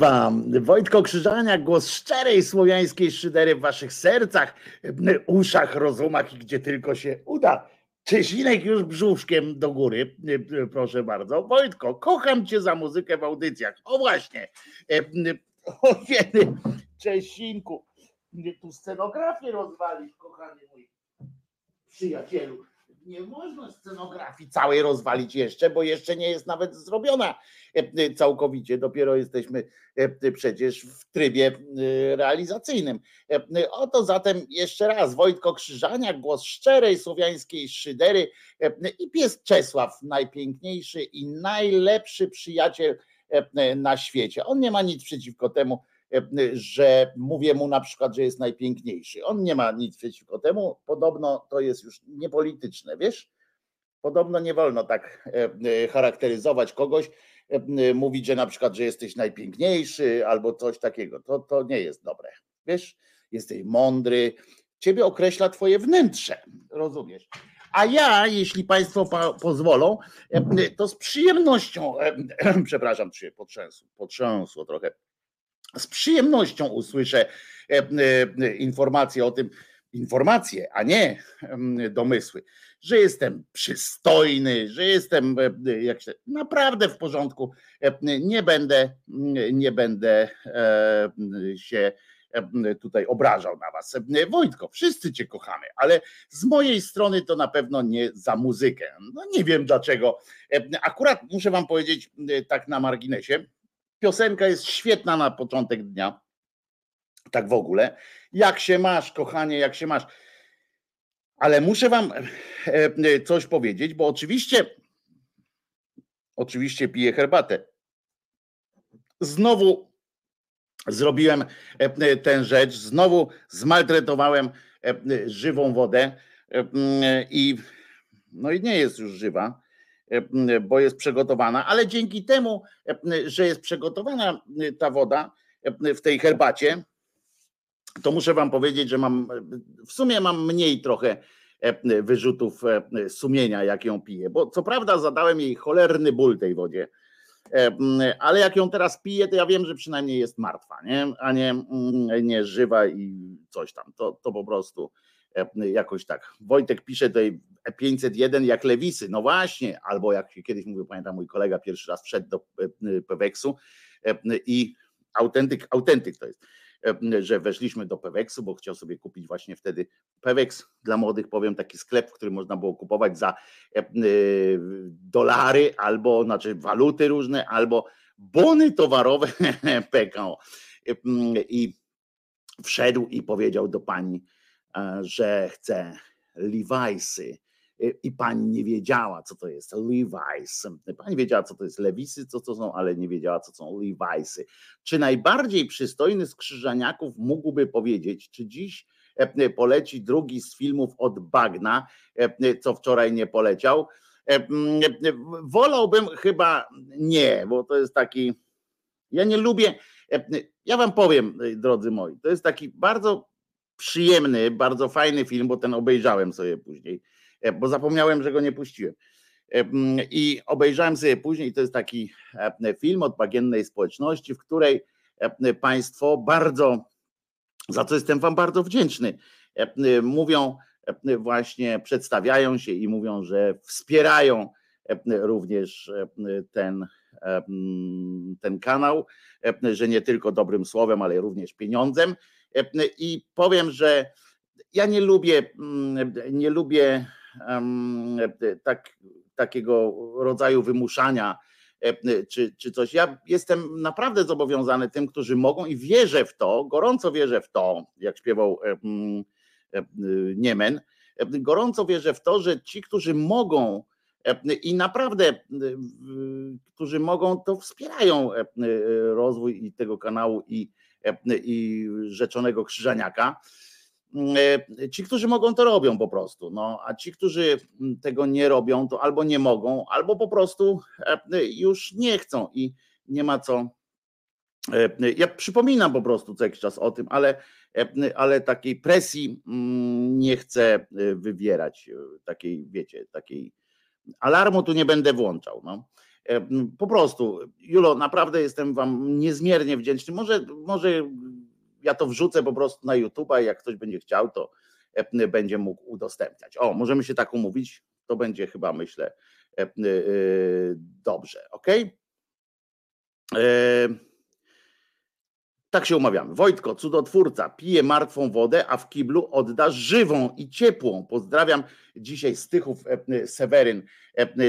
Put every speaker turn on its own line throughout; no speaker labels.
Wam Wojtko Krzyżania, głos szczerej słowiańskiej szydery w waszych sercach, uszach, rozumach i gdzie tylko się uda. Czesinek już brzuszkiem do góry, proszę bardzo. Wojtko, kocham cię za muzykę w audycjach. O właśnie, o kiedy Czesinku, tu scenografię rozwalić, kochany mój przyjacielu. Nie można scenografii całej rozwalić jeszcze, bo jeszcze nie jest nawet zrobiona całkowicie, dopiero jesteśmy e, przecież w trybie e, realizacyjnym. Oto zatem jeszcze raz Wojtko Krzyżaniak, głos szczerej słowiańskiej szydery i pies Czesław, najpiękniejszy i najlepszy przyjaciel na świecie. On nie ma nic przeciwko temu, że mówię mu na przykład, że jest najpiękniejszy. On nie ma nic przeciwko temu. Podobno to jest już niepolityczne, wiesz? Podobno nie wolno tak charakteryzować kogoś, E, mówić, że na przykład, że jesteś najpiękniejszy albo coś takiego. To, to nie jest dobre. Wiesz, jesteś mądry, ciebie określa twoje wnętrze, rozumiesz? A ja, jeśli Państwo pozwolą, e, to z przyjemnością, e, przepraszam, czy potrzęsło, potrzęsło trochę, z przyjemnością usłyszę informacje o tym, informacje, a nie domysły, że jestem przystojny, że jestem e, jak się, naprawdę w porządku. E, nie będę, nie będę e, się tutaj obrażał na was. Wojtko, wszyscy cię kochamy, ale z mojej strony to na pewno nie za muzykę. No nie wiem dlaczego. Akurat muszę wam powiedzieć tak na marginesie, piosenka jest świetna na początek dnia. Tak w ogóle. Jak się masz, kochanie, jak się masz? Ale muszę wam e, e, coś powiedzieć, bo oczywiście, oczywiście piję herbatę. Znowu zrobiłem e, tę rzecz, znowu zmaltretowałem żywą wodę i no i nie jest już żywa, bo jest przygotowana, ale dzięki temu, że jest przygotowana ta woda w tej herbacie, to muszę wam powiedzieć, że mam w sumie mam mniej trochę e, wyrzutów e, sumienia, jak ją piję. Bo co prawda zadałem jej cholerny ból tej wodzie, ale jak ją teraz piję, to ja wiem, że przynajmniej jest martwa, nie? a nie, nie żywa i coś tam. To, to po prostu jakoś tak. Wojtek pisze tutaj 501 jak lewisy. No właśnie, albo jak kiedyś mówił, pamiętam, mój kolega pierwszy raz wszedł do Peweksu i autentyk, autentyk to jest że weszliśmy do Peweksu, bo chciał sobie kupić właśnie wtedy Peweks dla młodych, powiem, taki sklep, w którym można było kupować za dolary albo, znaczy waluty różne, albo bony towarowe PKO. I wszedł i powiedział do pani, że chce Levi'sy i pani nie wiedziała, co to jest Levi's. Pani wiedziała, co to jest Lewisy, co to są, ale nie wiedziała, co są Levi'sy. Czy najbardziej przystojny z krzyżaniaków mógłby powiedzieć, czy dziś e, poleci drugi z filmów od Bagna, e, co wczoraj nie poleciał? E, wolałbym chyba nie, bo to jest taki. Ja nie lubię. Ja wam powiem, drodzy moi, to jest taki bardzo przyjemny, bardzo fajny film, bo ten obejrzałem sobie później bo zapomniałem, że go nie puściłem. E, I obejrzałem sobie później, to jest taki e, film od bagiennej społeczności, w której Państwo bardzo, za co jestem Wam bardzo wdzięczny, mówią, właśnie przedstawiają się i mówią, że wspierają również ten, ten kanał, że nie tylko dobrym słowem, ale również pieniądzem. I powiem, że ja nie lubię, nie lubię tak, takiego rodzaju wymuszania czy, czy coś. Ja jestem naprawdę zobowiązany tym, którzy mogą i wierzę w to, gorąco wierzę w to, jak śpiewał Niemen, gorąco wierzę w to, że ci, którzy mogą i naprawdę, którzy mogą, to wspierają rozwój i tego kanału i, i rzeczonego krzyżaniaka. E, ci, którzy mogą, to robią po prostu. No, a ci, którzy tego nie robią, to albo nie mogą, albo po prostu e, już nie chcą i nie ma co. E, ja przypominam po prostu co jakiś czas o tym, ale, ale takiej presji mm, nie chcę wywierać, takiej, wiecie, takiej alarmu tu nie będę włączał. No. Po prostu, Julo, naprawdę jestem Wam niezmiernie wdzięczny. Może, może ja to wrzucę po prostu na YouTube'a i jak ktoś będzie chciał, to e, będzie mógł udostępniać. O, możemy się tak umówić, to będzie chyba, myślę, e, e, dobrze, ok? Tak się umawiamy. Wojtko, cudotwórca, pije martwą wodę, a w kiblu odda żywą i ciepłą. Pozdrawiam. Dzisiaj Stychów Seweryn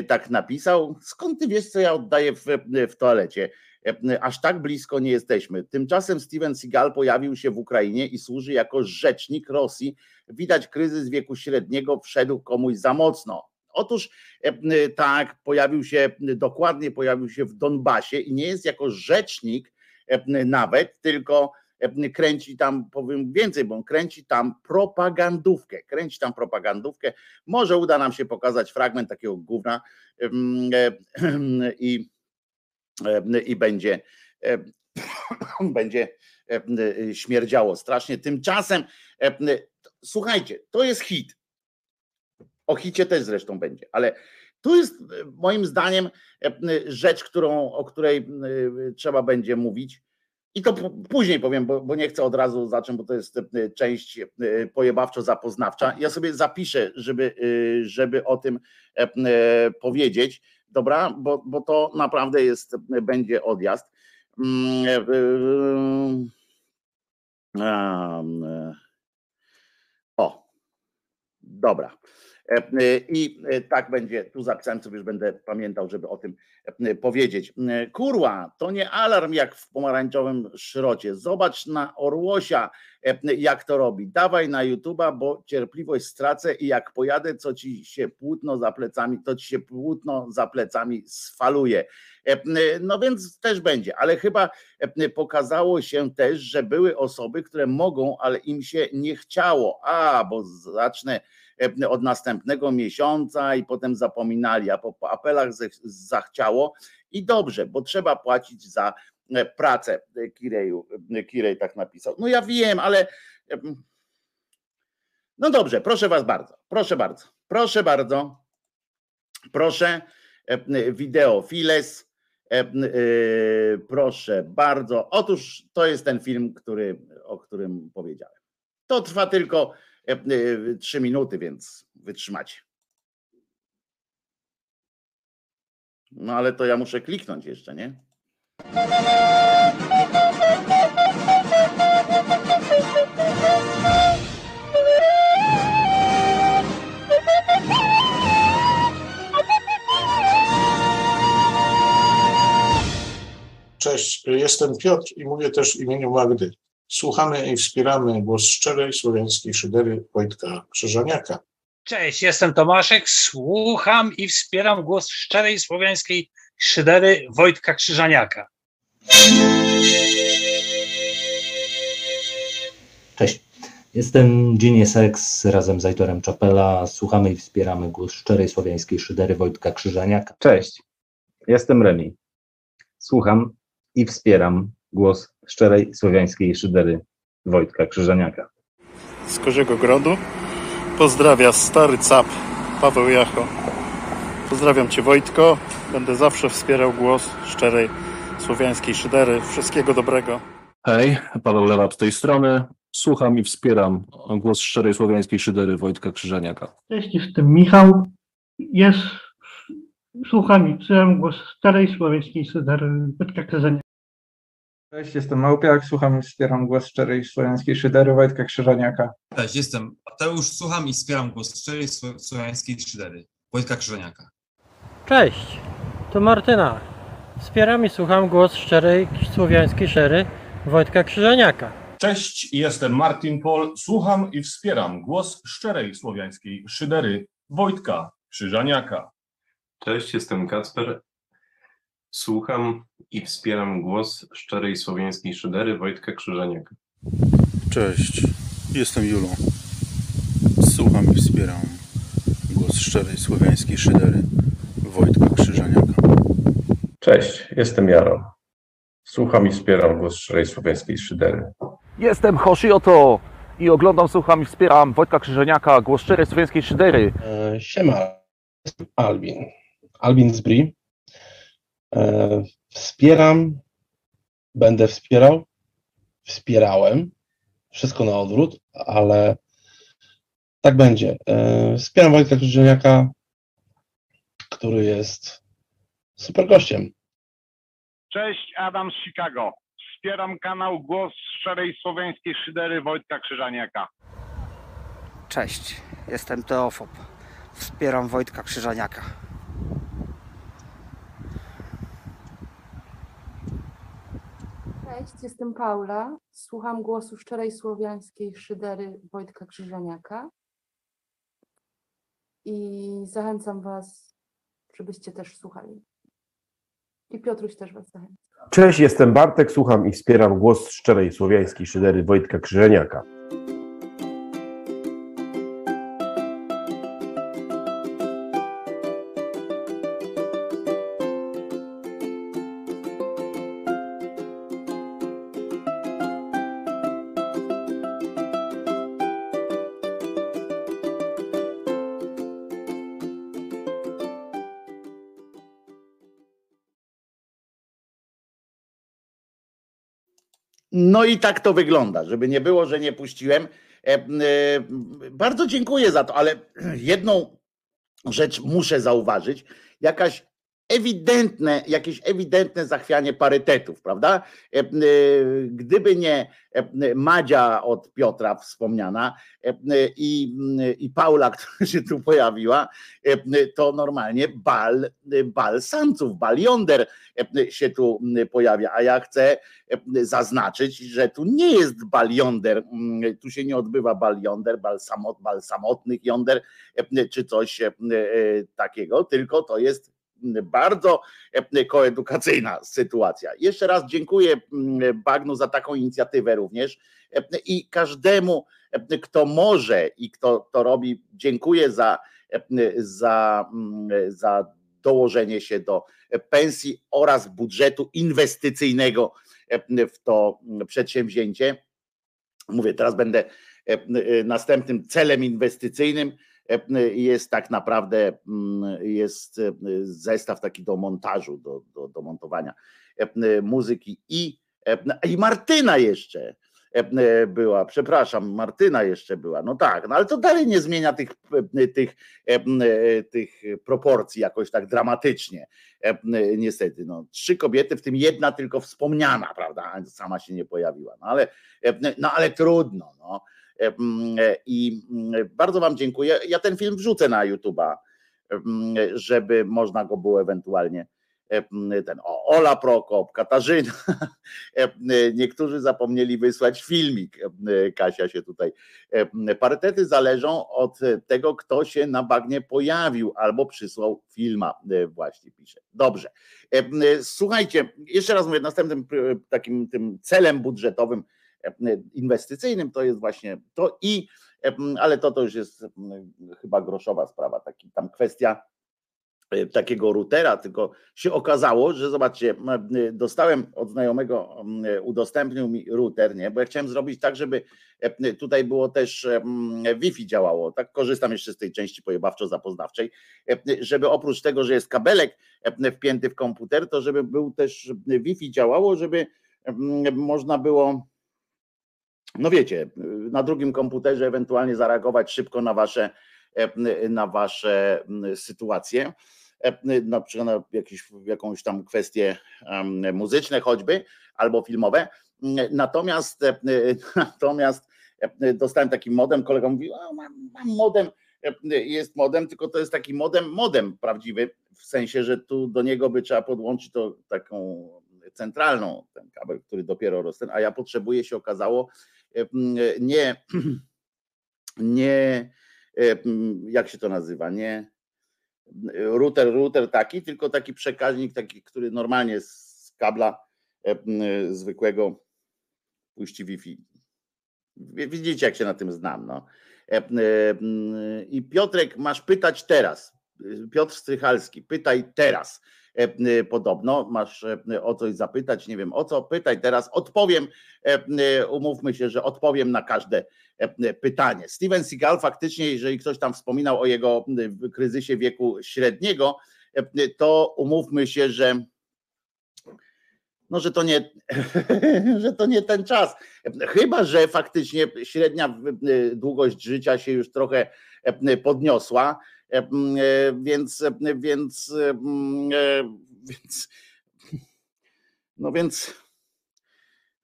tak napisał. Skąd ty wiesz, co ja oddaję w, w toalecie? E, aż tak blisko nie jesteśmy. Tymczasem Steven Seagal pojawił się w Ukrainie i służy jako rzecznik Rosji. Widać, kryzys wieku średniego wszedł komuś za mocno. Otóż e, tak, pojawił się, dokładnie pojawił się w Donbasie i nie jest jako rzecznik e, nawet, tylko kręci tam, powiem więcej, bo on kręci tam propagandówkę, kręci tam propagandówkę. Może uda nam się pokazać fragment takiego gówna i E, i będzie, e, będzie e, śmierdziało strasznie. Tymczasem, słuchajcie, to jest hit. O hicie też zresztą będzie, ale tu jest moim zdaniem rzecz, którą, o której trzeba będzie mówić. I to później powiem, bo, bo, nie chcę od razu zacząć, bo to jest część pojebawczo-zapoznawcza. Ja sobie zapiszę, żeby, żeby o tym powiedzieć, dobra, bo, bo to naprawdę jest, będzie odjazd. Mm, e, e, o, dobra. E, I tak będzie, tu zapisałem sobie, już będę pamiętał, żeby o tym powiedzieć. Kurła, to nie alarm jak w pomarańczowym szrocie. Zobacz na Orłosia, jak to robi. Dawaj na YouTube'a, bo cierpliwość stracę i jak pojadę, co ci się płótno za plecami, to ci się płótno za plecami sfaluje. No więc też będzie, ale chyba pokazało się też, że były osoby, które mogą, ale im się nie chciało. A, bo zacznę od następnego miesiąca i potem zapominali, a po apelach zachciało i dobrze, bo trzeba płacić za e, pracę Kireju. Kirej tak napisał. No ja wiem, ale no dobrze, proszę was bardzo, proszę bardzo, proszę bardzo, proszę, wideo Files, Proszę bardzo. Otóż to jest ten film, który, o którym powiedziałem. To trwa tylko trzy minuty, więc wytrzymacie. No ale to ja muszę kliknąć jeszcze, nie?
Cześć, jestem Piotr i mówię też w imieniu Magdy. Słuchamy i wspieramy głos szczerej słowiańskiej szydery Wojtka Krzyżaniaka.
Cześć, jestem Tomaszek, słucham i wspieram głos szczerej słowiańskiej szydery Wojtka Krzyżaniaka.
Cześć, jestem Ginie Sex razem z Aitorem Czapela. Słuchamy i wspieramy głos szczerej słowiańskiej szydery Wojtka Krzyżaniaka.
Cześć, jestem Remi. Słucham i wspieram głos szczerej słowiańskiej szydery Wojtka Krzyżaniaka.
Z Koziego Grodu pozdrawia stary cap Paweł Jacho. Pozdrawiam Cię Wojtko, będę zawsze wspierał głos szczerej słowiańskiej szydery. Wszystkiego dobrego.
Hej, Paweł Lewat z tej strony. Słucham i wspieram głos szczerej słowiańskiej szydery Wojtka Krzyżaniaka.
Cześć, jestem Michał. Jest, słucham i wspieram głos szczerej słowiańskiej szydery Wojtka Krzyżaniaka.
Cześć, jestem Małpiak, słucham i wspieram głos szczerej słowiańskiej szydery Wojtka Krzyżaniaka.
Cześć, jestem Mateusz, słucham i wspieram głos szczerej słowiańskiej szydery Wojtka Krzyżaniaka.
Cześć, to Martyna. Wspieram i słucham głos szczerej słowiańskiej szery Wojtka Krzyżaniaka.
Cześć, jestem Martin Pol. Słucham i wspieram głos szczerej słowiańskiej szydery Wojtka Krzyżaniaka.
Cześć, jestem Kacper. Słucham i wspieram głos szczerej słowiańskiej szydery Wojtka Krzyżaniaka.
Cześć, jestem Julą. Słucham i wspieram głos szczerej słowiańskiej szydery Wojtka Krzyżaniaka.
Cześć, jestem Jaro. Słucham i wspieram głos szczerej słowiańskiej szydery.
Jestem Hoshioto i oglądam, słucham i wspieram Wojtka Krzyżaniaka, głos szczerej słowiańskiej szydery.
E, siema, jestem Albin. Albin z Bri. Wspieram, będę wspierał, wspierałem, wszystko na odwrót, ale tak będzie. E, wspieram Wojtka Krzyżaniaka, który jest super gościem.
Cześć, Adam z Chicago. Wspieram kanał Głos Szczerej Słowiańskiej Szydery Wojtka Krzyżaniaka.
Cześć, jestem Teofob. Wspieram Wojtka Krzyżaniaka.
Cześć, jestem Paula. Słucham głosu szczerej słowiańskiej szydery Wojtka Krzyżaniaka. I zachęcam Was, żebyście też słuchali. I Piotruś też Was zachęca.
Cześć, jestem Bartek, słucham i wspieram głos szczerej słowiańskiej szydery Wojtka Krzyżeniaka.
No i tak to wygląda, żeby nie było, że nie puściłem. E, e, bardzo dziękuję za to, ale jedną rzecz muszę zauważyć. Jakaś ewidentne, jakieś ewidentne zachwianie parytetów, prawda? E, gdyby nie Madzia od Piotra wspomniana i, i Paula, która się tu pojawiła, to normalnie bal, bal samców, bal yonder się tu pojawia, a ja chcę zaznaczyć, że tu nie jest bal yonder, tu się nie odbywa bal yonder, bal, samot, bal samotnych yonder, czy coś takiego, tylko to jest bardzo koedukacyjna sytuacja. Jeszcze raz dziękuję Bagnu za taką inicjatywę również i każdemu, kto może i kto to robi, dziękuję za, za, za dołożenie się do pensji oraz budżetu inwestycyjnego w to przedsięwzięcie. Mówię, teraz będę następnym celem inwestycyjnym jest tak naprawdę mm, jest zestaw taki do montażu, do, do, do montowania muzyki i, i Martyna jeszcze E, była, przepraszam, Martyna jeszcze była, no tak, no ale to dalej nie zmienia tych, e, tych, e, tych proporcji jakoś tak dramatycznie, niestety, no, trzy kobiety, w tym jedna tylko wspomniana, prawda, sama się nie pojawiła, no ale, no ale trudno, no. I bardzo Wam dziękuję. Ja ten film wrzucę na YouTube'a, żeby można go było ewentualnie E, ten Ola Prokop, Katarzyna. E, niektórzy zapomnieli wysłać filmik. E, Kasia się tutaj. Parytety zależą od tego, kto się na bagnie pojawił albo przysłał filma, właśnie pisze. Dobrze. Słuchajcie, jeszcze raz mówię, następnym takim tym celem budżetowym inwestycyjnym to jest właśnie to i ale to to już jest chyba groszowa sprawa, taki tam kwestia E, takiego routera, tylko się okazało, że zobaczcie, e, dostałem od znajomego, e, udostępnił mi router, nie? bo ja chciałem zrobić tak, żeby tutaj było też Wi-Fi działało, tak korzystam jeszcze z tej części pojebawczo-zapoznawczej, żeby oprócz tego, że jest kabelek wpięty w komputer, to żeby był też Wi-Fi działało, żeby można było no wiecie, na drugim komputerze ewentualnie zareagować szybko na wasze na wasze sytuacje. E, na przykład na jakieś, jakąś tam kwestie muzyczne choćby, albo filmowe. Natomiast, e, natomiast e, dostałem taki modem, kolega mówi, mam, mam modem, jest modem, tylko to jest taki modem, modem prawdziwy, w sensie, że tu do niego by trzeba podłączyć to taką centralną, ten kabel, który dopiero rośnie, a ja potrzebuję się okazało nie, nie, jak się to nazywa, nie router, router taki, tylko taki przekaźnik, taki, który normalnie z kabla e, zwykłego puści Wi-Fi. Widzicie, jak się na tym znam. No. E, I Piotrek, masz pytać teraz. Piotr Strychalski, pytaj teraz. E, podobno masz o coś zapytać, nie wiem o co, pytaj teraz, odpowiem. Umówmy się, że odpowiem na każde E, pytanie. Steven Seagal faktycznie, jeżeli ktoś tam wspominał o jego kryzysie wieku średniego, e, to umówmy się, że no, że to nie, że to nie ten czas. Chyba, że faktycznie średnia długość życia się już trochę e, podniosła, więc, więc, więc no więc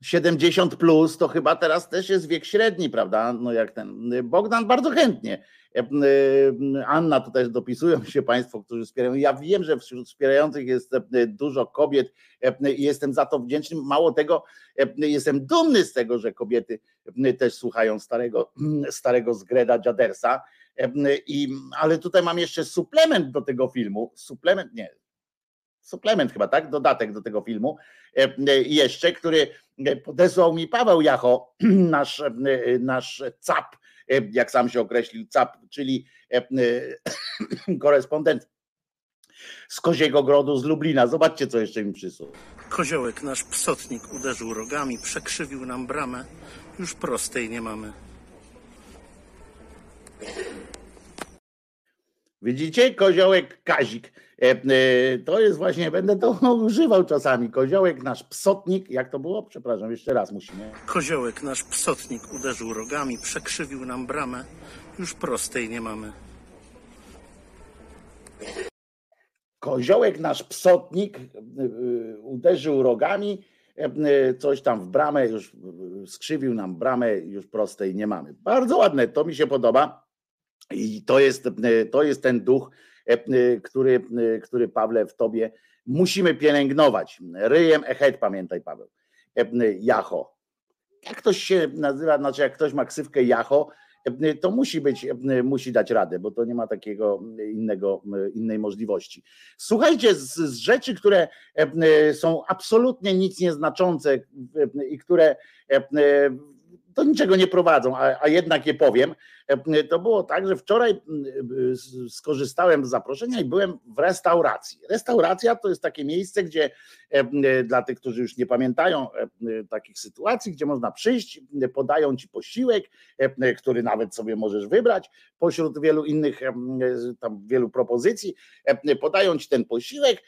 70 plus to chyba teraz też jest wiek średni, prawda? No jak ten Bogdan bardzo chętnie. E, e, Anna, tutaj dopisują się Państwo, którzy wspierają. Ja wiem, że wśród wspierających jest e, dużo kobiet i jestem za to wdzięczny. Mało tego, jestem dumny z tego, że kobiety też słuchają starego, starego Zgreda Jadersa. I, ale tutaj mam jeszcze suplement do tego filmu. Suplement, nie, suplement chyba, tak? Dodatek do tego filmu jeszcze, który podesłał mi Paweł Jacho, nasz, nasz CAP, jak sam się określił, CAP, czyli korespondent z Koziego Grodu z Lublina. Zobaczcie, co jeszcze mi przysłał.
Koziołek, nasz psotnik, uderzył rogami, przekrzywił nam bramę. Już prostej nie mamy.
Widzicie? Koziołek Kazik E, e, to jest właśnie, będę to używał czasami. Koziołek, nasz psotnik, jak to było? Przepraszam, jeszcze raz musimy.
Koziołek, nasz psotnik, uderzył rogami, przekrzywił nam bramę. Już prostej nie mamy.
Koziołek, nasz psotnik, e, uderzył rogami, coś tam w bramę, już skrzywił nam bramę, już prostej nie mamy. Bardzo ładne, to mi się podoba. I to jest, to jest ten duch E, e, który, e, który Pawle w tobie musimy pielęgnować. Ryjem echet, pamiętaj Paweł. Jacho. Jak ktoś się nazywa, znaczy jak ktoś ma ksywkę Jacho, to musi być, musi dać radę, bo to nie ma takiego innego, innej możliwości. Słuchajcie, z, z rzeczy, które są absolutnie nic nieznaczące i które do niczego nie prowadzą, a, a jednak je powiem. To było tak, że wczoraj skorzystałem z zaproszenia i byłem w restauracji. Restauracja to jest takie miejsce, gdzie dla tych, którzy już nie pamiętają takich sytuacji, gdzie można przyjść, podają ci posiłek, który nawet sobie możesz wybrać pośród wielu innych tam wielu propozycji, podają ci ten posiłek,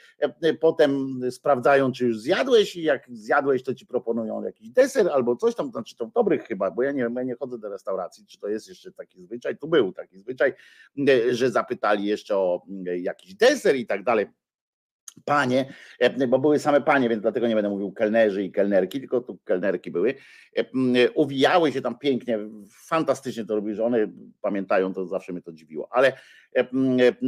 potem sprawdzają, czy już zjadłeś i jak zjadłeś, to ci proponują jakiś deser albo coś tam, znaczy to dobrych chyba, bo ja nie, ja nie chodzę do restauracji, czy to jest jeszcze taki zwyczaj, tu był taki zwyczaj, że zapytali jeszcze o jakiś deser i tak dalej. Panie, bo były same panie, więc dlatego nie będę mówił kelnerzy i kelnerki, tylko tu kelnerki były, uwijały się tam pięknie, fantastycznie to robiły, że one pamiętają, to zawsze mnie to dziwiło, ale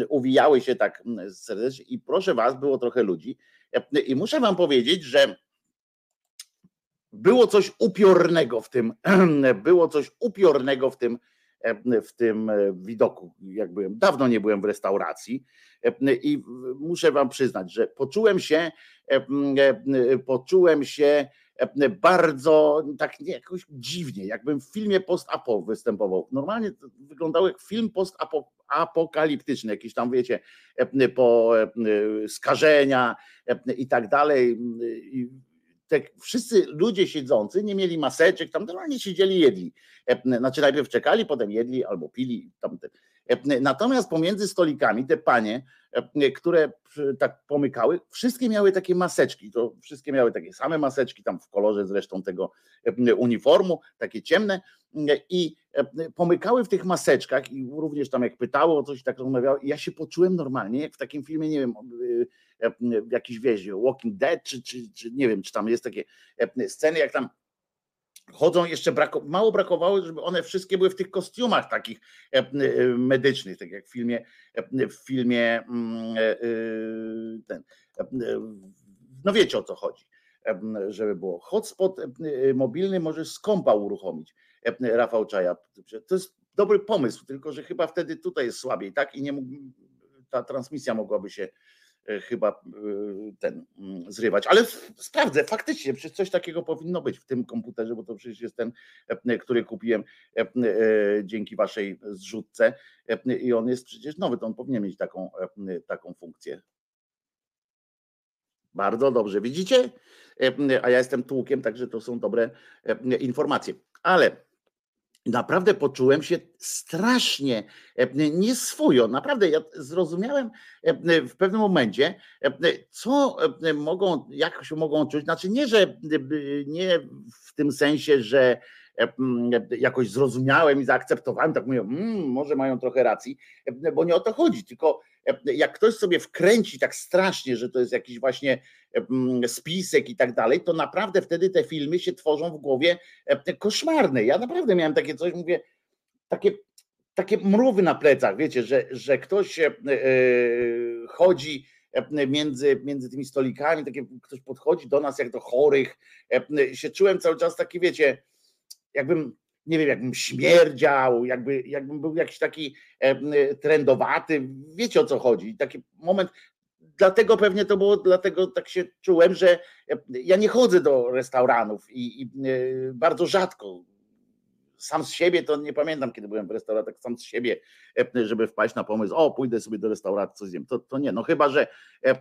uwijały się tak serdecznie i proszę was, było trochę ludzi. I muszę wam powiedzieć, że było coś upiornego w tym, było coś upiornego w tym, w tym widoku. Jak byłem, dawno nie byłem w restauracji i muszę wam przyznać, że poczułem się, poczułem się bardzo tak nie, jakoś dziwnie, jakbym w filmie post-apo występował. Normalnie to wyglądało jak film post-apokaliptyczny, jakieś tam wiecie, po skażenia i tak dalej te wszyscy ludzie siedzący nie mieli maseczek, tam normalnie siedzieli, jedli. E, znaczy najpierw czekali, potem jedli albo pili. Tamte. E, natomiast pomiędzy stolikami te panie, które tak pomykały, wszystkie miały takie maseczki. To wszystkie miały takie same maseczki, tam w kolorze zresztą tego uniformu, takie ciemne i pomykały w tych maseczkach i również tam jak pytało o coś tak rozmawiało, ja się poczułem normalnie, jak w takim filmie, nie wiem, jakiś wieś, Walking Dead, czy, czy, czy nie wiem, czy tam jest takie sceny, jak tam chodzą jeszcze brako, mało brakowało, żeby one wszystkie były w tych kostiumach takich medycznych, tak jak w filmie w filmie mm, e, e, ten, no wiecie o co chodzi, żeby było. Hotspot mobilny możesz z kompa uruchomić. Rafał Czaja. To jest dobry pomysł, tylko że chyba wtedy tutaj jest słabiej, tak? I nie mógł, ta transmisja mogłaby się E, chyba e, ten mm, zrywać. Ale sprawdzę, faktycznie, przecież coś takiego powinno być w tym komputerze, bo to przecież jest ten, e, który kupiłem dzięki waszej zrzutce i on jest przecież nowy, to on powinien mieć taką, taką funkcję. Bardzo dobrze, widzicie? A ja jestem tłukiem, także to są dobre informacje. Ale naprawdę poczułem się strasznie e, nieswojo. Naprawdę ja zrozumiałem e, w pewnym momencie, e, co mogą, jak się mogą czuć. Znaczy nie, że nie w tym sensie, że jakoś zrozumiałem i zaakceptowałem, tak mówię, mmm, może mają trochę racji, bo nie o to chodzi, tylko jak ktoś sobie wkręci tak strasznie, że to jest jakiś właśnie spisek i tak dalej, to naprawdę wtedy te filmy się tworzą w głowie koszmarne. Ja naprawdę miałem takie coś, mówię, takie, takie mrówy na plecach, wiecie, że, że ktoś e, chodzi między, między tymi stolikami, takie, ktoś podchodzi do nas jak do chorych, się czułem cały czas taki, wiecie, jakbym nie wiem, jakbym śmierdział, jakby, jakbym był jakiś taki trendowaty, wiecie o co chodzi. Taki moment, dlatego pewnie to było, dlatego tak się czułem, że ja nie chodzę do restauranów i, i e, bardzo rzadko. Sam z siebie to nie pamiętam, kiedy byłem w restauracji, sam z siebie, żeby wpaść na pomysł, o, pójdę sobie do restauracji, coś zjem. To, to nie, no chyba, że e,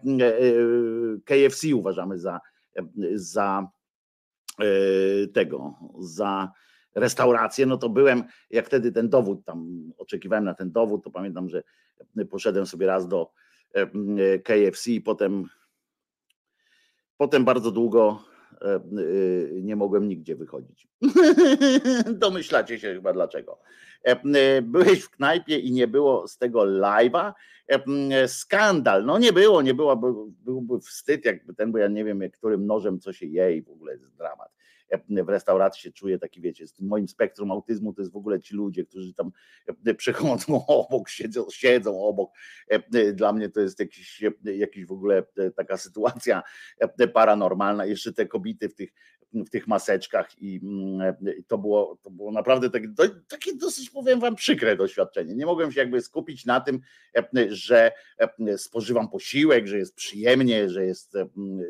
KFC uważamy za, za e, tego, za restaurację, no to byłem, jak wtedy ten dowód tam, oczekiwałem na ten dowód, to pamiętam, że poszedłem sobie raz do e, KFC i potem potem bardzo długo e, e, nie mogłem nigdzie wychodzić. Domyślacie się chyba dlaczego. Byłeś w knajpie i nie było z tego live'a. Skandal. No nie było, nie było, byłby wstyd jakby ten, bo ja nie wiem, którym nożem co się je i w ogóle jest dramat w restauracji się czuję taki, wiecie, z tym moim spektrum autyzmu to jest w ogóle ci ludzie, którzy tam przychodzą obok, siedzą, siedzą obok. Dla mnie to jest jakiś, jakiś w ogóle taka sytuacja paranormalna. Jeszcze te kobiety w tych w tych maseczkach i to było, to było naprawdę takie, dosyć, powiem wam, przykre doświadczenie. Nie mogłem się jakby skupić na tym, że spożywam posiłek, że jest przyjemnie, że jest,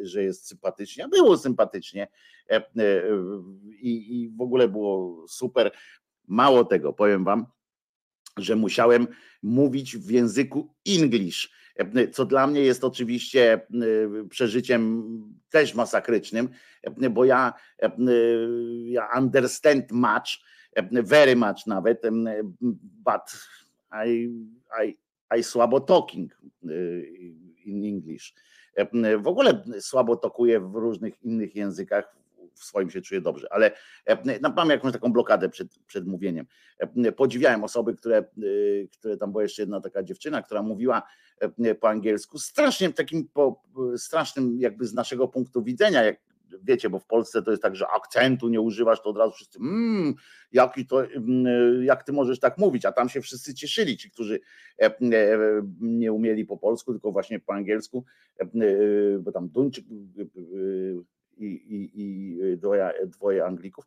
że jest sympatycznie. Było sympatycznie i, i w ogóle było super. Mało tego, powiem wam, że musiałem mówić w języku English, co dla mnie jest oczywiście przeżyciem też masakrycznym, bo ja, ja understand much, very much nawet, but I, I, I słabo talking e, in English. W ogóle słabo tokuję w różnych innych językach, w swoim się czuję dobrze, ale mam jakąś taką blokadę przed, przed mówieniem. Podziwiałem osoby, które, które tam była jeszcze jedna taka dziewczyna, która mówiła po angielsku, strasznie takim po, strasznym jakby z naszego punktu widzenia, jak wiecie, bo w Polsce to jest tak, że akcentu nie używasz, to od razu wszyscy, mmm, jaki to, jak ty możesz tak mówić, a tam się wszyscy cieszyli, ci, którzy nie umieli po polsku, tylko właśnie po angielsku, bo tam Duńczyk i, i, i dwoje, dwoje Anglików,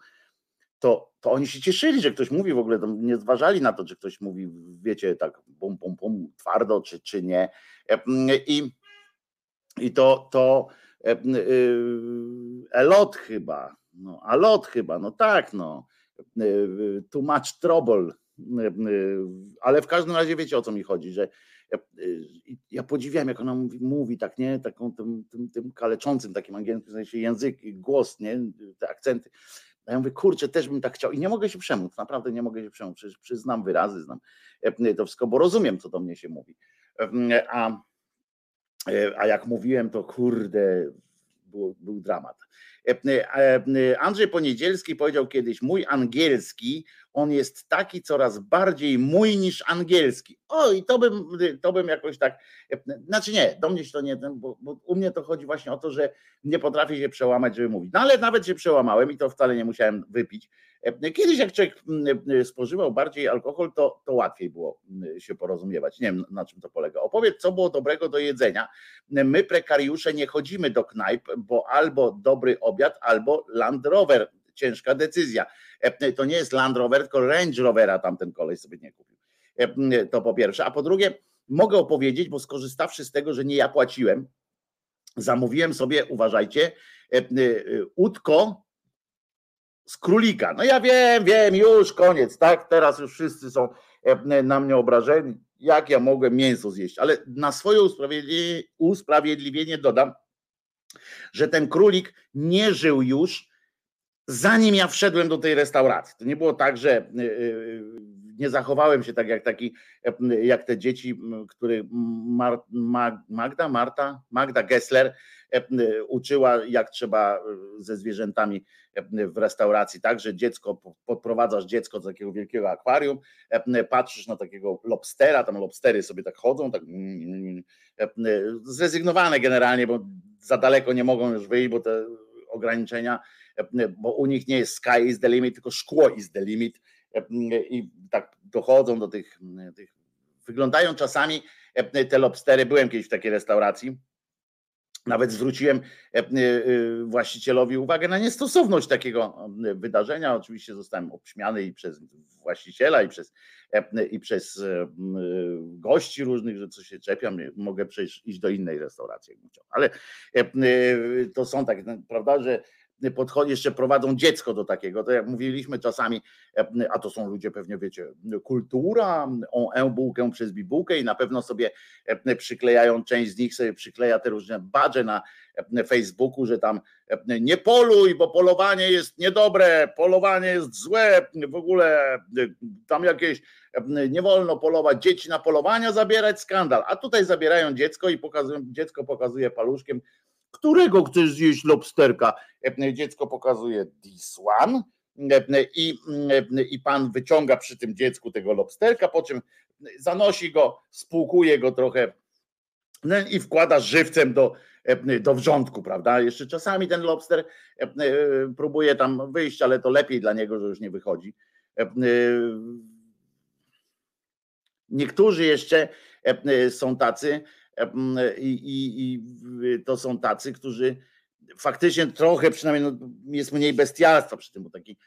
to, to oni się cieszyli, że ktoś mówi w ogóle, nie zważali na to, czy ktoś mówi, wiecie, tak pum, pum, pum, twardo, czy, czy nie. I, i to, to Elot chyba, no, Alot chyba, no tak, no, too much trouble, ale w każdym razie wiecie o co mi chodzi, że ja podziwiam, jak ona mówi, mówi tak, nie, taką tym, tym, tym kaleczącym takim angielskim w sensie język, głos, nie, te akcenty. Ja mówię, kurczę, też bym tak chciał i nie mogę się przemóc, naprawdę nie mogę się przemóc, przecież, wyrazy, znam to wszystko, bo rozumiem, co do mnie się mówi. A, a jak mówiłem, to kurde, był, był dramat. Andrzej Poniedzielski powiedział kiedyś, mój angielski, on jest taki coraz bardziej mój niż angielski. O, i to bym, to bym jakoś tak, znaczy nie, do mnie się to nie, bo, bo u mnie to chodzi właśnie o to, że nie potrafię się przełamać, żeby mówić. No ale nawet się przełamałem i to wcale nie musiałem wypić. Kiedyś jak człowiek spożywał bardziej alkohol, to, to łatwiej było się porozumiewać. Nie wiem na czym to polega. Opowiedz, co było dobrego do jedzenia. My prekariusze nie chodzimy do knajp, bo albo dobry obiad, albo Land Rover. Ciężka decyzja. To nie jest Land Rover, tylko Range Rovera tamten kolej sobie nie kupił. To po pierwsze. A po drugie, mogę opowiedzieć, bo skorzystawszy z tego, że nie ja płaciłem, zamówiłem sobie, uważajcie, utko z królika. No ja wiem, wiem, już koniec, tak? Teraz już wszyscy są na mnie obrażeni. Jak ja mogę mięso zjeść? Ale na swoje usprawiedliwienie, dodam, że ten królik nie żył już, zanim ja wszedłem do tej restauracji. To nie było tak, że nie zachowałem się tak jak taki, jak te dzieci, które Magda, Marta, Magda Gessler uczyła, jak trzeba ze zwierzętami w restauracji, tak, że dziecko, podprowadzasz dziecko do takiego wielkiego akwarium, patrzysz na takiego lobstera, tam lobstery sobie tak chodzą, tak zrezygnowane generalnie, bo za daleko nie mogą już wyjść, bo te ograniczenia, bo u nich nie jest sky is the limit, tylko szkło is the limit i tak dochodzą do tych, tych wyglądają czasami te lobstery, byłem kiedyś w takiej restauracji, nawet zwróciłem właścicielowi uwagę na niestosowność takiego wydarzenia. Oczywiście zostałem obśmiany i przez właściciela, i przez, i przez gości różnych, że co się czepiam, mogę przejść, iść do innej restauracji, Ale to są tak, prawda, że podchodzi, jeszcze prowadzą dziecko do takiego, to jak mówiliśmy czasami, a to są ludzie pewnie wiecie, kultura, on e bułkę przez bibułkę i na pewno sobie przyklejają, część z nich sobie przykleja te różne badże na Facebooku, że tam nie poluj, bo polowanie jest niedobre, polowanie jest złe, w ogóle tam jakieś nie wolno polować, dzieci na polowania zabierać, skandal, a tutaj zabierają dziecko i pokazują, dziecko pokazuje paluszkiem, którego chcesz zjeść lobsterka? Dziecko pokazuje this one i, i pan wyciąga przy tym dziecku tego lobsterka, po czym zanosi go, spłukuje go trochę no i wkłada żywcem do, do wrzątku, prawda? Jeszcze czasami ten lobster próbuje tam wyjść, ale to lepiej dla niego, że już nie wychodzi. Niektórzy jeszcze są tacy, i, i, i to są tacy, którzy faktycznie trochę przynajmniej no, jest mniej bestialstwa przy tym, bo taki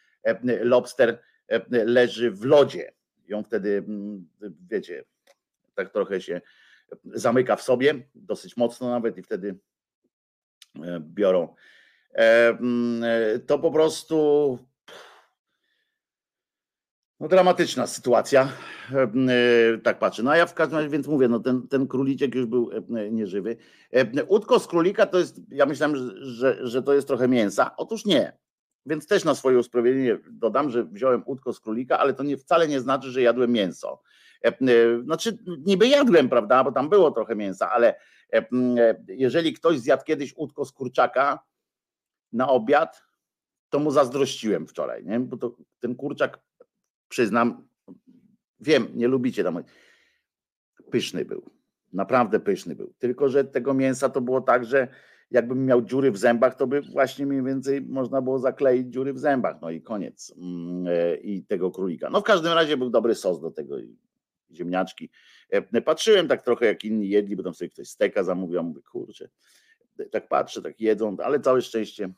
lobster leży w lodzie. Ją wtedy, wiecie, tak trochę się zamyka w sobie, dosyć mocno nawet i wtedy biorą. To po prostu no, dramatyczna sytuacja, tak patrzę. No a ja w każdym razie, więc mówię, no ten, ten króliczek już był nieżywy. Udko z królika to jest, ja myślałem, że, że to jest trochę mięsa. Otóż nie. Więc też na swoje usprawiedliwienie dodam, że wziąłem udko z królika, ale to nie, wcale nie znaczy, że jadłem mięso. Znaczy, niby jadłem, prawda, bo tam było trochę mięsa, ale jeżeli ktoś zjadł kiedyś udko z kurczaka na obiad, to mu zazdrościłem wczoraj, nie? bo to, ten kurczak przyznam, wiem, nie lubicie tam. Pyszny był. Naprawdę pyszny był. Tylko, że tego mięsa to było tak, że jakbym miał dziury w zębach, to by właśnie mniej więcej można było zakleić dziury w zębach. No i koniec. Mm, e, I tego królika. No w każdym razie był dobry sos do tego ziemniaczki. E, patrzyłem tak trochę, jak inni jedli, bo tam sobie ktoś steka zamówił, mówię, kurczę, tak patrzę, tak jedzą, ale całe szczęście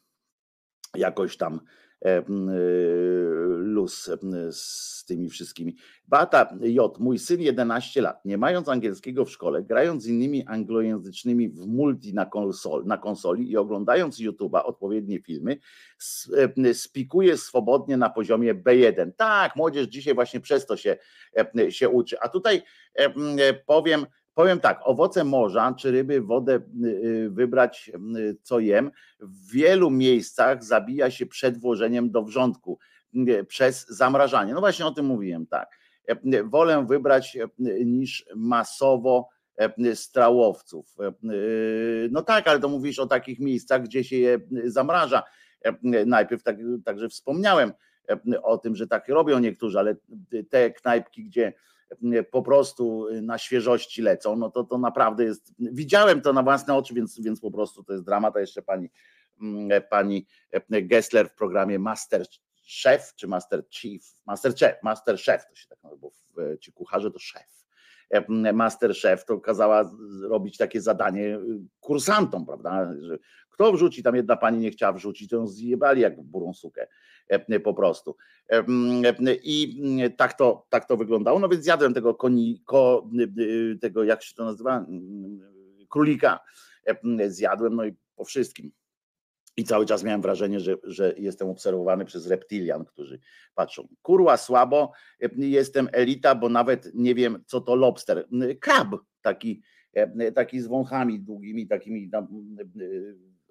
jakoś tam luz z tymi wszystkimi. Bata J, mój syn 11 lat, nie mając angielskiego w szkole, grając z innymi anglojęzycznymi w multi na, konsol, na konsoli i oglądając YouTube'a odpowiednie filmy, spikuje swobodnie na poziomie B1. Tak, młodzież dzisiaj właśnie przez to się, się uczy. A tutaj powiem, Powiem tak, owoce morza czy ryby, wodę y, y, wybrać, y, co jem, w wielu miejscach zabija się przed włożeniem do wrzątku przez zamrażanie. No właśnie o tym mówiłem, tak. Wolę wybrać niż masowo strałowców. No tak, ale to mówisz o takich miejscach, gdzie się je zamraża. Najpierw tak, także wspomniałem o tym, że tak robią niektórzy, ale te knajpki, gdzie po prostu na świeżości lecą, no to to naprawdę jest, widziałem to na własne oczy, więc, więc po prostu to jest dramat, a jeszcze pani, mm, pani Gessler w programie Master Chef, czy Master Chief, Master Chef, Master Chef to się tak nazywa, bo ci kucharze to szef. Master Chef to kazała robić takie zadanie kursantom, prawda, że kto wrzuci, tam jedna pani nie chciała wrzucić, to ją zjebali jak burą sukę po prostu. I tak to, tak to wyglądało. No więc zjadłem tego koni, ko, tego jak się to nazywa, królika zjadłem, no i po wszystkim. I cały czas miałem wrażenie, że, że jestem obserwowany przez reptilian, którzy patrzą. Kurła słabo, jestem elita, bo nawet nie wiem, co to lobster. Krab taki, taki z wąchami długimi, takimi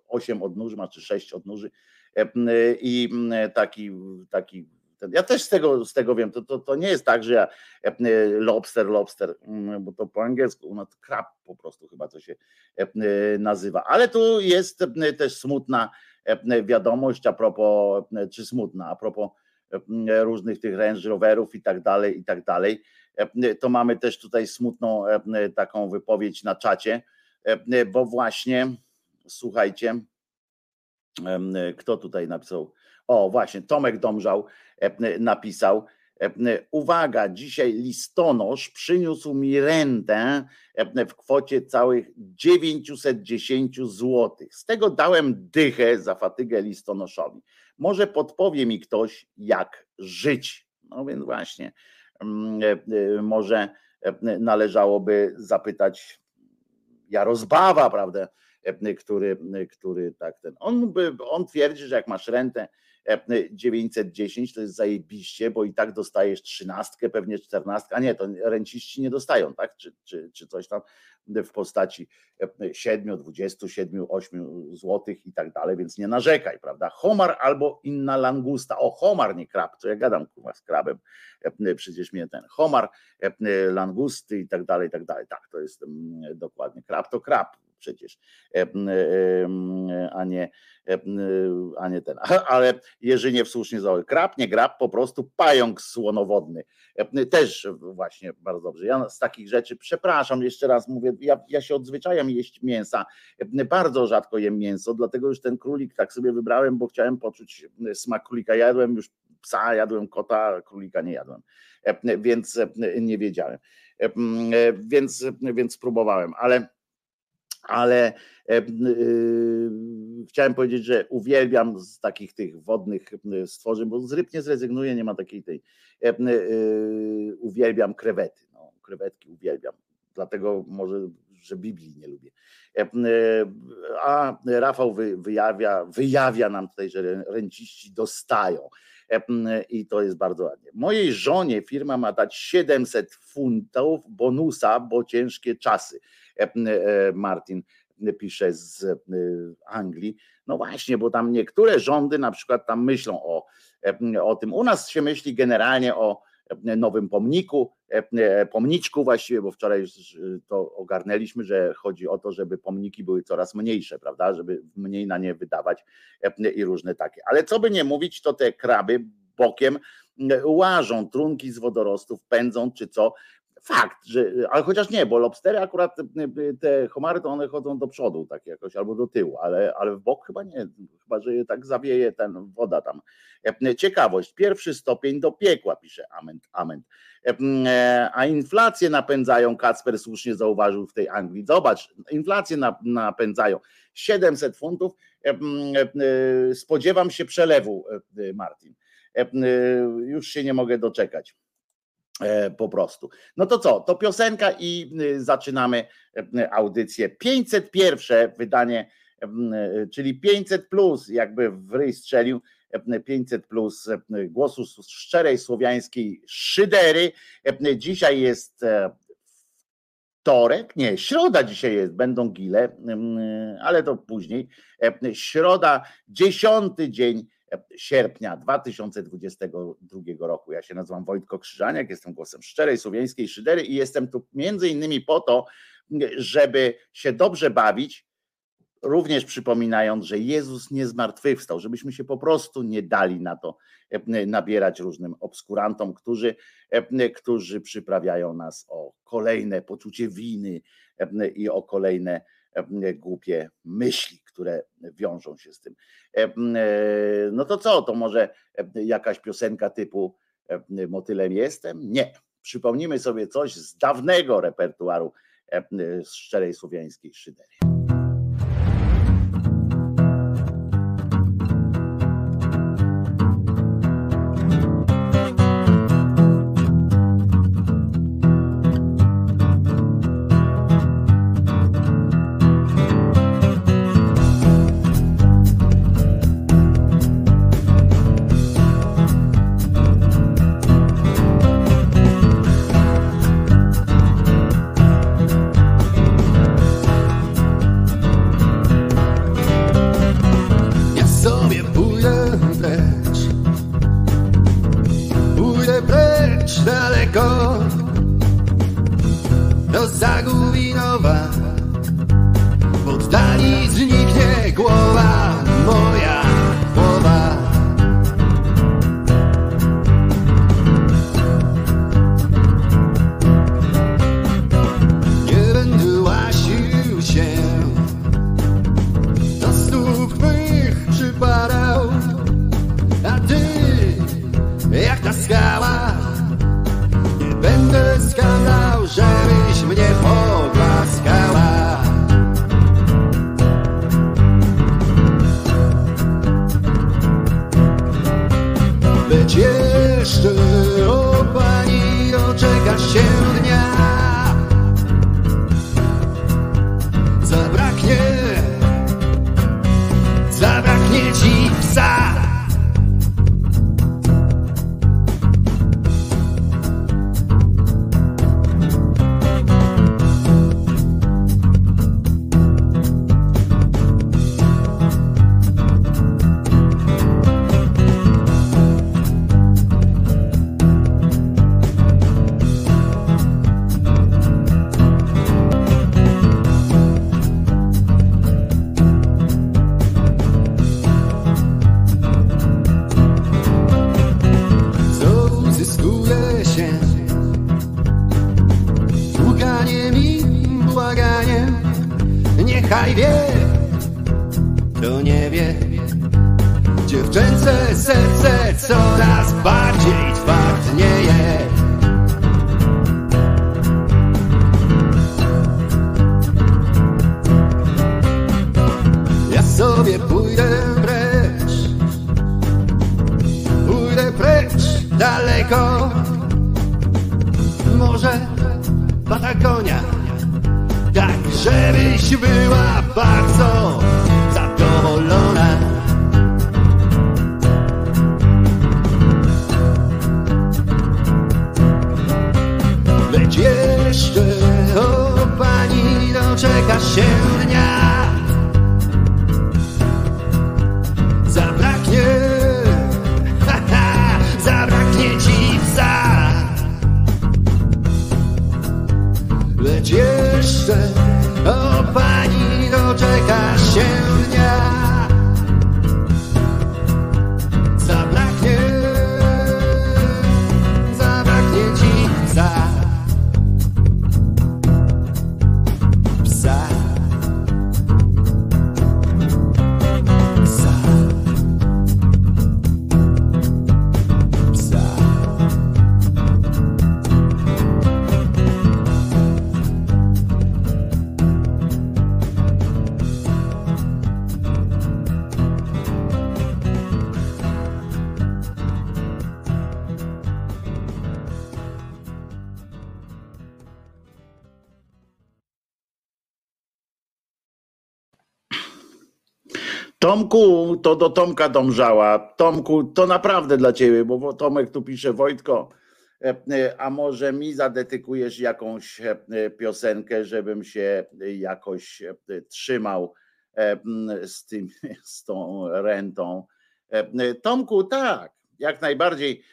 osiem odnóży ma, czy sześć odnóży i taki, taki ja też z tego, z tego wiem, to, to, to nie jest tak, że ja lobster, lobster, bo to po angielsku, no krab po prostu chyba to się nazywa. Ale tu jest też smutna wiadomość a propos, czy smutna, a propos różnych tych Range Roverów i tak dalej, i tak dalej. To mamy też tutaj smutną taką wypowiedź na czacie, bo właśnie słuchajcie, kto tutaj napisał? O, właśnie, Tomek Domżał napisał. Uwaga, dzisiaj listonosz przyniósł mi rentę w kwocie całych 910 zł. Z tego dałem dychę za fatygę listonoszowi. Może podpowie mi ktoś, jak żyć. No więc właśnie, może należałoby zapytać Jarozbawa, prawda? E, który, który tak ten. On, on twierdzi, że jak masz rentę 910 e, to jest zajebiście, bo i tak dostajesz trzynastkę, pewnie czternastkę, a nie, to renciści nie dostają, tak? Czy, czy, czy coś tam w postaci 7, 27, 8 złotych i tak dalej, więc nie narzekaj, prawda? Homar albo inna langusta. O, homar, nie krab, to ja gadam kurwa z krabem, e, przecież mnie ten homar, langusty i tak dalej, i tak dalej. Tak, to jest mm, dokładnie krab, to krab przecież, e, e, a nie, e, a nie ten. Ale Jerzynie słusznie założył, krab, nie grab, po prostu pająk słonowodny. Też właśnie bardzo dobrze. Ja z takich rzeczy, przepraszam, jeszcze raz mówię, ja, ja się odzwyczajam jeść mięsa. Bardzo rzadko jem mięso, dlatego już ten królik tak sobie wybrałem, bo chciałem poczuć smak królika. Jadłem już psa, jadłem kota, królika nie jadłem, więc nie wiedziałem. Więc, więc próbowałem, ale ale y, chciałem powiedzieć, że uwielbiam z takich tych wodnych y, stworzeń, bo z ryb nie zrezygnuję, nie ma takiej tej. Y, uwielbiam krewety. No, krewetki uwielbiam. Dlatego może, że Biblii nie lubię. A Rafał wyjawia, wyjawia nam tutaj, że renciści dostają. I to jest bardzo ładnie. Mojej żonie firma ma dać 700 funtów bonusa, bo ciężkie czasy. Martin pisze z Anglii. No właśnie, bo tam niektóre rządy na przykład tam myślą o, o tym. U nas się myśli generalnie o nowym pomniku, pomniczku właściwie, bo wczoraj to ogarnęliśmy, że chodzi o to, żeby pomniki były coraz mniejsze, prawda, żeby mniej na nie wydawać i różne takie. Ale co by nie mówić, to te kraby bokiem łażą, trunki z wodorostów pędzą czy co, fakt, że, ale chociaż nie, bo lobstery akurat te homary to one chodzą do przodu tak jakoś albo do tyłu, ale, ale w bok chyba nie, chyba że je tak zawieje ten woda tam. Ciekawość, pierwszy stopień do piekła, pisze Ament. Ament. A inflację napędzają, Kacper słusznie zauważył w tej Anglii. Zobacz, inflację napędzają 700 funtów. Spodziewam się przelewu, Martin. Już się nie mogę doczekać. E, po prostu. No to co? To piosenka i y, zaczynamy e, audycję. 501 wydanie, e, czyli 500 plus, jakby w ryj strzelił. 500 plus głosu szczerej słowiańskiej szydery. Dzisiaj jest wtorek, nie, środa dzisiaj jest, będą gile, ale to później. Środa, dziesiąty dzień sierpnia 2022 roku. Ja się nazywam Wojtko Krzyżaniak, jestem głosem szczerej słowiańskiej szydery i jestem tu między innymi po to, żeby się dobrze bawić, również przypominając, że Jezus nie zmartwychwstał, żebyśmy się po prostu nie dali na to nabierać różnym obskurantom, którzy, którzy przyprawiają nas o kolejne poczucie winy i o kolejne głupie myśli, które wiążą się z tym. E, no to co, to może jakaś piosenka typu Motylem jestem? Nie. Przypomnimy sobie coś z dawnego repertuaru z szczerej słowiańskiej szydery. Tomku, to do Tomka Domżała. Tomku, to naprawdę dla ciebie, bo Tomek tu pisze, Wojtko, e, e, a może mi zadedykujesz jakąś e, piosenkę, żebym się jakoś trzymał z, tym, z tą rentą. Tomku, tak, jak najbardziej.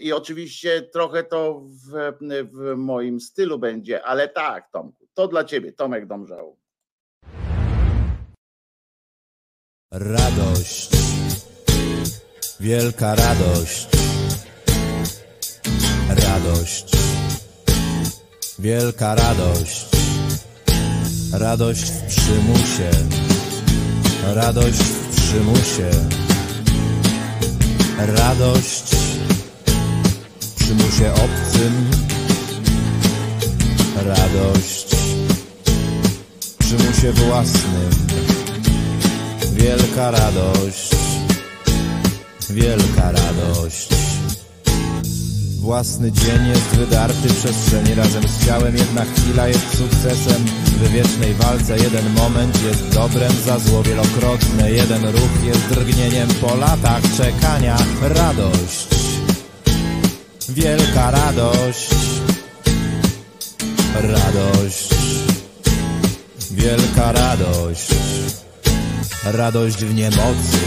I oczywiście trochę to w, w moim stylu będzie, ale tak, Tomku, to dla ciebie, Tomek Domżał.
Radość, wielka radość, radość, wielka radość, radość w przymusie, radość w przymusie, radość w przymusie obcym, radość w przymusie własnym. Wielka radość, wielka radość. Własny dzień jest wydarty przestrzeni razem z ciałem, jedna chwila jest sukcesem. W wiecznej walce jeden moment jest dobrem za zło wielokrotne, jeden ruch jest drgnieniem po latach czekania. Radość, wielka radość, radość, wielka radość. Radość w niemocy,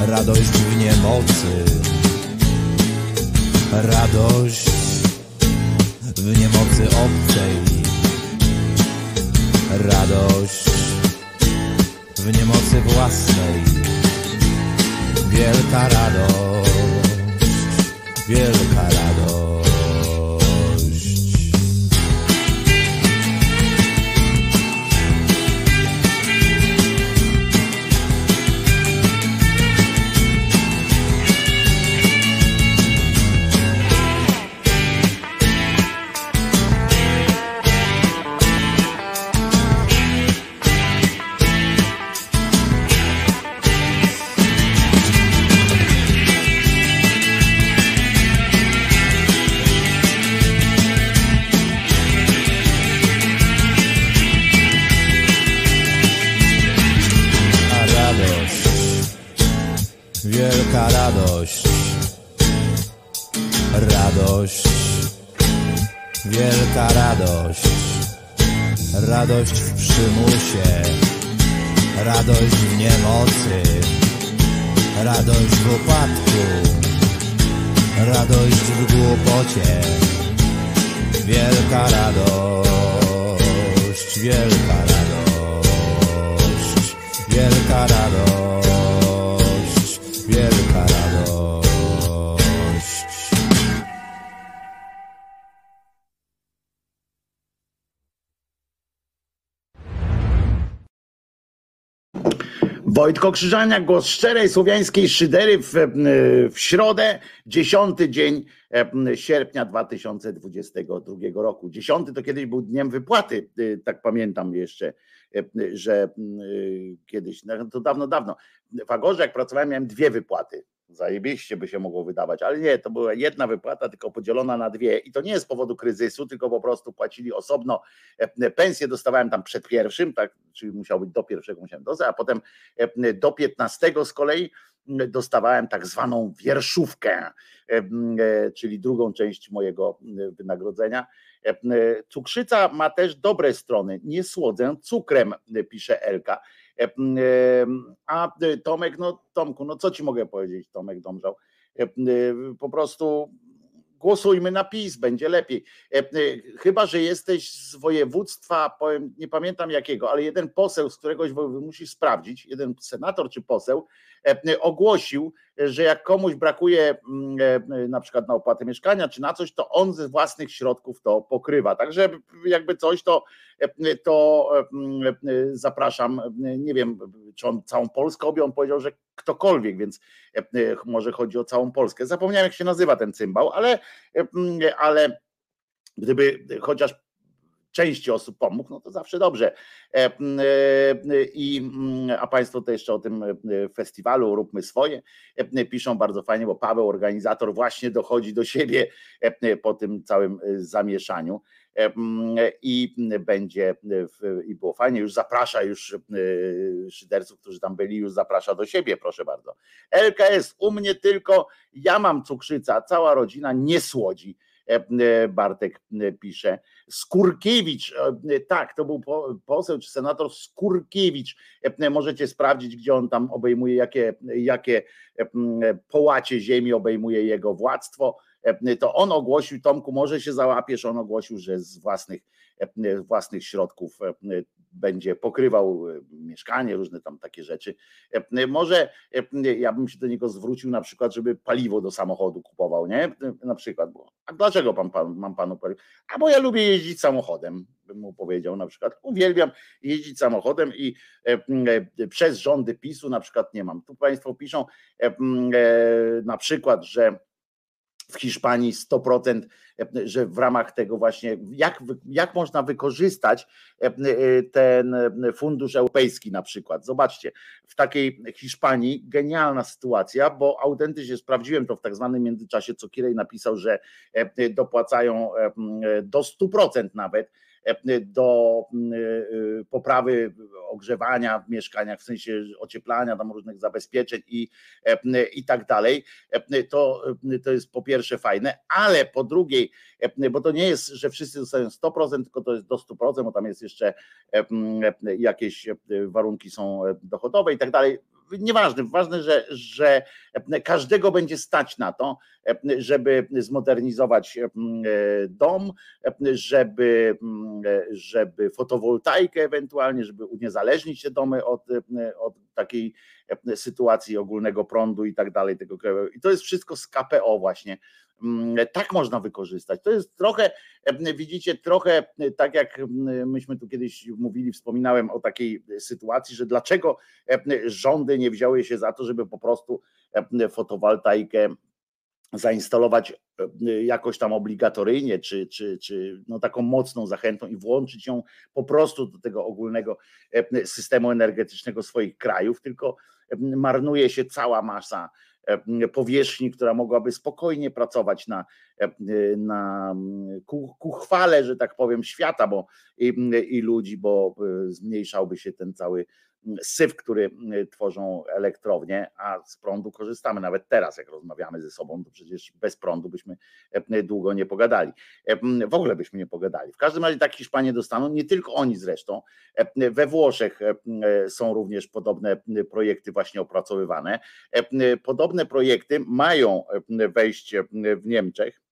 radość w niemocy, radość w niemocy obcej, radość w niemocy własnej, wielka radość, wielka radość. Radość w przymusie, radość w niemocy, radość w upadku, radość w głupocie, wielka radość, wielka radość. Wielka radość,
Wojtko Krzyżaniak, głos szczerej słowiańskiej szydery w, w środę, dziesiąty dzień e, sierpnia 2022 roku. Dziesiąty to kiedyś był dniem wypłaty, y, tak pamiętam jeszcze, e, że kiedyś, no to dawno, dawno. W Agorze jak pracowałem miałem dwie wypłaty zajebiście by się mogło wydawać, ale nie, to była jedna wypłata, tylko podzielona na dwie i to nie z powodu kryzysu, tylko po prostu płacili osobno e, pensję, dostawałem tam przed pierwszym, tak, czyli musiał być do pierwszego, musiałem dostać, a potem e, do piętnastego z kolei dostawałem tak zwaną wierszówkę, czyli drugą część mojego wynagrodzenia. Cukrzyca ma też dobre strony. Nie słodzę cukrem, pisze Elka. A Tomek, no Tomku, no co ci mogę powiedzieć, Tomek Domżał? Po prostu głosujmy na PiS, będzie lepiej. Chyba, że jesteś z województwa, powiem, nie pamiętam jakiego, ale jeden poseł z któregoś musisz sprawdzić, jeden senator czy poseł ogłosił, że jak komuś brakuje mm, na przykład na opłatę mieszkania czy na coś, to on ze własnych środków to pokrywa. Także jakby coś, to, to zapraszam, nie wiem, czy on całą Polskę objął, on powiedział, że ktokolwiek, więc może chodzi o całą Polskę. Zapomniałem, jak się nazywa ten cymbał, ale, ale gdyby chociaż części osób pomógł, no to zawsze dobrze. E, e, I, a Państwo to jeszcze o tym e, festiwalu Róbmy Swoje piszą bardzo fajnie, bo Paweł, organizator, właśnie dochodzi do siebie po tym całym zamieszaniu i będzie i było fajnie, już zaprasza już szyderców, którzy tam byli, już zaprasza do siebie, proszę bardzo. LKS, u mnie tylko ja mam cukrzyca, cała rodzina nie słodzi E, e, Bartek e, pisze. Skurkiewicz, tak, to był poseł czy senator Skurkiewicz. Możecie sprawdzić, gdzie on tam obejmuje, jakie, jakie połacie ziemi obejmuje jego władztwo. To on ogłosił, Tomku, może się załapiesz, on ogłosił, że z własnych, własnych środków będzie pokrywał e, mieszkanie, różne tam takie rzeczy. E, może e, ja bym się do niego zwrócił na przykład, żeby paliwo do samochodu kupował, nie? Na przykład. A dlaczego pan, pan, mam panu paliwo? A bo ja lubię jeździć samochodem, bym mu powiedział na przykład. Uwielbiam jeździć samochodem i przez rządy PiSu na przykład nie mam. Tu państwo piszą na przykład, że w Hiszpanii 100%, że w ramach tego właśnie, jak, jak można wykorzystać e, e, ten fundusz europejski na przykład. Zobaczcie, w takiej Hiszpanii genialna sytuacja, bo autentycznie sprawdziłem to w tak zwanym międzyczasie, co Kirej napisał, że e, dopłacają do 100% nawet do poprawy ogrzewania w mieszkaniach, w sensie ocieplania, tam różnych zabezpieczeń i, i tak dalej. To, to jest po pierwsze fajne, ale po drugiej, bo to nie jest, że wszyscy dostają 100%, tylko to jest do 100%, bo tam jest jeszcze jakieś warunki są dochodowe i tak dalej nieważne, ważne, że, że każdego będzie stać na to, żeby zmodernizować dom, żeby, żeby fotowoltaikę ewentualnie, żeby uniezależnić te domy od, od takiej sytuacji ogólnego prądu i tak dalej tego. I to jest wszystko z KPO właśnie. Tak można wykorzystać. To jest trochę, widzicie, trochę tak jak myśmy tu kiedyś mówili, wspominałem o takiej sytuacji, że dlaczego rządy nie wzięły się za to, żeby po prostu fotowoltaikę zainstalować jakoś tam obligatoryjnie, czy, czy, czy no taką mocną zachętą i włączyć ją po prostu do tego ogólnego systemu energetycznego swoich krajów, tylko marnuje się cała masa powierzchni, która mogłaby spokojnie pracować na, na ku, ku chwale, że tak powiem, świata bo, i, i ludzi, bo zmniejszałby się ten cały syf, który y, tworzą elektrownie, a z prądu korzystamy nawet teraz, jak rozmawiamy ze sobą, to przecież bez prądu byśmy e, długo nie pogadali. E, w ogóle byśmy nie pogadali. W każdym razie tak Hiszpanie dostaną, nie tylko oni zresztą. We Włoszech są również podobne projekty właśnie opracowywane. Podobne projekty mają wejść w Niemczech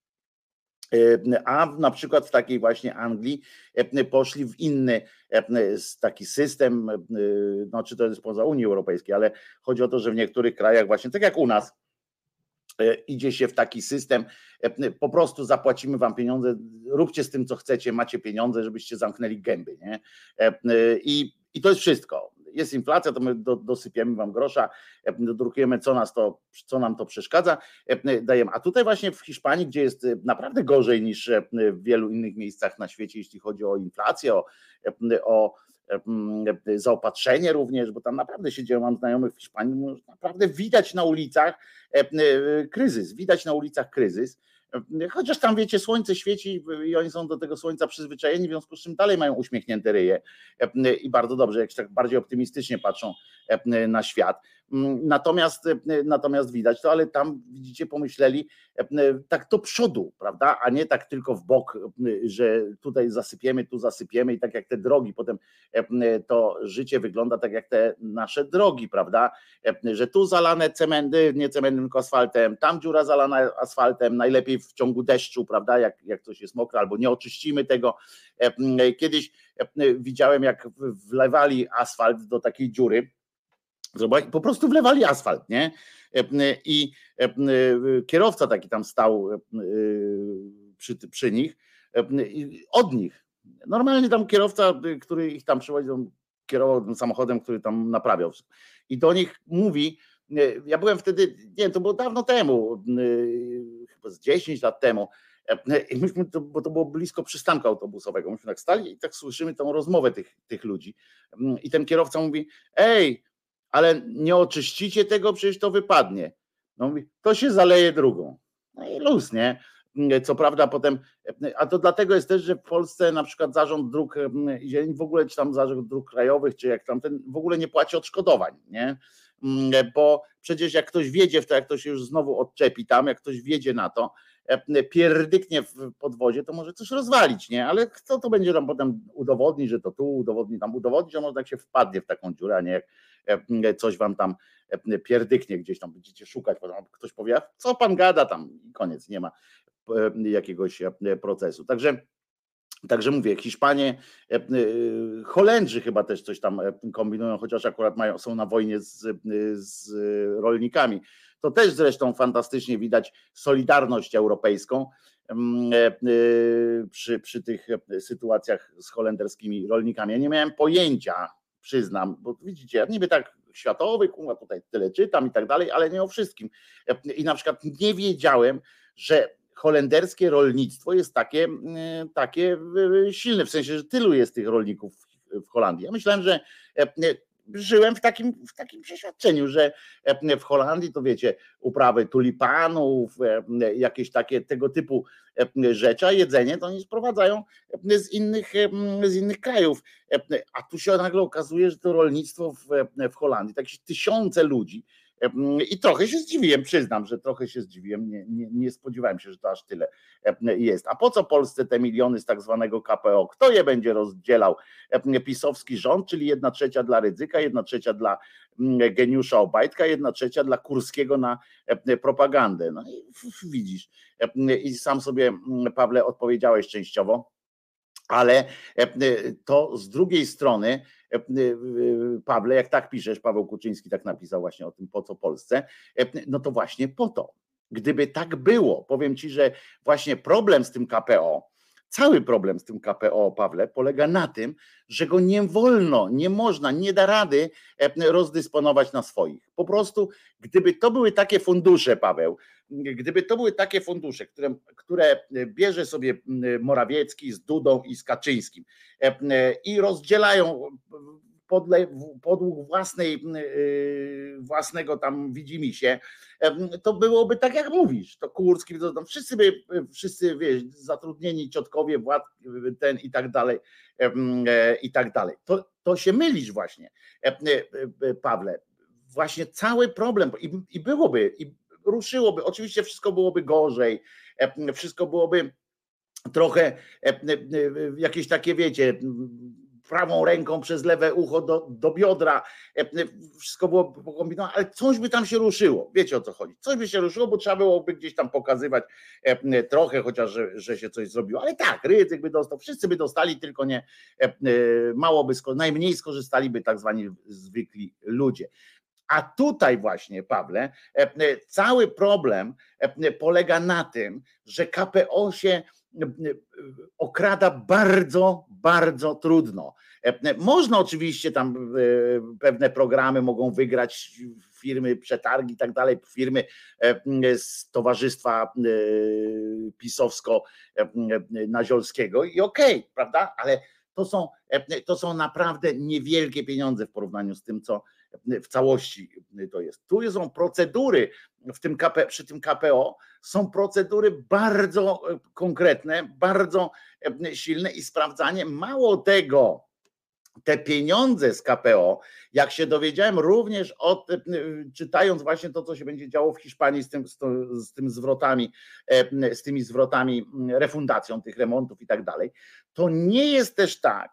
a na przykład w takiej właśnie Anglii e, poszli w inny e, taki system, no czy to jest poza Unii Europejskiej, ale chodzi o to, że w niektórych krajach właśnie, tak jak u nas, idzie się w taki system, po prostu zapłacimy wam pieniądze, róbcie z tym co chcecie, macie pieniądze, żebyście zamknęli gęby, nie? I, i to jest wszystko jest inflacja, to my do, dosypiemy wam grosza, e, drukujemy, co, nas to, co nam to przeszkadza, e, dajemy. A tutaj właśnie w Hiszpanii, gdzie jest e, naprawdę gorzej niż w wielu innych miejscach na świecie, jeśli chodzi o inflację, o, o zaopatrzenie również, bo tam naprawdę się dzieją, mam znajomych w Hiszpanii, no, naprawdę widać na ulicach kryzys, widać na ulicach kryzys. Chociaż tam wiecie, słońce świeci i oni są do tego słońca przyzwyczajeni, w związku z czym dalej mają uśmiechnięte ryje i bardzo dobrze, jak tak bardziej optymistycznie patrzą na świat. Natomiast, natomiast widać to, ale tam widzicie, pomyśleli tak do przodu, prawda, a nie tak tylko w bok, że tutaj zasypiemy, tu zasypiemy i tak jak te drogi, potem to życie wygląda tak jak te nasze drogi, prawda, że tu zalane cementy, nie cementem, tylko asfaltem, tam dziura zalana asfaltem, najlepiej w ciągu deszczu, prawda, jak, jak coś jest mokre, albo nie oczyścimy tego. Kiedyś widziałem, jak wlewali asfalt do takiej dziury, Zobacz, po prostu wlewali asfalt, nie? I kierowca taki tam stał przy, przy nich, od nich. Normalnie tam kierowca, który ich tam przywoził, kierował tym samochodem, który tam naprawiał. I do nich mówi, ja byłem wtedy, nie to było dawno temu, chyba z 10 lat temu, i myśmy, bo to było blisko przystanku autobusowego, myśmy tak stali i tak słyszymy tą rozmowę tych, tych ludzi. I ten kierowca mówi, ej, ale nie oczyścicie tego, przecież to wypadnie. No to się zaleje drugą. No i luz, nie? Co prawda potem, a to dlatego jest też, że w Polsce na przykład zarząd dróg zieleni, w ogóle czy tam zarząd dróg krajowych, czy jak tam ten, w ogóle nie płaci odszkodowań, nie? Bo przecież jak ktoś wiedzie w to, jak ktoś już znowu odczepi tam, jak ktoś wiedzie na to, pierdyknie w podwozie, to może coś rozwalić, nie? Ale kto to będzie tam potem udowodnić, że to tu, udowodni tam, udowodnić, że może tak się wpadnie w taką dziurę, a nie jak coś wam tam pierdyknie gdzieś tam będziecie szukać, ktoś powie, co pan gada tam i koniec, nie ma jakiegoś procesu. Także Także mówię, Hiszpanie, Holendrzy chyba też coś tam kombinują, chociaż akurat mają, są na wojnie z, z rolnikami. To też zresztą fantastycznie widać solidarność europejską przy, przy tych sytuacjach z holenderskimi rolnikami. Ja nie miałem pojęcia, przyznam, bo widzicie, ja niby tak światowy, kurwa, tutaj tyle czytam i tak dalej, ale nie o wszystkim. I na przykład nie wiedziałem, że holenderskie rolnictwo jest takie, takie silne, w sensie, że tylu jest tych rolników w Holandii. Ja myślałem, że żyłem w takim, w takim przeświadczeniu, że e, w Holandii to wiecie, uprawy tulipanów, e, jakieś takie tego typu e, rzeczy, a jedzenie to oni sprowadzają z innych, z innych krajów. A tu się nagle okazuje, że to rolnictwo w, w Holandii, takie tysiące ludzi, i trochę się zdziwiłem, przyznam, że trochę się zdziwiłem, nie, nie, nie, spodziewałem się, że to aż tyle jest. A po co Polsce te miliony z tak zwanego KPO? Kto je będzie rozdzielał? Pisowski rząd, czyli jedna trzecia dla Rydzyka, jedna trzecia dla geniusza Obajtka, jedna trzecia dla Kurskiego na propagandę. No i widzisz. I sam sobie, Pawle, odpowiedziałeś częściowo, ale to z drugiej strony E, Pawle, jak tak piszesz, Paweł Kuczyński tak napisał właśnie o tym, po co Polsce, e, no to właśnie po to. Gdyby tak było, powiem ci, że właśnie problem z tym KPO, cały problem z tym KPO, Pawle, polega na tym, że go nie wolno, nie można, nie da rady e, rozdysponować na swoich. Po prostu, gdyby to były takie fundusze, Paweł, gdyby to były takie fundusze, które, które bierze sobie Morawiecki z Dudą i z Kaczyńskim i rozdzielają podle, podług własnej, własnego tam widzimy się, to byłoby tak jak mówisz, to Kurski, to tam wszyscy by, wszyscy wiesz, zatrudnieni ciotkowie, władz, ten i tak dalej, i tak dalej. To, to się mylisz właśnie, Pawle. Właśnie cały problem i, i byłoby, i ruszyłoby. Oczywiście wszystko byłoby gorzej, e, wszystko byłoby trochę e, e, jakieś takie, wiecie, prawą ręką przez lewe ucho do, do biodra, wszystko było pokombinowane, ale coś by tam się ruszyło, wiecie o co chodzi, coś by się ruszyło, bo trzeba byłoby gdzieś tam pokazywać trochę, chociaż że, że się coś zrobiło, ale tak, Rydzyk by dostał, wszyscy by dostali, tylko nie, mało by, najmniej skorzystaliby tak zwani zwykli ludzie. A tutaj właśnie, Pawle, e, e, cały problem e, polega na tym, że KPO się okrada bardzo, bardzo trudno. Można oczywiście tam pewne programy mogą wygrać firmy, przetargi i tak dalej, firmy z towarzystwa pisowsko-naziolskiego i okej, okay, prawda? Ale to są, to są naprawdę niewielkie pieniądze w porównaniu z tym, co w całości to jest. Tu są procedury w tym KP, przy tym KPO, są procedury bardzo konkretne, bardzo silne i sprawdzanie. Mało tego, te pieniądze z KPO, jak się dowiedziałem również od, czytając właśnie to, co się będzie działo w Hiszpanii z, tym, z, z tym zwrotami, z tymi zwrotami, refundacją tych remontów i tak dalej, to nie jest też tak,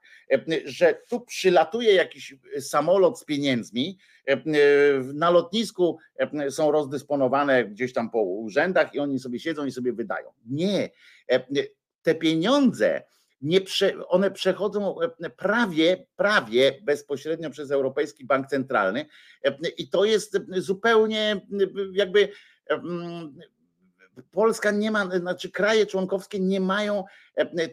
że tu przylatuje jakiś samolot z pieniędzmi, na lotnisku są rozdysponowane gdzieś tam po urzędach i oni sobie siedzą i sobie wydają. Nie, te pieniądze, nie prze, one przechodzą prawie, prawie bezpośrednio przez Europejski Bank Centralny i to jest zupełnie jakby Polska nie ma, znaczy kraje członkowskie nie mają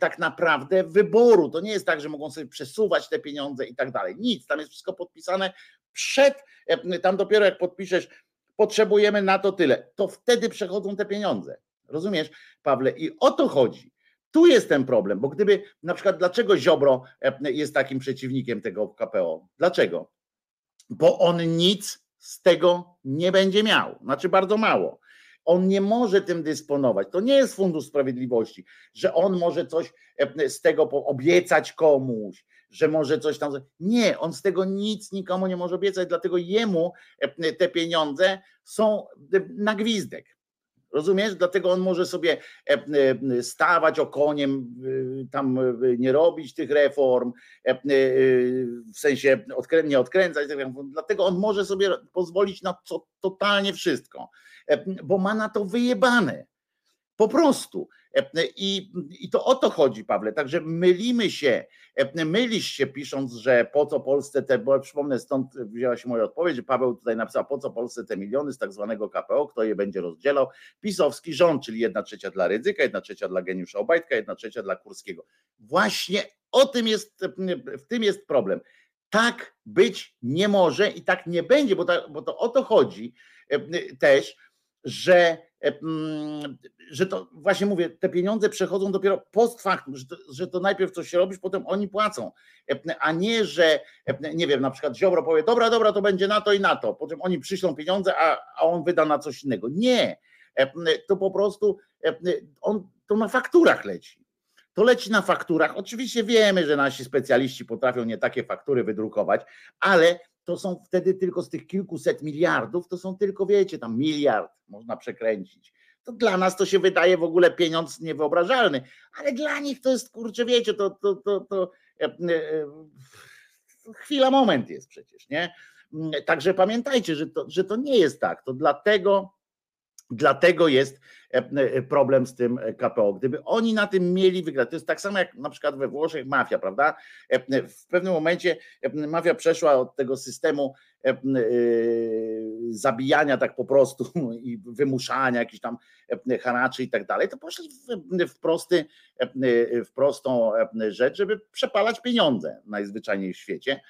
tak naprawdę wyboru. To nie jest tak, że mogą sobie przesuwać te pieniądze i tak dalej. Nic, tam jest wszystko podpisane przed, tam dopiero jak podpiszesz, potrzebujemy na to tyle, to wtedy przechodzą te pieniądze. Rozumiesz, Pawle? I o to chodzi. Tu jest ten problem, bo gdyby na przykład dlaczego Ziobro jest takim przeciwnikiem tego KPO? Dlaczego? Bo on nic z tego nie będzie miał, znaczy bardzo mało. On nie może tym dysponować. To nie jest Fundusz Sprawiedliwości, że on może coś z tego obiecać komuś, że może coś tam. Nie, on z tego nic nikomu nie może obiecać, dlatego jemu te pieniądze są na gwizdek. Rozumiesz? Dlatego on może sobie stawać okoniem, tam nie robić tych reform, w sensie nie odkręcać, tak dlatego on może sobie pozwolić na co, totalnie wszystko, bo ma na to wyjebane. Po prostu. I, I to o to chodzi, Pawle. Także mylimy się, mylisz się pisząc, że po co Polsce te, bo przypomnę, stąd wzięła się moja odpowiedź, że Paweł tutaj napisał, po co Polsce te miliony z tak zwanego KPO, kto je będzie rozdzielał. Pisowski rząd, czyli jedna trzecia dla Rydzyka, jedna trzecia dla Geniusza Obajtka, jedna trzecia dla Kurskiego. Właśnie o tym jest, w tym jest problem. Tak być nie może i tak nie będzie, bo, ta, bo to o to chodzi też, że że to właśnie mówię, te pieniądze przechodzą dopiero post factum, że to, że to najpierw coś robisz, potem oni płacą, a nie, że nie wiem, na przykład Ziobro powie, dobra, dobra, to będzie na to i na to, potem oni przyślą pieniądze, a, a on wyda na coś innego. Nie, to po prostu on to na fakturach leci. To leci na fakturach. Oczywiście wiemy, że nasi specjaliści potrafią nie takie faktury wydrukować, ale to są wtedy tylko z tych kilkuset miliardów, to są tylko, wiecie, tam miliard można przekręcić. To dla nas to się wydaje w ogóle pieniądz niewyobrażalny, ale dla nich to jest, kurczę, wiecie, to, to, to, to e, e, chwila, moment jest przecież, nie? Także pamiętajcie, że to, że to nie jest tak. To dlatego Dlatego jest e, e, problem z tym e, KPO. Gdyby oni na tym mieli wygrać, to jest tak samo jak na przykład we Włoszech mafia, prawda? W pewnym momencie mafia przeszła od tego systemu zabijania tak po prostu i wymuszania jakichś tam haraczy i tak dalej, to poszli w, prosty, w prostą rzecz, żeby przepalać pieniądze najzwyczajniej w świecie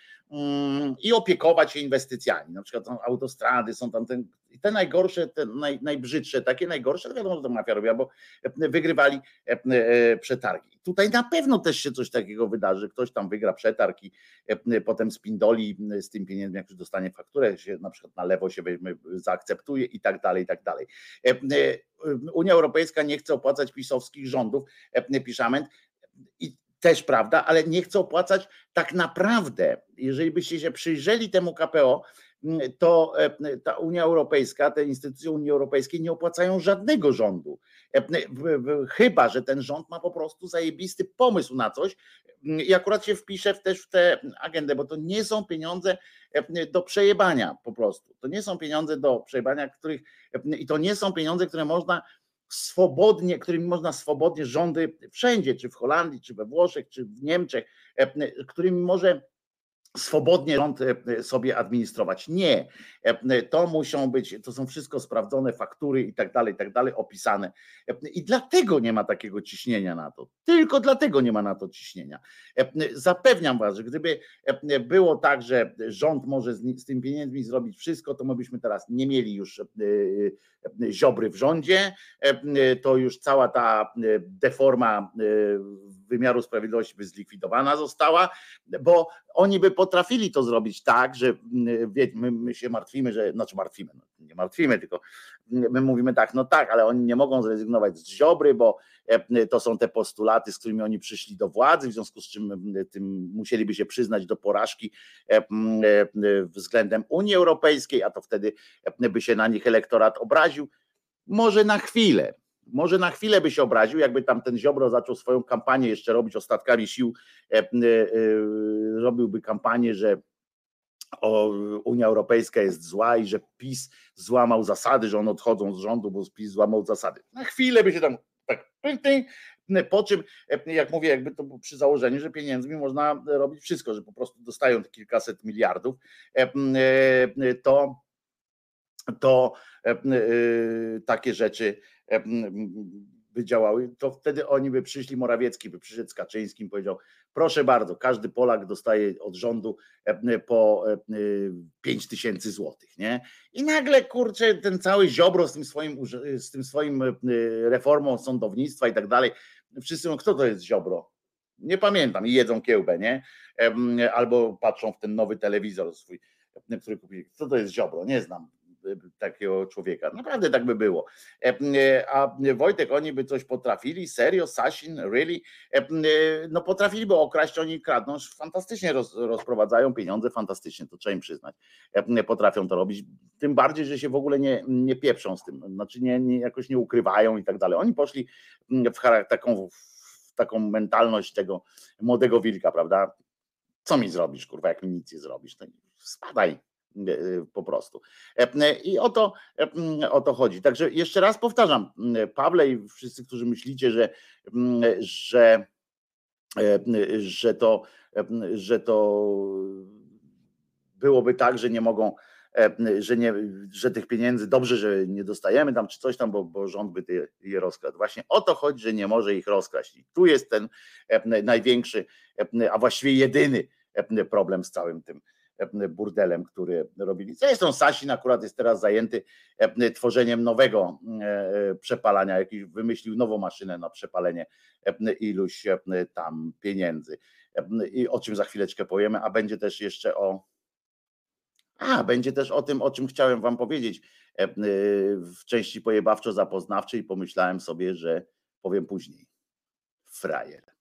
i opiekować się inwestycjami. Na przykład tam autostrady są tam ten, te najgorsze, te naj, najbrzydsze, takie najgorsze, to wiadomo, to mafia robiła, bo wygrywali przetargi. Tutaj na pewno też się coś takiego wydarzy, ktoś tam wygra przetarg i potem spindoli z tym pieniędzmi, jak już dostanie fakturę, się na przykład na lewo się weźmie, zaakceptuje i tak dalej, i tak dalej. Unia Europejska nie chce opłacać pisowskich rządów, piszament, i też prawda, ale nie chce opłacać tak naprawdę, jeżeli byście się przyjrzeli temu KPO, to e, ta Unia Europejska, te instytucje Unii Europejskiej nie opłacają żadnego rządu. E, chyba, że ten rząd ma po prostu zajebisty pomysł na coś i akurat się wpisze też w tę agendę, bo to nie są pieniądze e, do przejebania po prostu. To nie są pieniądze do przejebania, których i to nie są pieniądze, które można swobodnie, którymi można swobodnie rządy wszędzie, czy w Holandii, czy we Włoszech, czy w Niemczech, którymi może swobodnie rząd e, sobie administrować. Nie, e, to muszą być, to są wszystko sprawdzone faktury i tak dalej, i tak dalej, opisane. E, I dlatego nie ma takiego ciśnienia na to. Tylko dlatego nie ma na to ciśnienia. Zapewniam Was, że gdyby było tak, że rząd może z tym pieniędzmi zrobić wszystko, to my byśmy teraz nie mieli już ziobry w rządzie, to już cała ta deforma wymiaru sprawiedliwości by zlikwidowana została, bo oni by potrafili to zrobić tak, że mm, my, my się martwimy, że, znaczy martwimy, no, nie martwimy, tylko my mówimy tak, no tak, ale oni nie mogą zrezygnować z Ziobry, bo e, to są te postulaty, z którymi oni przyszli do władzy, w związku z czym mm, tym musieliby się przyznać do porażki e, mm, e, względem Unii Europejskiej, a to wtedy by się na nich elektorat obraził. Może na chwilę, może na chwilę by się obraził, jakby tam ten Ziobro zaczął swoją kampanię jeszcze robić ostatkami sił, robiłby kampanię, że o, Unia Europejska jest zła i że PiS złamał zasady, że on odchodzą z rządu, bo PiS złamał zasady. Na chwilę by się tam tak po czym, jak mówię, jakby to przy założeniu, że pieniędzmi można robić wszystko, że po prostu dostają te kilkaset miliardów, to, to takie rzeczy by działały, to wtedy oni by przyszli, Morawiecki by przyszedł z Kaczyńskim, powiedział, proszę bardzo, każdy Polak dostaje od rządu po 5 e, tysięcy złotych, nie? I nagle, kurczę, ten cały Ziobro z tym swoim, z tym swoim e, reformą sądownictwa i tak dalej, wszyscy mówią, kto to jest Ziobro? Nie pamiętam i jedzą kiełbę, nie? Albo patrzą w ten nowy telewizor swój, który kupili. Co to jest Ziobro? Nie znam takiego człowieka. Naprawdę tak by było. E, e, a Wojtek, oni by coś potrafili? Serio? Sasin? Really? E, no potrafiliby okraść, oni kradną, fantastycznie roz, rozprowadzają pieniądze, fantastycznie, to trzeba im przyznać. Potrafią to robić, tym bardziej, że się w ogóle nie, nie pieprzą z tym, znaczy nie, nie, jakoś nie ukrywają i tak dalej. Oni poszli w taką, taką mentalność tego młodego wilka, prawda? Co mi zrobisz, kurwa, jak mi nic nie zrobisz? To spadaj, po prostu. E, I o to, e, o to chodzi. Także jeszcze raz powtarzam, Pawle i wszyscy, którzy myślicie, że, że, że, to, że to byłoby tak, że nie mogą, że, nie, że tych pieniędzy dobrze, że nie dostajemy tam czy coś tam, bo, bo rząd by je rozkradł. Właśnie o to chodzi, że nie może ich rozkraść. I tu jest ten największy, a właściwie jedyny problem z całym tym E, burdelem, który robili. Zresztą Sasin akurat jest teraz zajęty e, tworzeniem nowego e, przepalania, jakiś wymyślił nową maszynę na przepalenie iluś tam pieniędzy. I o czym za chwileczkę powiemy, a będzie też jeszcze o a, będzie też o tym, o czym chciałem wam powiedzieć w części pojebawczo-zapoznawczej. Pomyślałem sobie, że powiem później. Frajer.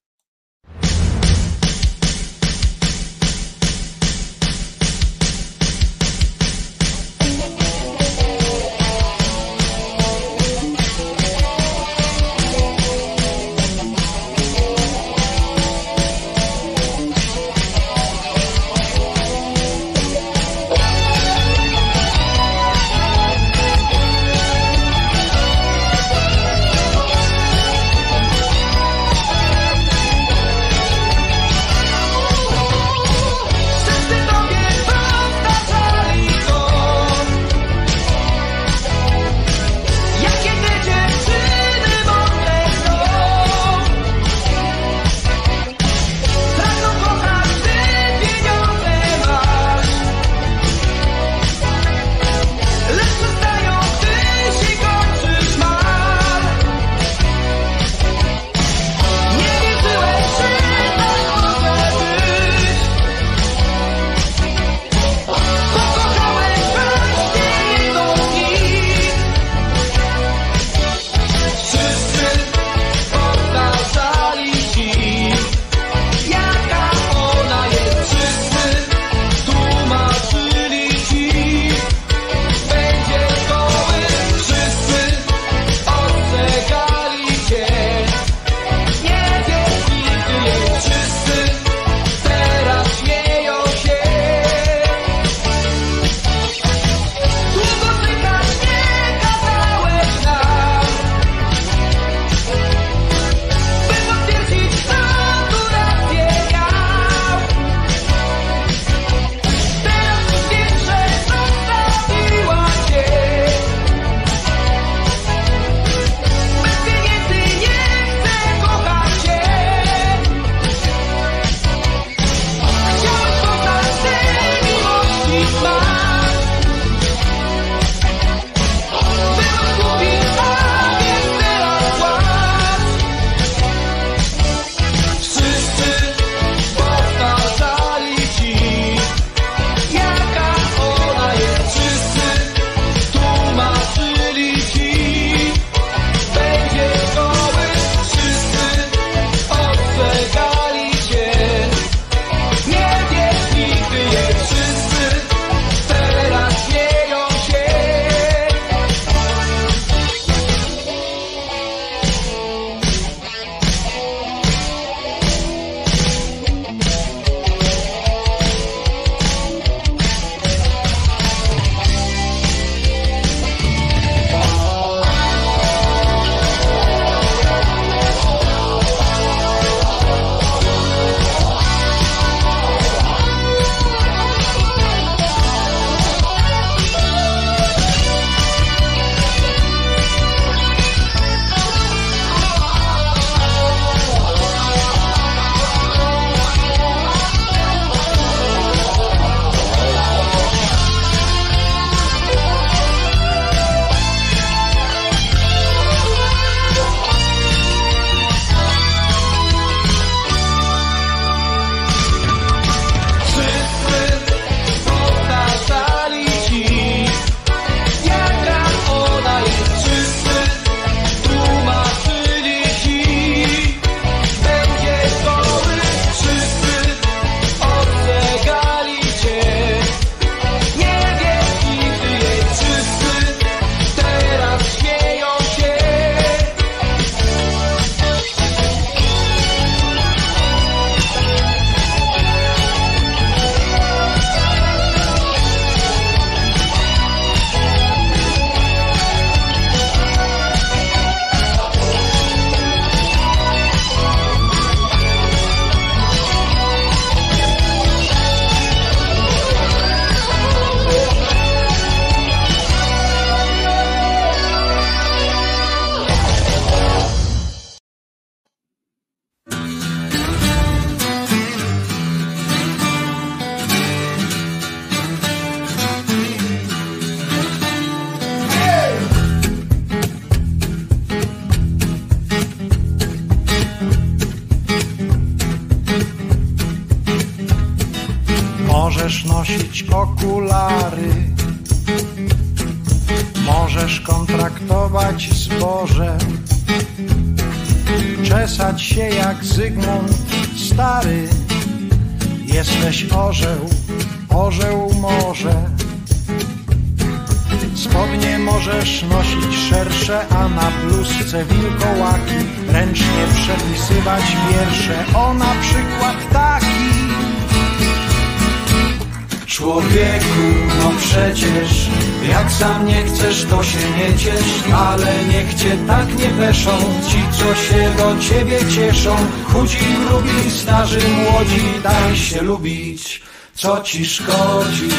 Lubić, co ci szkodzi.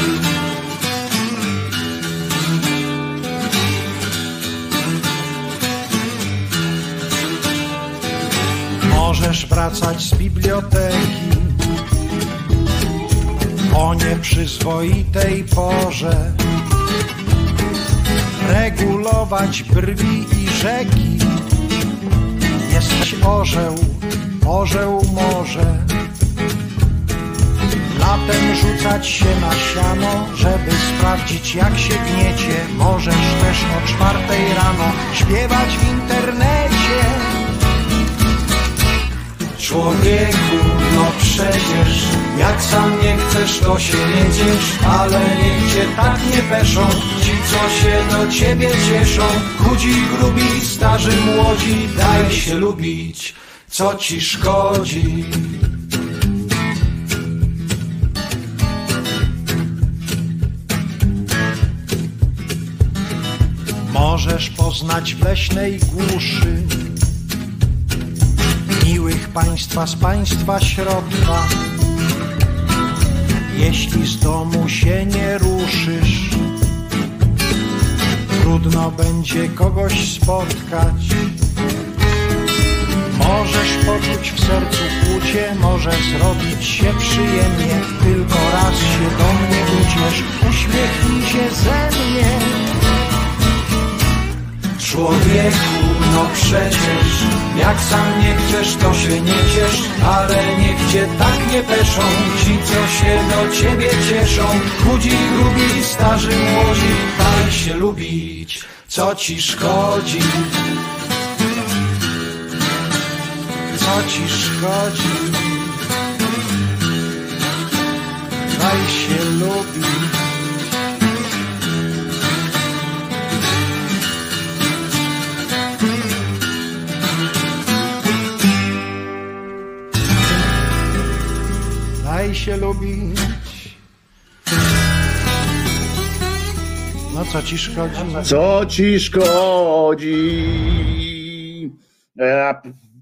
Możesz wracać z biblioteki o nieprzyzwoitej porze, regulować brwi i rzeki. Jesteś orzeł, orzeł może. Latem rzucać się na siano, żeby sprawdzić jak się gniecie. Możesz też o czwartej rano śpiewać w internecie. Człowieku, no przecież jak sam nie chcesz, to się nie ciesz, ale niech cię tak nie peszą ci, co się do ciebie cieszą. Chudzi, grubi, starzy, młodzi, daj się lubić, co ci szkodzi. Poznać w leśnej głuszy miłych państwa z państwa środka. Jeśli z domu się nie ruszysz, trudno będzie kogoś spotkać. Możesz poczuć w sercu kłucie, może zrobić się przyjemnie, tylko raz się do mnie uciesz, uśmiechnij się ze mnie. Człowieku, no przecież jak sam nie chcesz, to się nie ciesz, ale niech cię tak nie peszą ci, co się do ciebie cieszą. Chudzi, grubi, starzy, młodzi, daj się lubić, co ci szkodzi. Co ci szkodzi? Daj się lubić. Się lubić. No co ci szkodzi?
Co ci szkodzi? E,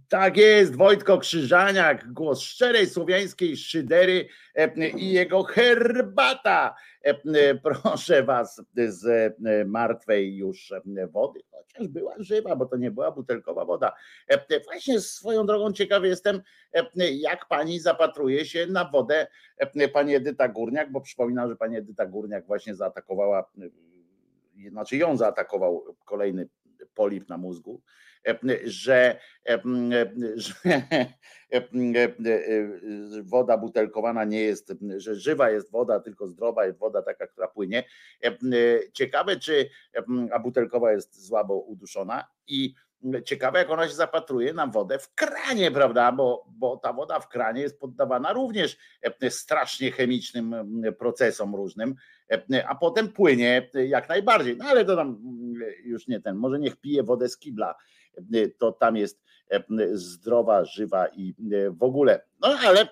Tak jest, Wojtko Krzyżaniak, głos szczerej słowiańskiej szydery e, i jego herbata. E, Proszę was z martwej już wody, chociaż była żywa, bo to nie była butelkowa woda. E, Właśnie swoją drogą ciekawy jestem, e, jak pani zapatruje się na wodę e, pani Edyta Górniak, bo przypominam, że pani Edyta Górniak właśnie zaatakowała, znaczy ją zaatakował kolejny polip na mózgu, że, że woda butelkowana nie jest, że żywa jest woda, tylko zdrowa jest woda taka, która płynie. Ciekawe, czy, a butelkowa jest słabo uduszona i ciekawe, jak ona się zapatruje na wodę w kranie, prawda? Bo, bo ta woda w kranie jest poddawana również strasznie chemicznym procesom różnym, a potem płynie jak najbardziej. No ale to tam już nie ten, może niech pije wodę z kibla, to tam jest zdrowa, żywa i w ogóle. No ale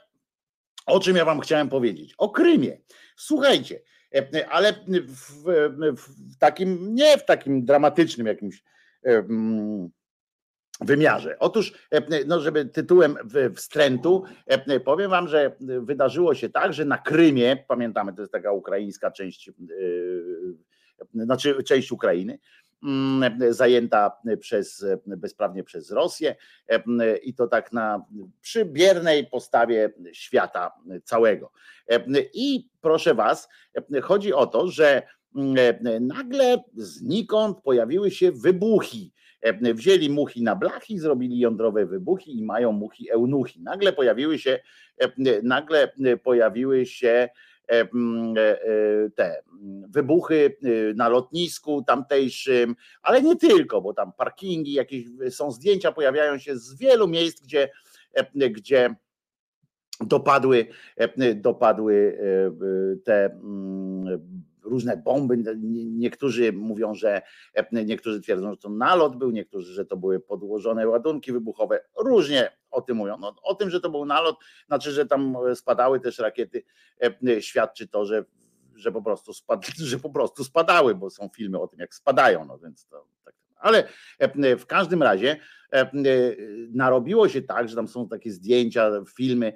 o czym ja wam chciałem powiedzieć? O Krymie. Słuchajcie, ale w, w takim, nie w takim dramatycznym jakimś wymiarze. Otóż, no żeby tytułem wstrętu, powiem wam, że wydarzyło się tak, że na Krymie, pamiętamy, to jest taka ukraińska część, znaczy część Ukrainy, zajęta przez, bezprawnie przez Rosję i to tak na przy biernej postawie świata całego. I proszę was, chodzi o to, że nagle znikąd pojawiły się wybuchy. Wzięli muchi na blachy, zrobili jądrowe wybuchy i mają muchi eunuchi. Nagle pojawiły się, nagle pojawiły się te wybuchy na lotnisku tamtejszym, ale nie tylko, bo tam parkingi, jakieś są zdjęcia, pojawiają się z wielu miejsc, gdzie, gdzie dopadły, dopadły te mm, różne bomby. Niektórzy mówią, że niektórzy twierdzą, że to nalot był, niektórzy, że to były podłożone ładunki wybuchowe. Różnie o tym mówią. No, o tym, że to był nalot, znaczy, że tam spadały też rakiety, świadczy to, że że po prostu spad, że po prostu spadały, bo są filmy o tym, jak spadają, no więc to tak. Ale w każdym razie narobiło się tak, że tam są takie zdjęcia, filmy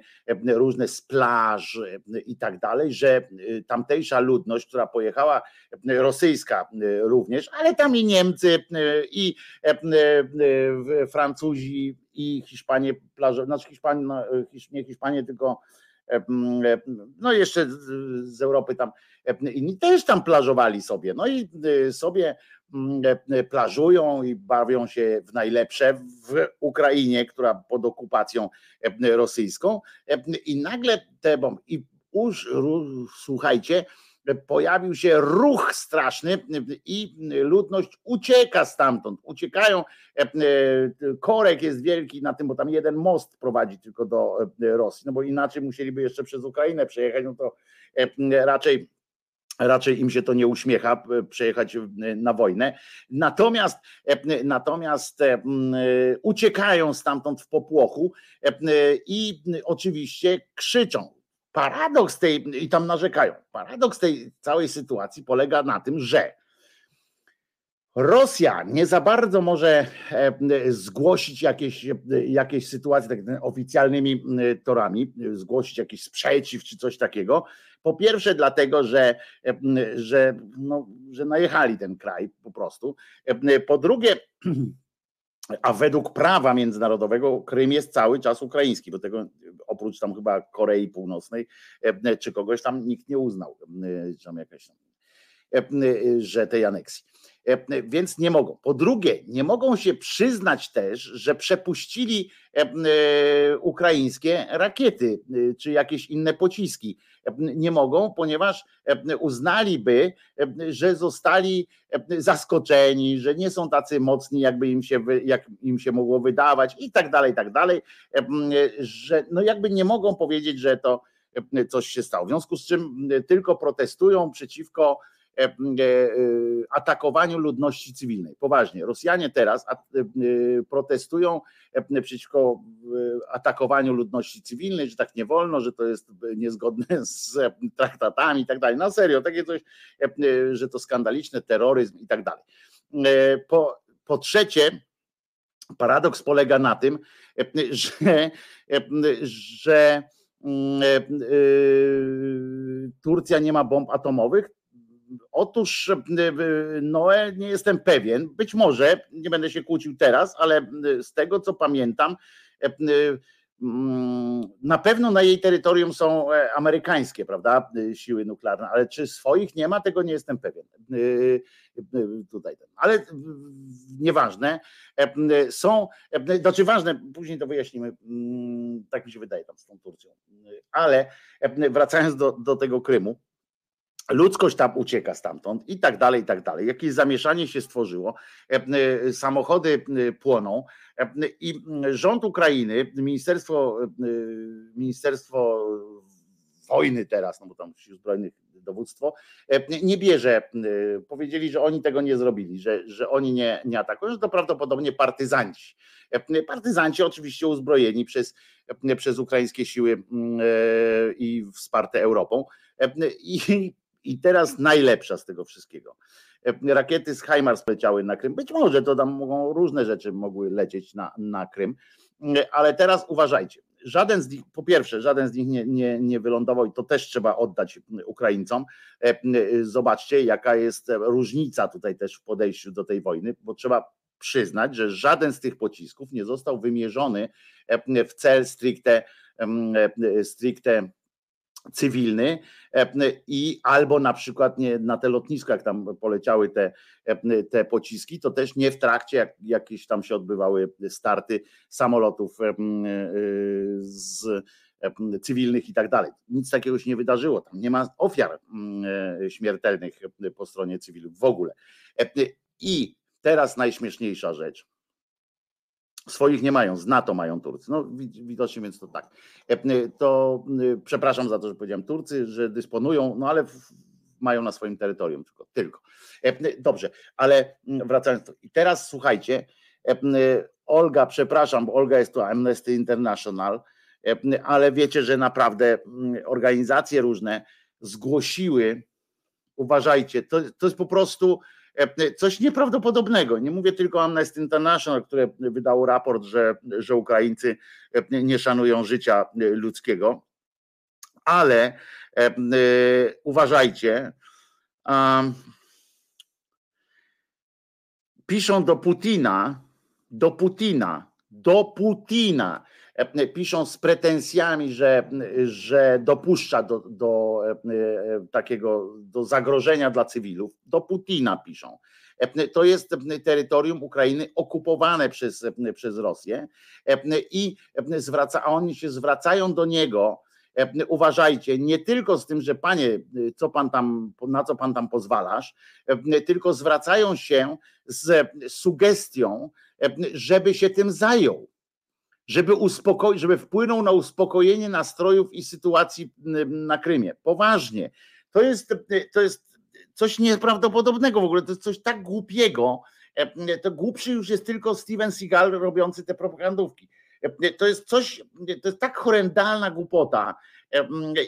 różne z plaż i tak dalej, że tamtejsza ludność, która pojechała, rosyjska również, ale tam i Niemcy, i Francuzi, i Hiszpanie, plaże, znaczy Hiszpanie, no, nie Hiszpanie, tylko no jeszcze z Europy tam inni też tam plażowali sobie, no i sobie plażują i bawią się w najlepsze w Ukrainie, która pod okupacją rosyjską. I nagle te bomby i już słuchajcie, pojawił się ruch straszny i ludność ucieka stamtąd. Uciekają. Korek jest wielki na tym, bo tam jeden most prowadzi tylko do Rosji, no bo inaczej musieliby jeszcze przez Ukrainę przejechać, no to raczej raczej im się to nie uśmiecha przejechać na wojnę. Natomiast, natomiast uciekają stamtąd w popłochu i oczywiście krzyczą paradoks tej, i tam narzekają, paradoks tej całej sytuacji polega na tym, że Rosja nie za bardzo może e, zgłosić jakieś, jakieś sytuacje tak oficjalnymi torami, zgłosić jakiś sprzeciw czy coś takiego. Po pierwsze, dlatego, że, e, że, no, że najechali ten kraj po prostu. E, po drugie, a według prawa międzynarodowego Krym jest cały czas ukraiński, bo tego oprócz tam chyba Korei Północnej e, czy kogoś tam nikt nie uznał, e, tam jakaś, e, że tej aneksji. Więc nie mogą. Po drugie, nie mogą się przyznać też, że przepuścili ukraińskie rakiety czy jakieś inne pociski. Nie mogą, ponieważ uznaliby, że zostali zaskoczeni, że nie są tacy mocni, jakby im się, jak im się mogło wydawać i tak dalej, i tak dalej, że no jakby nie mogą powiedzieć, że to coś się stało. W związku z czym tylko protestują przeciwko E, e, atakowaniu ludności cywilnej. Poważnie, Rosjanie teraz e, protestują przeciwko atakowaniu ludności cywilnej, że tak nie wolno, że to jest niezgodne z traktatami i tak dalej. Na serio, takie coś, że to skandaliczne, terroryzm i tak dalej. Po, po trzecie, paradoks polega na tym, że, że Turcja nie ma bomb atomowych, Otóż Noe nie jestem pewien, być może, nie będę się kłócił teraz, ale z tego co pamiętam, na pewno na jej terytorium są e, amerykańskie, prawda, siły nuklearne, ale czy swoich nie ma, tego nie jestem pewien. Tutaj, ale nieważne. Są, znaczy ważne, później to wyjaśnimy, tak mi się wydaje tam z tą Turcją. Ale wracając do, do tego Krymu, ludzkość tam ucieka stamtąd i tak dalej, i tak dalej. Jakieś zamieszanie się stworzyło, e, e, samochody e, płoną i rząd Ukrainy, ministerstwo, ministerstwo wojny teraz, no bo tam sił zbrojnych dowództwo, nie bierze, powiedzieli, że oni tego nie zrobili, że, że oni nie, nie atakują, że to prawdopodobnie partyzanci. Partyzanci oczywiście uzbrojeni przez, przez ukraińskie siły i wsparte Europą. I i teraz najlepsza z tego wszystkiego. E, rakiety z HIMARS leciały na Krym. Być może to tam mogą różne rzeczy mogły lecieć na, na Krym, e, ale teraz uważajcie. Żaden z nich, po pierwsze, żaden z nich nie, nie, nie wylądował i to też trzeba oddać Ukraińcom. E, zobaczcie, jaka jest różnica tutaj też w podejściu do tej wojny, bo trzeba przyznać, że żaden z tych pocisków nie został wymierzony w cel stricte, stricte cywilny e, i albo na przykład nie na te lotniska, jak tam poleciały te, e, te pociski, to też nie w trakcie, jak jakieś tam się odbywały starty samolotów e, z cywilnych i tak dalej. Nic takiego się nie wydarzyło. Tam nie ma ofiar śmiertelnych po stronie cywilów w ogóle. I teraz najśmieszniejsza rzecz. Swoich nie mają, z NATO mają Turcy. No widocznie więc to tak. To przepraszam za to, że powiedziałem Turcy, że dysponują, no ale mają na swoim terytorium tylko. tylko. Dobrze, ale wracając do. I teraz słuchajcie, Olga, przepraszam, bo Olga jest to Amnesty International, ale wiecie, że naprawdę organizacje różne zgłosiły, uważajcie, to, to jest po prostu coś nieprawdopodobnego. Nie mówię tylko Amnesty International, które wydało raport, że, że Ukraińcy nie szanują życia ludzkiego, ale uważajcie, piszą do Putina, do Putina, do Putina, piszą z pretensjami, że, że dopuszcza do, do takiego do zagrożenia dla cywilów. Do Putina piszą. To jest terytorium Ukrainy okupowane przez, przez Rosję i zwraca, a oni się zwracają do niego. Uważajcie, nie tylko z tym, że panie, co pan tam, na co pan tam pozwalasz, tylko zwracają się z sugestią, żeby się tym zajął żeby żeby wpłynął na uspokojenie nastrojów i sytuacji na Krymie. Poważnie. To jest, to jest coś nieprawdopodobnego w ogóle, to jest coś tak głupiego. To głupszy już jest tylko Steven Seagal robiący te propagandówki. To jest coś, to jest tak horrendalna głupota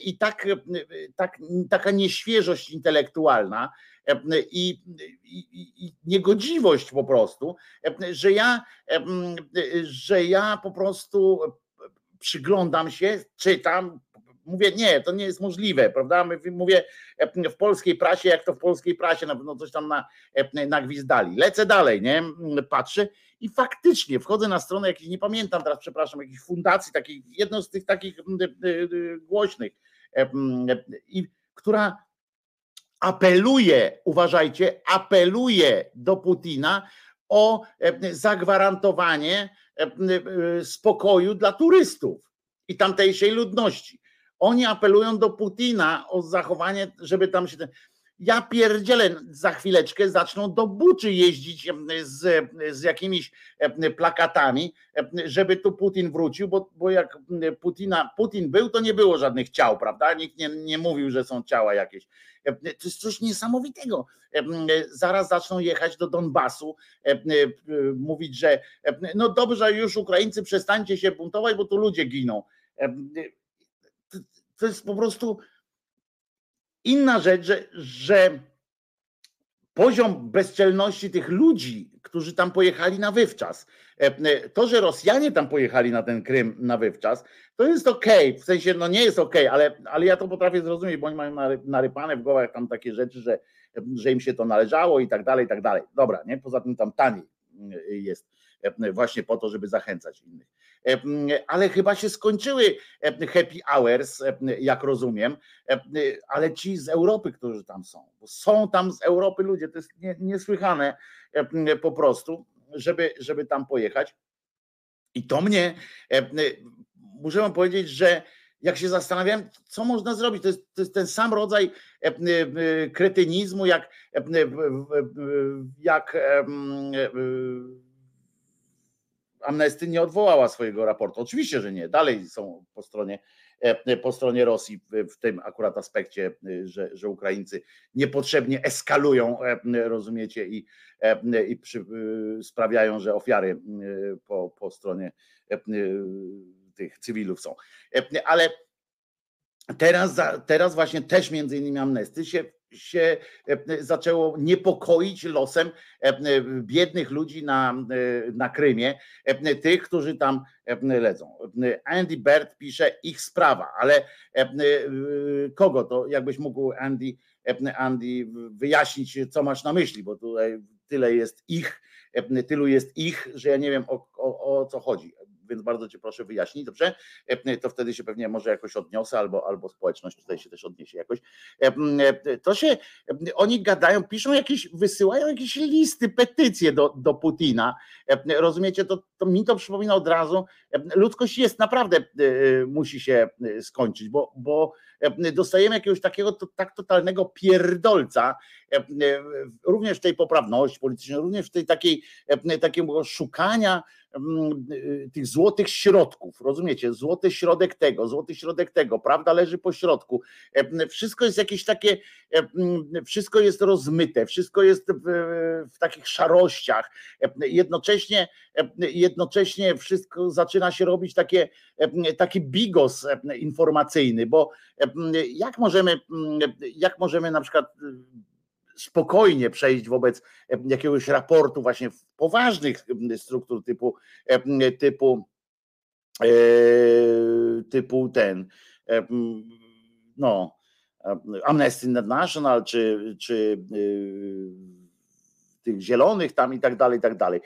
i tak, tak, taka nieświeżość intelektualna, i, i, niegodziwość po prostu, że ja, że ja po prostu przyglądam się, czytam, mówię, nie, to nie jest możliwe, prawda? Mówię w polskiej prasie, jak to w polskiej prasie, na pewno coś tam na, nagwizdali. Lecę dalej, nie? Patrzę i faktycznie wchodzę na stronę jakiejś, nie pamiętam teraz, przepraszam, jakiejś fundacji, takiej, jedną z tych takich głośnych, która apeluje, uważajcie, apeluje do Putina o e, zagwarantowanie e, e, spokoju dla turystów i tamtejszej ludności. Oni apelują do Putina o zachowanie, żeby tam się. Ja pierdzielę, za chwileczkę zaczną do Buczy jeździć z, z jakimiś plakatami, żeby tu Putin wrócił, bo, bo jak Putina, Putin był, to nie było żadnych ciał, prawda? Nikt nie, nie mówił, że są ciała jakieś. To jest coś niesamowitego. Zaraz zaczną jechać do Donbasu, mówić, że no dobrze, już Ukraińcy przestańcie się buntować, bo tu ludzie giną. To jest po prostu Inna rzecz, że, że poziom bezczelności tych ludzi, którzy tam pojechali na wywczas, e, to, że Rosjanie tam pojechali na ten Krym na wywczas, to jest okej, okay. w sensie no nie jest okej, okay, ale, ale ja to potrafię zrozumieć, bo oni mają narypane w głowach tam takie rzeczy, że, że im się to należało i tak dalej, i tak dalej. Dobra, nie? Poza tym tam taniej jest właśnie po to, żeby zachęcać innych. Ale chyba się skończyły happy hours, jak rozumiem, ale ci z Europy, którzy tam są, bo są tam z Europy ludzie, to jest niesłychane po prostu, żeby, żeby tam pojechać. I to mnie, muszę wam powiedzieć, że jak się zastanawiałem, co można zrobić, to jest, to jest ten sam rodzaj kretynizmu, jak, jak Amnesty nie odwołała swojego raportu. Oczywiście, że nie. Dalej są po stronie, e, po stronie Rosji w tym akurat aspekcie, e, że, że Ukraińcy niepotrzebnie eskalują, e, rozumiecie, i, i przy, sprawiają, że ofiary po, po stronie tych cywilów są. Ale teraz, teraz właśnie też między innymi Amnesty się się e, zaczęło niepokoić losem e, biednych ludzi na, e, na Krymie, tych, którzy tam ledzą. Andy Bert pisze ich sprawa, ale kogo to, jakbyś mógł Andy, Andy wyjaśnić, co masz na myśli, bo tutaj tyle jest ich, tylu jest ich, że ja nie wiem o, o, o co chodzi. Więc bardzo cię proszę wyjaśnij, dobrze? To wtedy się pewnie może jakoś odniosę, albo, albo społeczność tutaj się też odniesie jakoś. To się, oni gadają, piszą jakieś, wysyłają jakieś listy, petycje do, do Putina. Rozumiecie, to, to mi to przypomina od razu, ludzkość jest naprawdę, musi się skończyć, bo, bo dostajemy jakiegoś takiego tak totalnego pierdolca, również w tej poprawności politycznej, również w tej takiej, takiego szukania tych złotych środków, rozumiecie? Złoty środek tego, złoty środek tego, prawda leży po środku. Wszystko jest jakieś takie, wszystko jest rozmyte, wszystko jest w, w takich szarościach. Jednocześnie, jednocześnie wszystko zaczyna się robić takie, taki bigos informacyjny, bo jak możemy, jak możemy na przykład spokojnie przejść wobec jakiegoś raportu właśnie poważnych struktur typu typu typu ten no Amnesty International czy, czy tych zielonych tam i tak dalej, i tak dalej.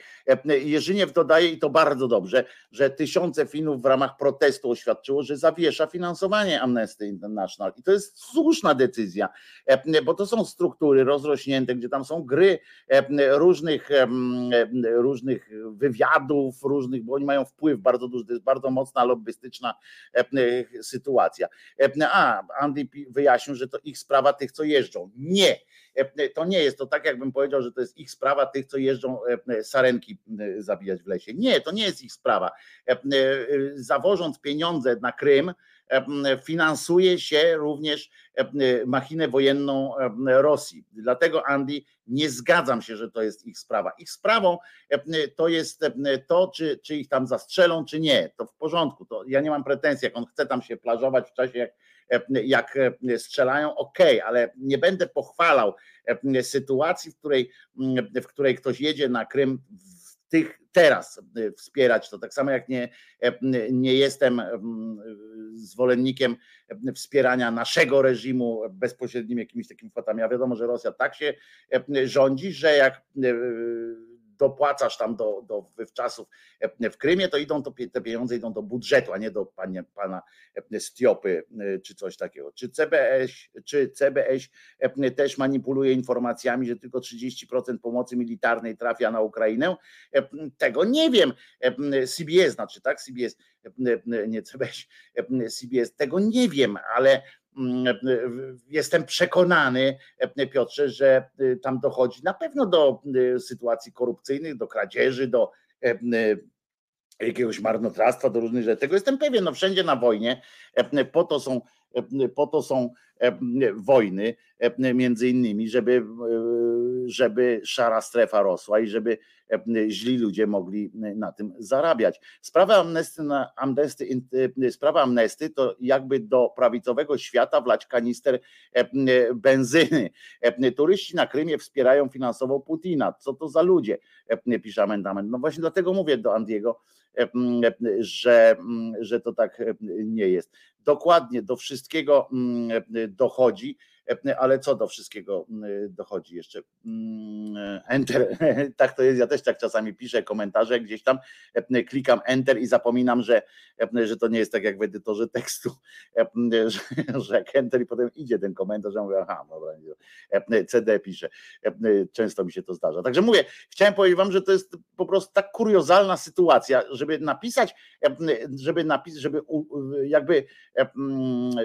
Jerzyniew dodaje, i to bardzo dobrze, że tysiące Finów w ramach protestu oświadczyło, że zawiesza finansowanie Amnesty International. I to jest słuszna decyzja, bo to są struktury rozrośnięte, gdzie tam są gry różnych, różnych wywiadów, różnych, bo oni mają wpływ bardzo duży, to jest bardzo mocna lobbystyczna sytuacja. A, Andy wyjaśnił, że to ich sprawa tych, co jeżdżą. Nie E, to nie jest to tak, jakbym powiedział, że to jest ich sprawa tych, co jeżdżą e, sarenki zabijać w lesie. Nie, to nie jest ich sprawa. E, zawożąc pieniądze na Krym, finansuje się również machinę wojenną Rosji. Dlatego, Andy, nie zgadzam się, że to jest ich sprawa. Ich sprawą to jest to, czy, czy ich tam zastrzelą, czy nie. To w porządku. To ja nie mam pretensji, jak on chce tam się plażować w czasie, jak jak strzelają, ok, ale nie będę pochwalał sytuacji, w której, w której ktoś jedzie na Krym w tych teraz wspierać to. Tak samo jak nie, nie jestem zwolennikiem wspierania naszego reżimu bezpośrednim jakimiś takimi kwotami. A wiadomo, że Rosja tak się rządzi, że jak dopłacasz tam do, do wywczasów e, w Krymie, to idą to, te pieniądze idą do budżetu, a nie do panie, pana e, Stiopy e, czy coś takiego. Czy CBS, czy CBS też manipuluje informacjami, że tylko 30% pomocy militarnej trafia na Ukrainę? Tego nie wiem. CBS znaczy, tak? CBS, nie CBS, CBS, tego nie wiem, ale jestem przekonany, Piotrze, że y, tam dochodzi na pewno do sytuacji korupcyjnych, do kradzieży, do jakiegoś marnotrawstwa, do różnych rzeczy. Tego jestem pewien, no wszędzie na wojnie po to są, po to są wojny, między innymi, żeby, żeby szara strefa rosła i żeby źli ludzie mogli na tym zarabiać. Sprawa amnesty, amnesty, sprawa amnesty to jakby do prawicowego świata wlać kanister benzyny. Turyści na Krymie wspierają finansowo Putina. Co to za ludzie? Pisze amendament. No właśnie dlatego mówię do Andiego, że, że to tak nie jest. Dokładnie do wszystkiego dochodzi ale co do wszystkiego dochodzi jeszcze? Enter, tak to jest, ja też tak czasami piszę komentarze gdzieś tam, klikam Enter i zapominam, że, że to nie jest tak jak w edytorze tekstu, że, że Enter i potem idzie ten komentarz, ja mówię, aha, dobra, CD pisze, często mi się to zdarza. Także mówię, chciałem powiedzieć wam, że to jest po prostu tak kuriozalna sytuacja, żeby napisać, żeby napisać, żeby jakby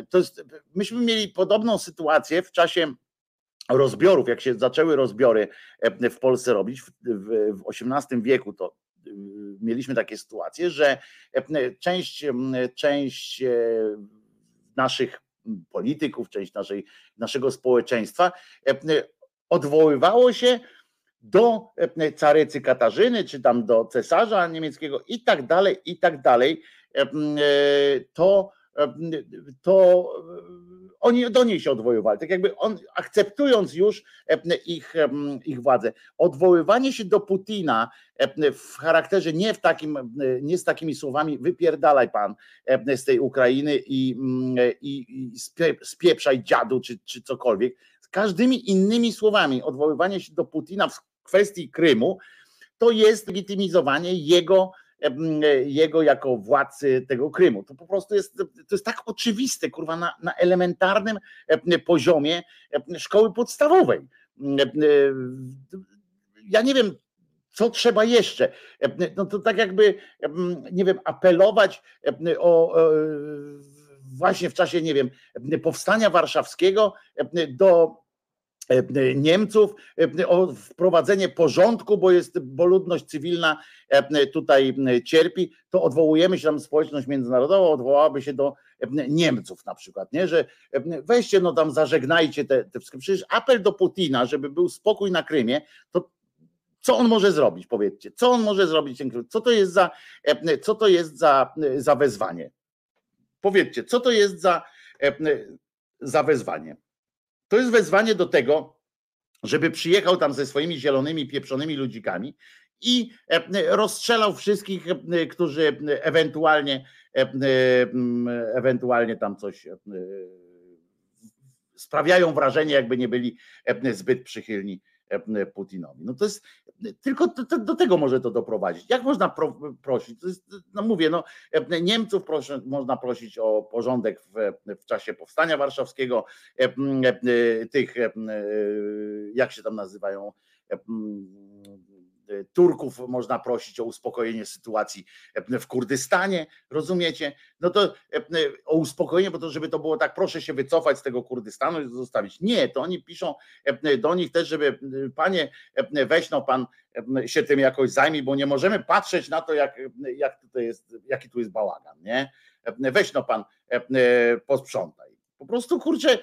to jest, myśmy mieli podobną sytuację, w czasie rozbiorów, jak się zaczęły rozbiory e, w Polsce robić w, w XVIII wieku, to y, mieliśmy takie sytuacje, że e, część, część e, naszych polityków, część naszej, naszego społeczeństwa odwoływało się do carycy Katarzyny, czy tam do cesarza niemieckiego i tak dalej, i tak dalej. To, to oni do niej się odwoływali, tak jakby on, akceptując już ich, ich władzę. Odwoływanie się do Putina w charakterze nie w takim, nie z takimi słowami wypierdalaj pan z tej Ukrainy i, i, i spieprzaj dziadu czy, czy cokolwiek, z każdymi innymi słowami odwoływanie się do Putina w kwestii Krymu to jest legitymizowanie jego jego jako władcy tego Krymu. To po prostu jest, to jest tak oczywiste, kurwa, na, na elementarnym poziomie szkoły podstawowej. Ja nie wiem, co trzeba jeszcze? No to tak jakby, nie wiem, apelować o właśnie w czasie, nie wiem, powstania warszawskiego do Niemców o wprowadzenie porządku, bo jest, bo ludność cywilna tutaj cierpi, to odwołujemy się tam społeczność międzynarodowa, odwołałaby się do Niemców na przykład, nie? że weźcie no tam zażegnajcie te, te wszystkie, przecież apel do Putina, żeby był spokój na Krymie, to co on może zrobić, powiedzcie, co on może zrobić, co to jest za, co to jest za, za wezwanie? Powiedzcie, co to jest za, za wezwanie? To jest wezwanie do tego, żeby przyjechał tam ze swoimi zielonymi, pieprzonymi ludzikami i rozstrzelał wszystkich, którzy ewentualnie, ewentualnie tam coś sprawiają wrażenie, jakby nie byli zbyt przychylni. E, Putinowi. No to jest tylko to, to, do tego może to doprowadzić. Jak można pro, prosić? Jest, no mówię, no, e, Niemców proszę, można prosić o porządek w, w czasie powstania warszawskiego, e, tych, jak się tam nazywają, Turków można prosić o uspokojenie sytuacji w Kurdystanie, rozumiecie? No to o uspokojenie, bo to żeby to było tak, proszę się wycofać z tego Kurdystanu i zostawić. Nie, to oni piszą do nich też, żeby panie, weź no pan się tym jakoś zajmij, bo nie możemy patrzeć na to, jak, jak tutaj jest, jaki tu jest bałagan, nie? Weź no pan, posprzątaj. Po prostu kurczę,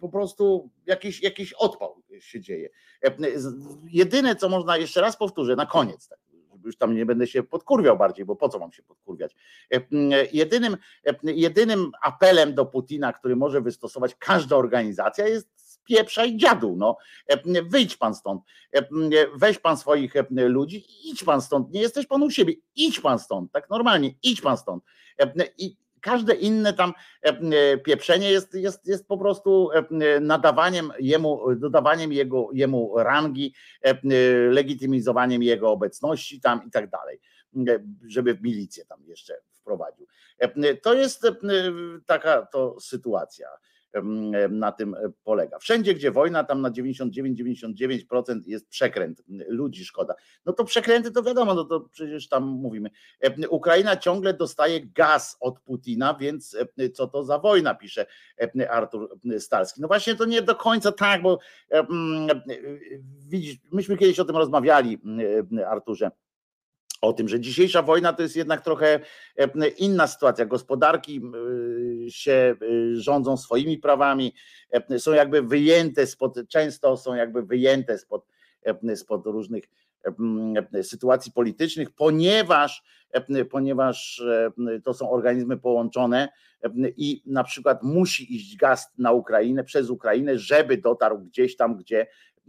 po prostu jakiś, jakiś odpał się dzieje. E, jedyne, co można, jeszcze raz powtórzę, na koniec, tak, już tam nie będę się podkurwiał bardziej, bo po co mam się podkurwiać. E, jedynym, e, jedynym apelem do Putina, który może wystosować każda organizacja jest pieprza i dziadu, no. Wyjdź pan stąd, weź pan swoich ludzi, idź pan stąd, nie jesteś pan u siebie, idź pan stąd, tak normalnie, idź pan stąd. I każde inne tam e, e, pieprzenie jest, jest, jest po prostu e, nadawaniem jemu, dodawaniem jego, jemu rangi, legitymizowaniem jego obecności tam i tak dalej, żeby w milicję tam jeszcze wprowadził. To jest taka to sytuacja na tym polega. Wszędzie, gdzie wojna, tam na 99-99% jest przekręt, ludzi szkoda. No to przekręty to wiadomo, no to przecież tam mówimy. Ukraina ciągle dostaje gaz od Putina, więc co to za wojna, pisze Artur Stalski. No właśnie to nie do końca tak, bo widzisz, myśmy kiedyś o tym rozmawiali, Arturze o tym, że dzisiejsza wojna to jest jednak trochę e, inna sytuacja. Gospodarki e, się e, rządzą swoimi prawami, są jakby wyjęte spod, często są jakby wyjęte spod, spod różnych sytuacji politycznych, ponieważ, ponieważ to są organizmy połączone i na przykład musi iść gaz na Ukrainę przez Ukrainę, żeby dotarł gdzieś tam, gdzie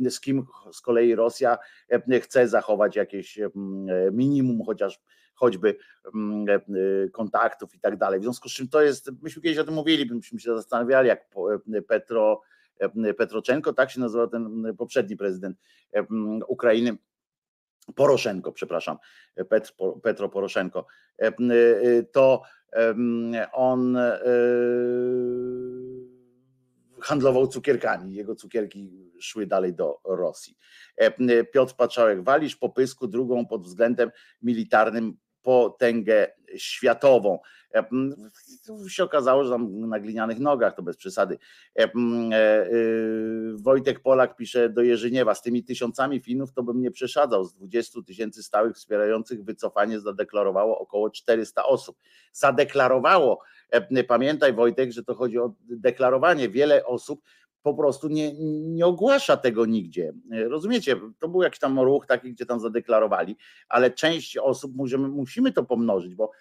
z kim z kolei Rosja e, chce zachować jakieś e, minimum, chociaż choćby kontaktów i tak dalej. W związku z czym to jest, myśmy kiedyś o tym mówili, byśmy się zastanawiali, jak Petro, Petroczenko, tak się nazywał ten poprzedni prezydent Ukrainy, Poroszenko, przepraszam, Petro, Petro Poroszenko, e, to on handlował cukierkami. Jego cukierki szły dalej do Rosji. E, Piotr Patrzałek-Walisz po pysku, drugą pod względem militarnym potęgę światową. E, się okazało, że tam na glinianych nogach, to bez przesady. E, Wojtek Polak pisze do Jerzyniewa, z tymi tysiącami Finów to bym nie przeszadzał. Z 20 tysięcy stałych wspierających wycofanie zadeklarowało około 400 osób. Zadeklarowało pamiętaj Wojtek, że to chodzi o deklarowanie. Wiele osób po prostu nie, nie ogłasza tego nigdzie. E, rozumiecie? To był jakiś tam ruch taki, gdzie tam zadeklarowali, ale część osób musimy, musimy to pomnożyć, bo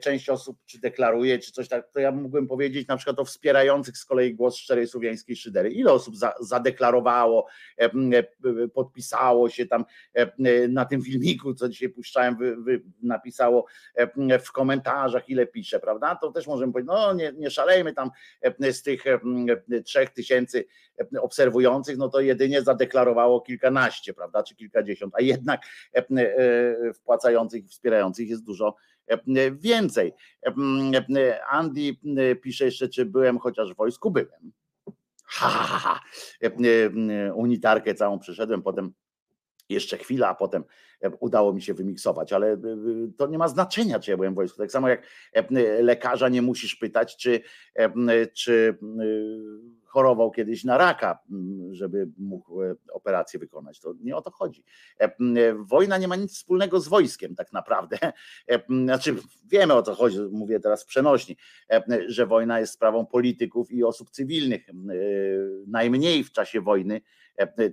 część osób czy deklaruje, czy coś tak, to ja mógłbym powiedzieć na przykład o wspierających z kolei głos szczerej słowiańskiej szydery. Ile osób za, zadeklarowało, podpisało się tam na tym filmiku, co dzisiaj puszczałem, wy, wy napisało w komentarzach, ile pisze, prawda? To też możemy powiedzieć, no nie, nie szalejmy tam z tych trzech tysięcy obserwujących, no to jedynie zadeklarowało kilkanaście, prawda, czy kilkadziesiąt, a jednak wpłacających i wspierających jest dużo więcej. Andy pisze jeszcze, czy byłem chociaż w wojsku? Byłem. Ha, ha, ha. Unitarkę całą przeszedłem, potem jeszcze chwila, a potem udało mi się wymiksować, ale to nie ma znaczenia, czy ja byłem w wojsku. Tak samo jak lekarza nie musisz pytać, czy, czy chorował kiedyś na raka, żeby mógł e, operację wykonać. To nie o to chodzi. E, wojna nie ma nic wspólnego z wojskiem, tak naprawdę. E, znaczy, wiemy o co chodzi, mówię teraz przenośni, że wojna jest sprawą polityków i osób cywilnych. Najmniej w czasie wojny,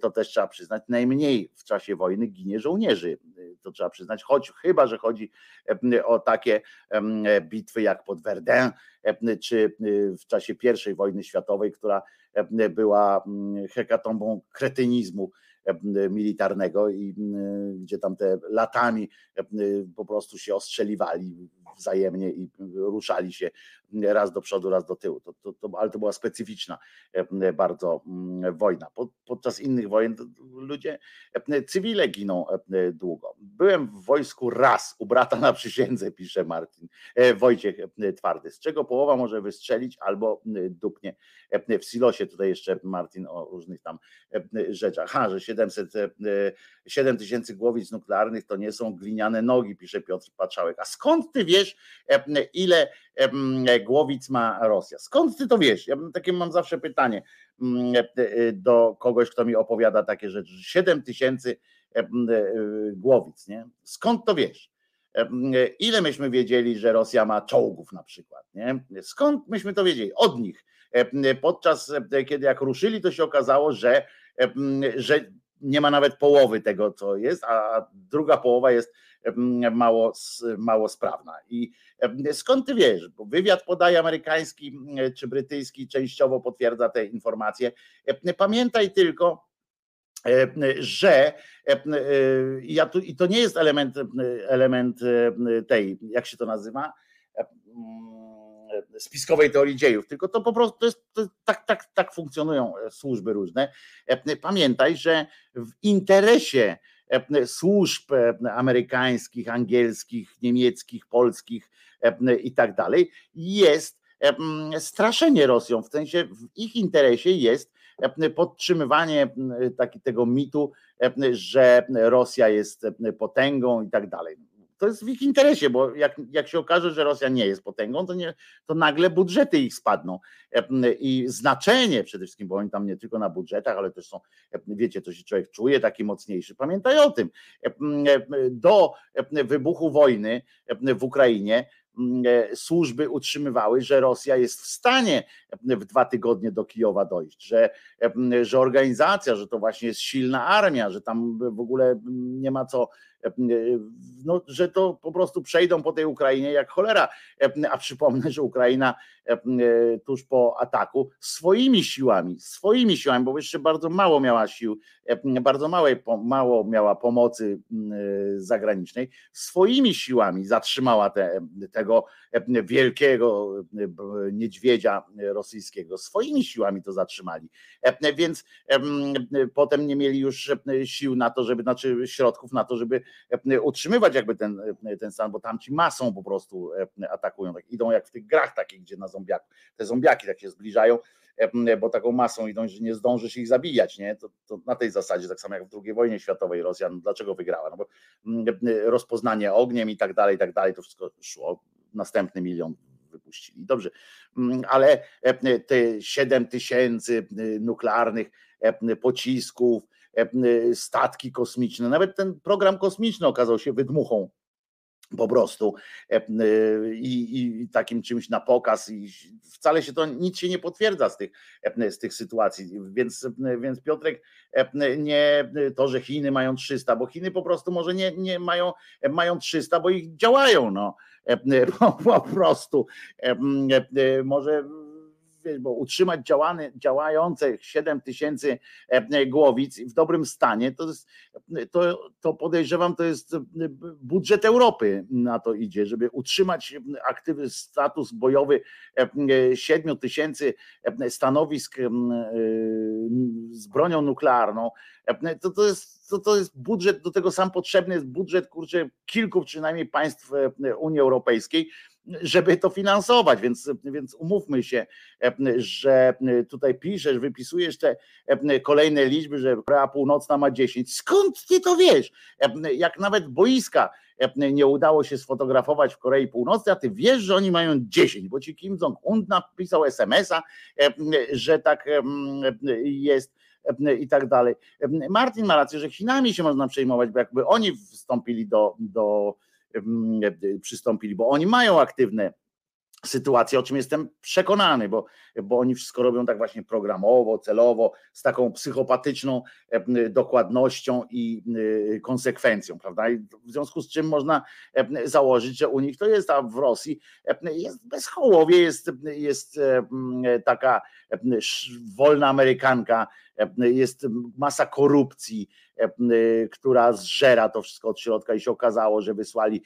to też trzeba przyznać, najmniej w czasie wojny ginie żołnierzy. To trzeba przyznać, choć chyba, że chodzi o takie bitwy jak pod Verdun, czy w czasie I wojny światowej, która była hekatombą kretynizmu militarnego i gdzie tam te latami po prostu się ostrzeliwali wzajemnie i ruszali się raz do przodu, raz do tyłu. To, to, to, ale to była specyficzna bardzo wojna. Podczas innych wojen ludzie, cywile giną długo. Byłem w wojsku raz, u brata na przysiędze, pisze Martin, e, Wojciech Twardy, z czego połowa może wystrzelić albo dupnie w silosie. Tutaj jeszcze Martin o różnych tam rzeczach. Ha, że 700, 7 e, tysięcy głowic nuklearnych to nie są gliniane nogi, pisze Piotr Patrzałek. A skąd ty wiesz, ile głowic ma Rosja? Skąd ty to wiesz? Ja takie mam zawsze pytanie do kogoś, kto mi opowiada takie rzeczy. 7 tysięcy głowic, nie? Skąd to wiesz? Ile myśmy wiedzieli, że Rosja ma czołgów na przykład? Nie? Skąd myśmy to wiedzieli? Od nich. Podczas kiedy jak ruszyli, to się okazało, że, że nie ma nawet połowy tego, co jest, a druga połowa jest mało, mało sprawna. I skąd ty wiesz? Bo wywiad podaje amerykański czy brytyjski, częściowo potwierdza te informacje. Pamiętaj tylko, że ja tu, i to nie jest element, element tej, jak się to nazywa? Spiskowej teorii dziejów, tylko to po prostu to jest, to tak, tak, tak funkcjonują służby różne. Pamiętaj, że w interesie służb amerykańskich, angielskich, niemieckich, polskich i tak dalej jest straszenie Rosją, w sensie w ich interesie jest podtrzymywanie taki, tego mitu, że Rosja jest potęgą i tak dalej to jest w ich interesie, bo jak, jak się okaże, że Rosja nie jest potęgą, to, nie, to nagle budżety ich spadną i znaczenie przede wszystkim, bo oni tam nie tylko na budżetach, ale też są, wiecie, to się człowiek czuje taki mocniejszy. Pamiętaj o tym. Do wybuchu wojny w Ukrainie służby utrzymywały, że Rosja jest w stanie w dwa tygodnie do Kijowa dojść, że, że organizacja, że to właśnie jest silna armia, że tam w ogóle nie ma co no, że to po prostu przejdą po tej Ukrainie jak cholera. A przypomnę, że Ukraina tuż po ataku swoimi siłami, swoimi siłami, bo jeszcze bardzo mało miała sił, bardzo małe, mało miała pomocy zagranicznej, swoimi siłami zatrzymała te, tego wielkiego niedźwiedzia rosyjskiego. Swoimi siłami to zatrzymali. Więc potem nie mieli już sił na to, żeby, znaczy środków na to, żeby utrzymywać jakby ten, ten stan, bo tam ci masą po prostu atakują, tak idą jak w tych grach takich, gdzie na zombiaku, te zombiaki tak się zbliżają, bo taką masą idą, że nie zdążysz ich zabijać, nie? To, to na tej zasadzie, tak samo jak w II wojnie światowej Rosja, no dlaczego wygrała? No bo rozpoznanie ogniem i tak dalej, i tak dalej, to wszystko szło, następny milion wypuścili. Dobrze, ale te 7 tysięcy nuklearnych pocisków, statki kosmiczne, nawet ten program kosmiczny okazał się wydmuchą po prostu I, i, takim czymś na pokaz i wcale się to nic się nie potwierdza z tych, z tych sytuacji, więc, więc Piotrek nie to, że Chiny mają 300, bo Chiny po prostu może nie, nie mają, mają 300, bo ich działają no. Po, po prostu może bo utrzymać działany, działające 7 tysięcy e, głowic w dobrym stanie, to, jest, to, to podejrzewam, to jest budżet Europy na to idzie, żeby utrzymać aktywny status bojowy 7 e, tysięcy e, stanowisk z bronią nuklearną, to, to jest to, to jest budżet, do tego sam potrzebny jest budżet kurczę, kilku przynajmniej państw Unii Europejskiej, żeby to finansować, więc, więc umówmy się, że tutaj piszesz, wypisujesz te kolejne liczby, że Korea Północna ma 10. Skąd ty to wiesz? Jak nawet boiska nie udało się sfotografować w Korei Północnej, a ty wiesz, że oni mają 10, bo ci Kim Jong-un napisał SMS-a, że tak jest i tak dalej. Martin ma rację, że Chinami się można przejmować, bo jakby oni wstąpili do, do przystąpili, bo oni mają aktywne sytuacje, o czym jestem przekonany, bo, bo oni wszystko robią tak właśnie programowo, celowo, z taką psychopatyczną dokładnością i konsekwencją, prawda? I w związku z czym można założyć, że u nich to jest, a w Rosji jest bezchołowie, jest, jest taka wolna Amerykanka, jest masa korupcji, która zżera to wszystko od środka i się okazało, że wysłali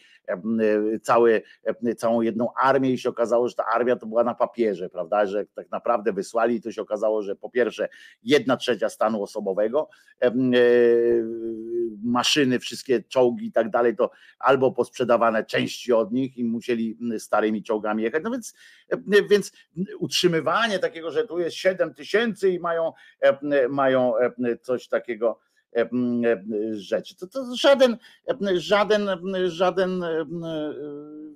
całą jedną armię i się okazało, że ta armia to była na papierze, prawda, że tak naprawdę wysłali i to się okazało, że po pierwsze jedna trzecia stanu osobowego, e, maszyny, wszystkie czołgi i tak dalej, to albo posprzedawane części od nich i musieli starymi czołgami jechać, no więc, więc utrzymywanie takiego, że tu jest 7 tysięcy i mają, mają coś takiego, rzeczy. To, to żaden, żaden, żaden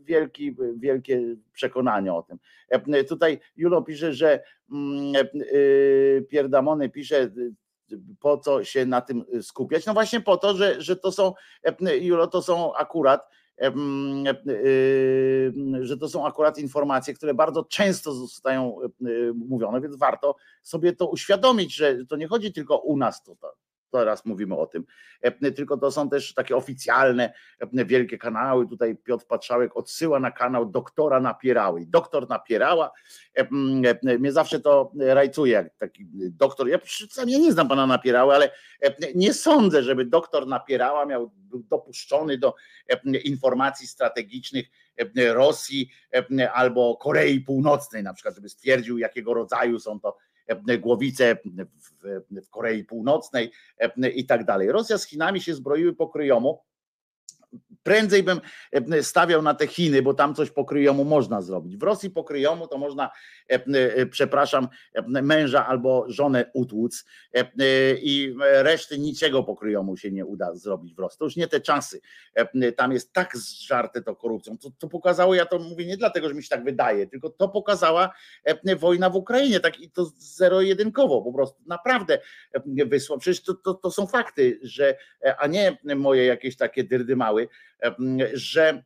wielki, wielkie przekonanie o tym. Tutaj Julo pisze, że Pierdamony pisze, po co się na tym skupiać? No właśnie po to, że, że to są, Julo, to są akurat że to są akurat informacje, które bardzo często zostają mówione, więc warto sobie to uświadomić, że to nie chodzi tylko u nas tutaj teraz mówimy o tym, e, tylko to są też takie oficjalne e, wielkie kanały. Tutaj Piotr Patrzałek odsyła na kanał doktora Napierały. Doktor Napierała, e, mnie zawsze to rajcuje, jak taki doktor, ja sam ja nie znam pana Napierały, ale nie sądzę, żeby doktor Napierała miał był dopuszczony do informacji strategicznych Rosji albo Korei Północnej na przykład, żeby stwierdził jakiego rodzaju są to głowice w, w Korei Północnej i tak dalej. Rosja z Chinami się zbroiły pokryjomu Prędzej bym e, stawiał na te Chiny, bo tam coś pokryjomu można zrobić. W Rosji pokryjomu to można, e, e, przepraszam, męża albo żonę utłuc i reszty niczego pokryjomu się nie uda zrobić w Rosji. To już nie te czasy. Tam jest tak zżarte to korupcją. To, to pokazało, ja to mówię nie dlatego, że mi się tak wydaje, tylko to pokazała wojna w Ukrainie, tak i to zero-jedynkowo po prostu. Naprawdę wysłał. Przecież to, to, to są fakty, że, a nie moje jakieś takie dyrdymały, że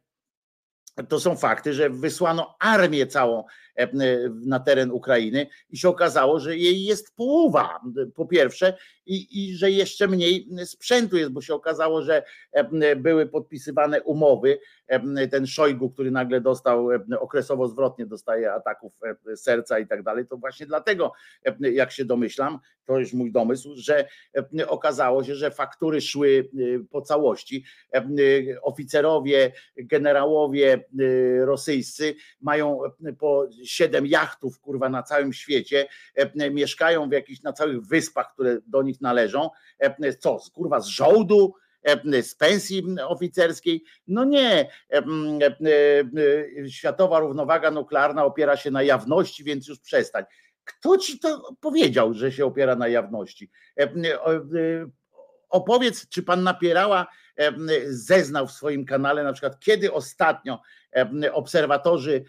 to są fakty, że wysłano armię całą na teren Ukrainy i się okazało, że jej jest połowa, po pierwsze, i, i że jeszcze mniej sprzętu jest, bo się okazało, że były podpisywane umowy. Ten Szojgu, który nagle dostał okresowo zwrotnie dostaje ataków serca i tak dalej, to właśnie dlatego, jak się domyślam, to jest mój domysł, że okazało się, że faktury szły po całości. Oficerowie, generałowie rosyjscy mają po siedem jachtów, kurwa, na całym świecie, mieszkają w jakichś na całych wyspach, które do nich należą. Co, kurwa, z żołdu? z pensji oficerskiej. No nie, światowa równowaga nuklearna opiera się na jawności, więc już przestań. Kto ci to powiedział, że się opiera na jawności? Opowiedz, czy pan napierała zeznał w swoim kanale, na przykład kiedy ostatnio obserwatorzy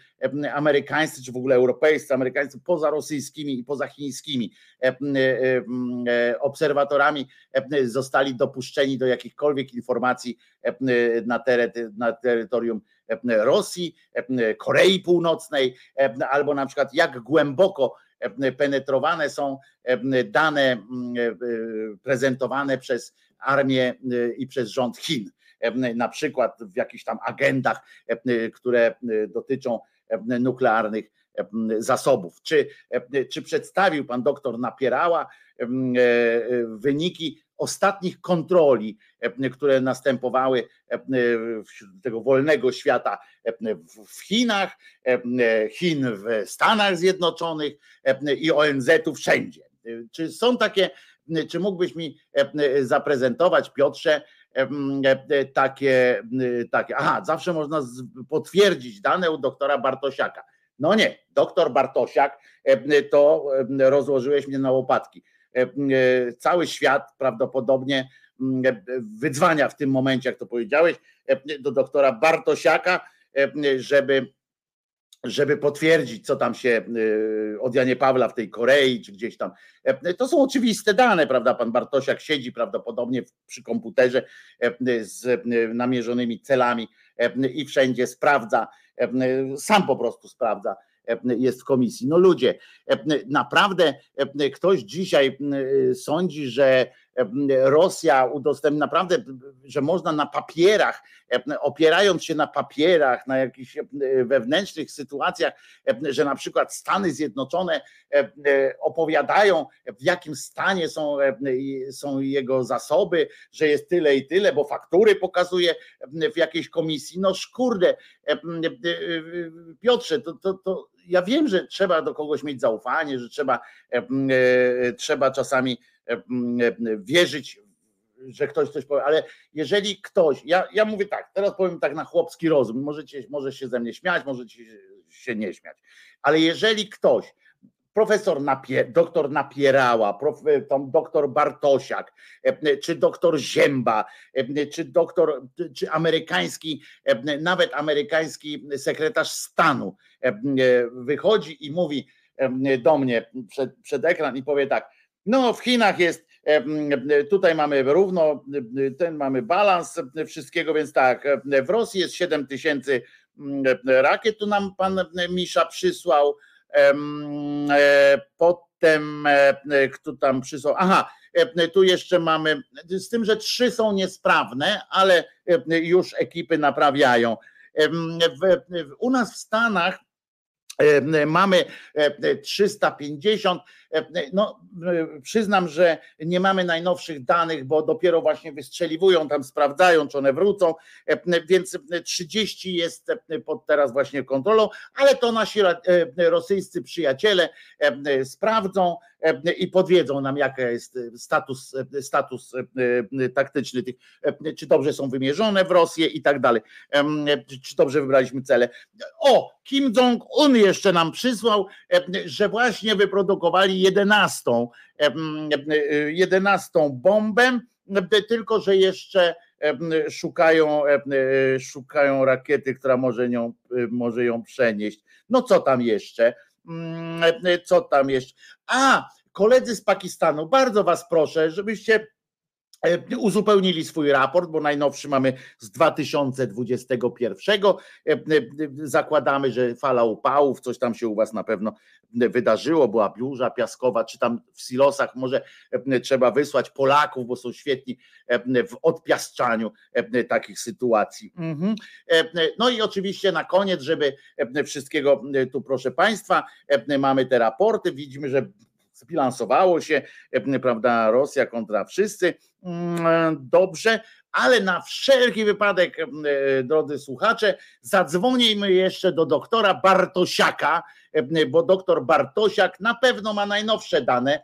amerykańscy, czy w ogóle europejscy, amerykańscy, poza rosyjskimi i poza chińskimi obserwatorami zostali dopuszczeni do jakichkolwiek informacji na, teren, na terytorium Rosji, Korei Północnej, albo na przykład jak głęboko penetrowane są dane prezentowane przez armię i przez rząd Chin na przykład w jakichś tam agendach, które dotyczą nuklearnych zasobów. Czy, czy przedstawił pan doktor Napierała wyniki ostatnich kontroli, które następowały tego wolnego świata w Chinach, Chin w Stanach Zjednoczonych i ONZ-u wszędzie. Czy są takie, czy mógłbyś mi zaprezentować, Piotrze, takie, takie, aha, zawsze można potwierdzić dane u doktora Bartosiaka. No nie, doktor Bartosiak, to rozłożyłeś mnie na łopatki. Cały świat prawdopodobnie wydzwania w tym momencie, jak to powiedziałeś, do doktora Bartosiaka, żeby żeby potwierdzić, co tam się od Janie Pawła w tej Korei, czy gdzieś tam. To są oczywiste dane, prawda? Pan Bartosiak siedzi prawdopodobnie przy komputerze z namierzonymi celami i wszędzie sprawdza, sam po prostu sprawdza, jest w komisji. No ludzie, naprawdę ktoś dzisiaj sądzi, że Rosja udostępni naprawdę, że można na papierach, opierając się na papierach, na jakichś wewnętrznych sytuacjach, że na przykład Stany Zjednoczone opowiadają, w jakim stanie są, są jego zasoby, że jest tyle i tyle, bo faktury pokazuje w jakiejś komisji. No szkurde, Piotrze, to, to, to ja wiem, że trzeba do kogoś mieć zaufanie, że trzeba, trzeba czasami wierzyć, że ktoś coś powie, ale jeżeli ktoś, ja, ja mówię tak, teraz powiem tak na chłopski rozum, możecie, może się ze mnie śmiać, możecie się nie śmiać, ale jeżeli ktoś, profesor Napier, doktor Napierała, prof, tam doktor Bartosiak, czy doktor Zięba, czy doktor, czy amerykański, nawet amerykański sekretarz stanu wychodzi i mówi do mnie przed, przed ekran i powie tak, no, w Chinach jest, tutaj mamy równo, ten mamy balans wszystkiego, więc tak, w Rosji jest 7 tysięcy rakiet, tu nam pan Misza przysłał, potem kto tam przysłał, aha, tu jeszcze mamy, z tym, że trzy są niesprawne, ale już ekipy naprawiają. U nas w Stanach mamy 350. No, przyznam, że nie mamy najnowszych danych, bo dopiero właśnie wystrzeliwują, tam sprawdzają, czy one wrócą, więc 30 jest pod teraz właśnie kontrolą, ale to nasi rosyjscy przyjaciele sprawdzą i podwiedzą nam, jaki jest status, status taktyczny tych, czy dobrze są wymierzone w Rosję i tak dalej, czy dobrze wybraliśmy cele. O, Kim Jong-un jeszcze nam przysłał, że właśnie wyprodukowali 11, 11 bombę, tylko że jeszcze szukają, szukają rakiety, która może ją, może ją przenieść. No co tam jeszcze? Co tam jeszcze? A, koledzy z Pakistanu, bardzo was proszę, żebyście uzupełnili swój raport, bo najnowszy mamy z 2021. Zakładamy, że fala upałów, coś tam się u Was na pewno wydarzyło, była biurza piaskowa, czy tam w silosach może trzeba wysłać Polaków, bo są świetni w odpiaszczaniu takich sytuacji. No i oczywiście na koniec, żeby wszystkiego tu proszę Państwa, mamy te raporty, widzimy, że zbilansowało się, prawda, Rosja kontra wszyscy, dobrze, ale na wszelki wypadek, drodzy słuchacze, zadzwonimy jeszcze do doktora Bartosiaka, bo doktor Bartosiak na pewno ma najnowsze dane,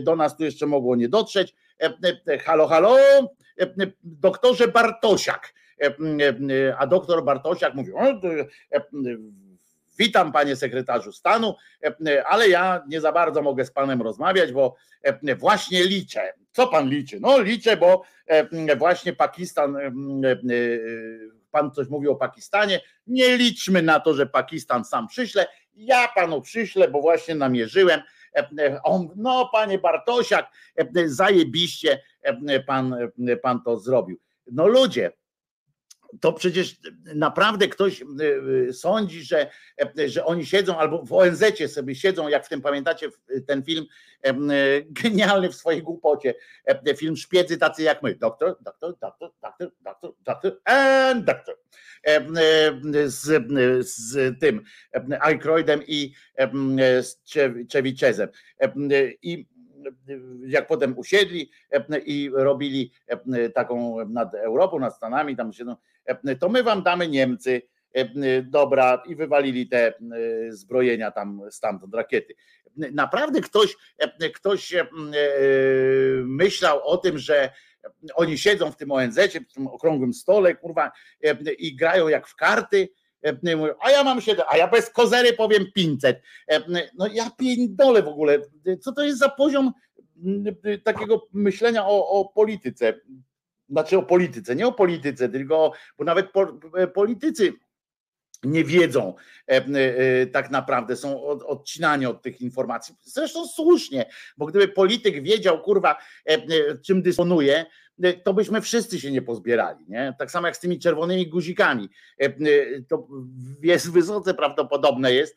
do nas tu jeszcze mogło nie dotrzeć. Halo, halo, doktorze Bartosiak. A doktor Bartosiak mówi, witam panie sekretarzu stanu, ale ja nie za bardzo mogę z panem rozmawiać, bo właśnie liczę. Co pan liczy? No liczę, bo właśnie Pakistan, pan coś mówił o Pakistanie, nie liczmy na to, że Pakistan sam przyśle, ja panu przyślę, bo właśnie namierzyłem, on, no panie Bartosiak, zajebiście pan, pan to zrobił. No ludzie, to przecież naprawdę ktoś sądzi, że, że oni siedzą albo w ONZ sobie siedzą, jak w tym pamiętacie ten film genialny w swojej głupocie, film szpiedzy tacy jak my, doktor, doktor, doktor, doktor, doktor, doktor and doktor. Z, z tym Aykroydem i z Czewiczezem i jak potem usiedli i robili taką nad Europą, nad Stanami, tam siedzą, to my wam damy Niemcy, dobra, i wywalili te zbrojenia tam stamtąd, rakiety. Naprawdę ktoś, ktoś myślał o tym, że oni siedzą w tym ONZ, w tym okrągłym stole, kurwa, i grają jak w karty, a ja mam 7, a ja bez kozery powiem 500. No ja piędolę w ogóle. Co to jest za poziom takiego myślenia o, o polityce? Znaczy o polityce, nie o polityce, tylko, bo nawet politycy nie wiedzą tak naprawdę, są odcinani od tych informacji. Zresztą słusznie, bo gdyby polityk wiedział, kurwa, czym dysponuje, to byśmy wszyscy się nie pozbierali. Nie? Tak samo jak z tymi czerwonymi guzikami. To jest wysoce prawdopodobne jest.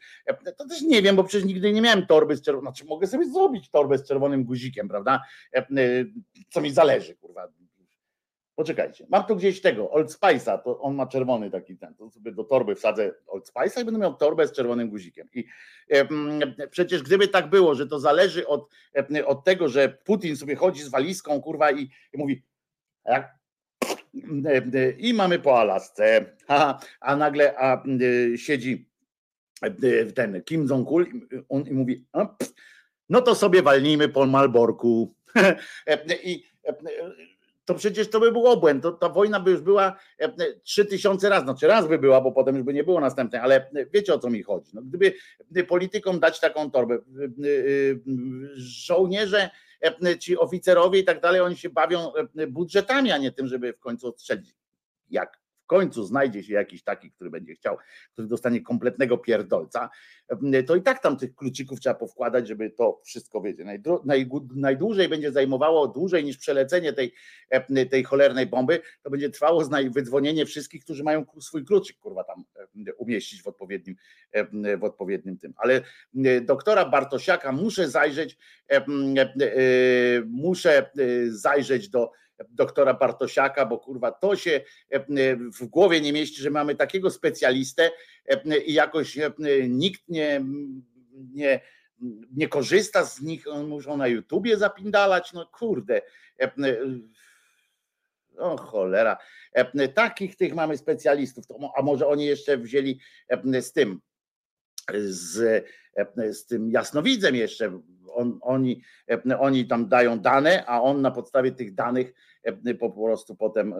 To też nie wiem, bo przecież nigdy nie miałem torby z czerwonym. Znaczy mogę sobie zrobić torbę z czerwonym guzikiem, prawda? Co mi zależy, kurwa. Poczekajcie, mam tu gdzieś tego, Old Spice'a, to on ma czerwony taki ten, to sobie do torby wsadzę Old Spice'a i będę miał torbę z czerwonym guzikiem. I e, przecież gdyby tak było, że to zależy od, e, od tego, że Putin sobie chodzi z walizką, kurwa, i, i mówi, i mamy po Alasce, a, a nagle a, siedzi ten Kim Jong-un on, i mówi, no to sobie walnijmy po Malborku. I to przecież to by był obłęd. To, ta wojna by już była trzy tysiące razy, znaczy raz by była, bo potem już by nie było następnej, ale wiecie o co mi chodzi. No, gdyby politykom dać taką torbę, żołnierze ci oficerowie i tak dalej, oni się bawią budżetami, a nie tym, żeby w końcu odstrzelić. Jak końcu znajdzie się jakiś taki, który będzie chciał, który dostanie kompletnego pierdolca, to i tak tam tych kluczyków trzeba powkładać, żeby to wszystko, wiecie, najdłużej będzie zajmowało, dłużej niż przelecenie tej, tej cholernej bomby, to będzie trwało wydzwonienie wszystkich, którzy mają swój kluczyk, kurwa, tam umieścić w odpowiednim, w odpowiednim tym. Ale doktora Bartosiaka muszę zajrzeć, muszę zajrzeć do doktora Bartosiaka, bo kurwa to się w głowie nie mieści, że mamy takiego specjalistę i jakoś nikt nie, nie, nie korzysta z nich, muszą na YouTubie zapindalać, no kurde. O cholera. Takich tych mamy specjalistów, a może oni jeszcze wzięli z tym, z, z tym jasnowidzem jeszcze, on, oni, oni tam dają dane, a on na podstawie tych danych po prostu potem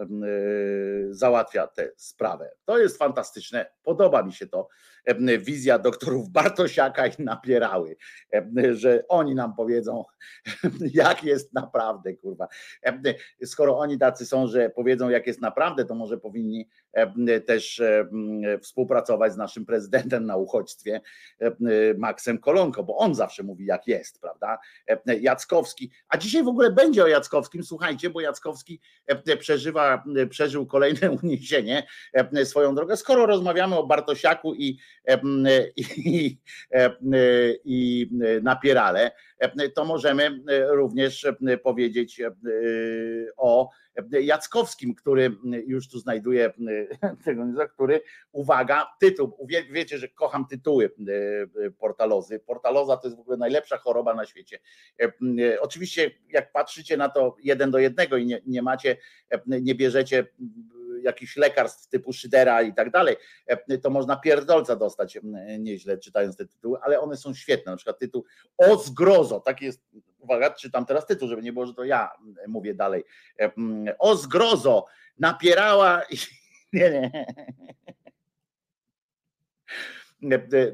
załatwia tę sprawę. To jest fantastyczne, podoba mi się to. Wizja doktorów Bartosiaka i napierały, że oni nam powiedzą, jak jest naprawdę, kurwa. Skoro oni tacy są, że powiedzą, jak jest naprawdę, to może powinni też współpracować z naszym prezydentem na uchodźstwie, Maksem Kolonko, bo on zawsze mówi, jak jest, prawda? Jackowski, a dzisiaj w ogóle będzie o Jackowskim, słuchajcie, bo Jackowski przeżywa, przeżył kolejne uniesienie swoją drogę. Skoro rozmawiamy o Bartosiaku i, i, i napierale, to możemy również powiedzieć o Jackowskim, który już tu znajduje tego, który, uwaga, tytuł, wiecie, że kocham tytuły portalozy. Portaloza to jest w ogóle najlepsza choroba na świecie. Oczywiście jak patrzycie na to jeden do jednego i nie, nie macie, nie bierzecie jakichś lekarstw typu Szydera i tak dalej, to można pierdolca dostać nieźle czytając te tytuły, ale one są świetne. Na przykład tytuł O zgrozo, tak jest, uwaga, czytam teraz tytuł, żeby nie było, że to ja mówię dalej. O zgrozo, napierała nie, nie.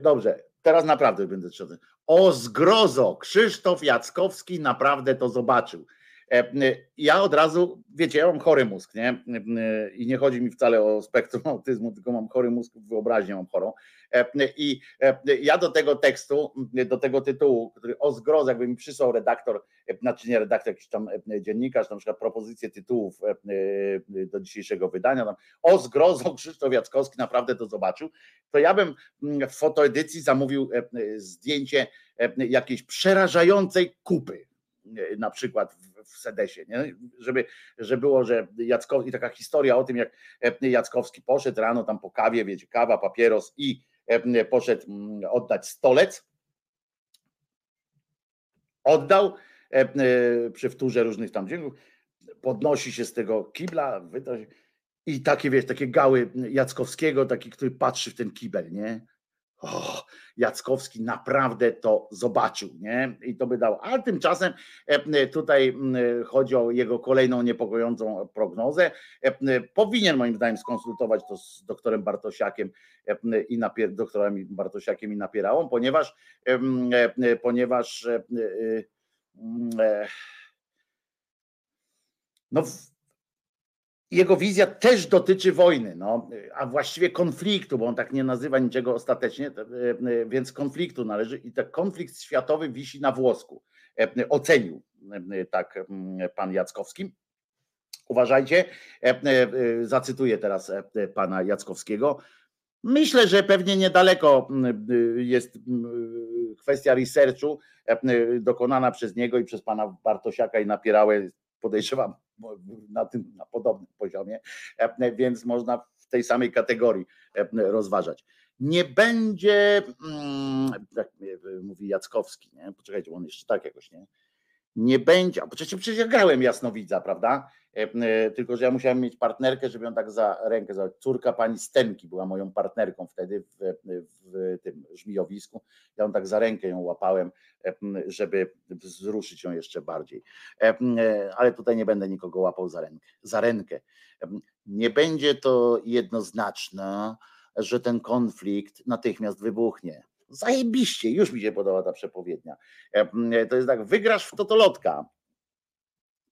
Dobrze, teraz naprawdę będę trzeba. O zgrozo, Krzysztof Jackowski naprawdę to zobaczył. Ja od razu, wiecie, ja mam chory mózg, nie? I nie chodzi mi wcale o spektrum autyzmu, tylko mam chory mózg, wyobraźnię mam chorą. I ja do tego tekstu, do tego tytułu, który o zgrozo, jakby mi przysłał redaktor, znaczy nie redaktor, jakiś tam dziennikarz, na przykład propozycję tytułów do dzisiejszego wydania, tam, o zgrozo Krzysztof Jackowski naprawdę to zobaczył, to ja bym w fotoedycji zamówił zdjęcie jakiejś przerażającej kupy na przykład w, w Sedesie, nie? Żeby, było, że Jackowski, taka historia o tym, jak Jackowski poszedł rano tam po kawie, wiecie, kawa, papieros i poszedł oddać stolec, oddał przy wtórze różnych tam dzięków, podnosi się z tego kibla i takie, wiesz, takie gały Jackowskiego, taki, który patrzy w ten kibel, nie? Oh, Jackowski naprawdę to zobaczył, nie? I to by dał. Ale tymczasem e, tutaj chodzi o jego kolejną niepokojącą prognozę. E, powinien moim zdaniem skonsultować to z doktorem Bartosiakiem e, i napier- doktorem Bartosiakiem i napierałą, ponieważ ponieważ no jego wizja też dotyczy wojny, no, a właściwie konfliktu, bo on tak nie nazywa niczego ostatecznie, e, e, więc konfliktu należy i ten konflikt światowy wisi na włosku. E, ocenił tak pan Jackowski. Uważajcie, zacytuję teraz pana Jackowskiego. Myślę, że pewnie niedaleko jest kwestia researchu dokonana przez niego i przez pana Bartosiaka i Napierałę, podejrzewam, na tym na podobnym poziomie, e, więc można w tej samej kategorii e, rozważać. Nie będzie, tak mówi Jackowski, nie? poczekajcie, on jeszcze tak jakoś, nie? Nie będzie, a przecież, przecież ja grałem jasnowidza, prawda? E, e, tylko, że ja musiałem mieć partnerkę, żeby ją tak za rękę zabrać. Córka pani Stenki była moją partnerką wtedy w, w tym żmijowisku. Ja ją tak za rękę ją łapałem, e, żeby wzruszyć ją jeszcze bardziej. Ale tutaj nie będę nikogo łapał za rękę. Za rękę. Nie będzie to jednoznaczne, że ten konflikt natychmiast wybuchnie Zajebiście, już mi się podoba ta przepowiednia. E, to jest tak, wygrasz w totolotka.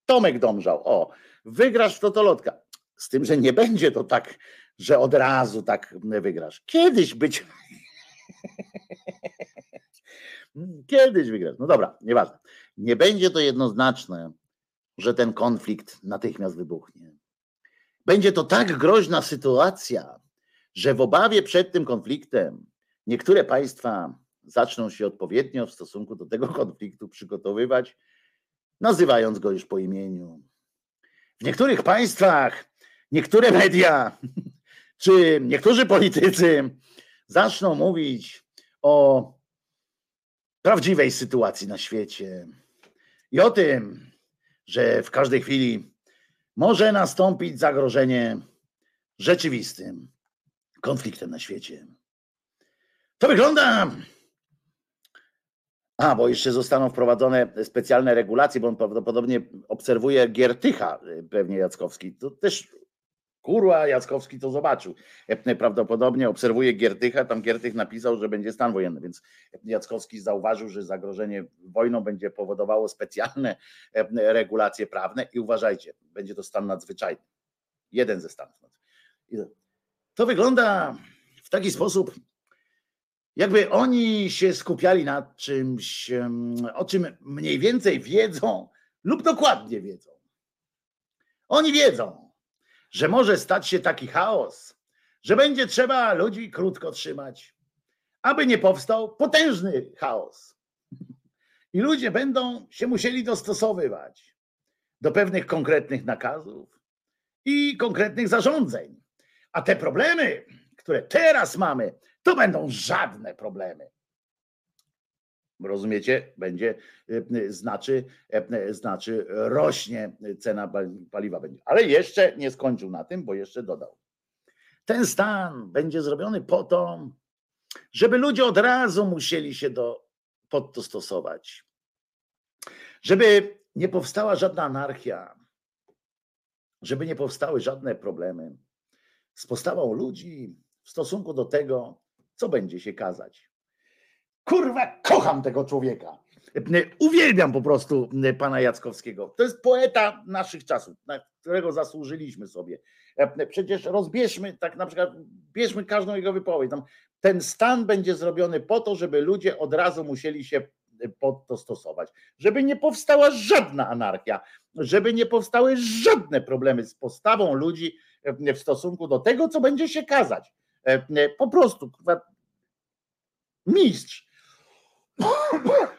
Tomek Domżał, o, wygrasz w totolotka. Z tym, że nie będzie to tak, że od razu tak wygrasz. Kiedyś być. Kiedyś wygrasz. No dobra, nieważne. Nie będzie to jednoznaczne, że ten konflikt natychmiast wybuchnie. Będzie to tak groźna sytuacja, że w obawie przed tym konfliktem Niektóre państwa zaczną się odpowiednio w stosunku do tego konfliktu przygotowywać, nazywając go już po imieniu. W niektórych państwach niektóre media czy niektórzy politycy zaczną mówić o prawdziwej sytuacji na świecie i o tym, że w każdej chwili może nastąpić zagrożenie rzeczywistym konfliktem na świecie. To wygląda. A, bo jeszcze zostaną wprowadzone specjalne regulacje, bo on prawdopodobnie obserwuje Giertycha, y, pewnie Jackowski. To też kurwa Jackowski to zobaczył. E, prawdopodobnie obserwuje Giertycha, tam Giertych napisał, że będzie stan wojenny, więc Jackowski zauważył, że zagrożenie wojną będzie powodowało specjalne e, regulacje prawne i uważajcie, będzie to stan nadzwyczajny. Jeden ze stanów. To wygląda w taki sposób, jakby oni się skupiali na czymś, o czym mniej więcej wiedzą lub dokładnie wiedzą. Oni wiedzą, że może stać się taki chaos, że będzie trzeba ludzi krótko trzymać, aby nie powstał potężny chaos. I ludzie będą się musieli dostosowywać do pewnych konkretnych nakazów i konkretnych zarządzeń. A te problemy, które teraz mamy, to będą żadne problemy. Rozumiecie? Będzie, e, znaczy, e, znaczy rośnie cena paliwa. Będzie. Ale jeszcze nie skończył na tym, bo jeszcze dodał. Ten stan będzie zrobiony po to, żeby ludzie od razu musieli się do, pod to stosować. Żeby nie powstała żadna anarchia, żeby nie powstały żadne problemy z postawą ludzi w stosunku do tego, co będzie się kazać. Kurwa, kocham tego człowieka. Uwielbiam po prostu pana Jackowskiego. To jest poeta naszych czasów, na którego zasłużyliśmy sobie. Przecież rozbierzmy, tak na przykład, bierzmy każdą jego wypowiedź. Tam, ten stan będzie zrobiony po to, żeby ludzie od razu musieli się pod to stosować. Żeby nie powstała żadna anarchia, żeby nie powstały żadne problemy z postawą ludzi w stosunku do tego, co będzie się kazać. Po prostu, mistrz.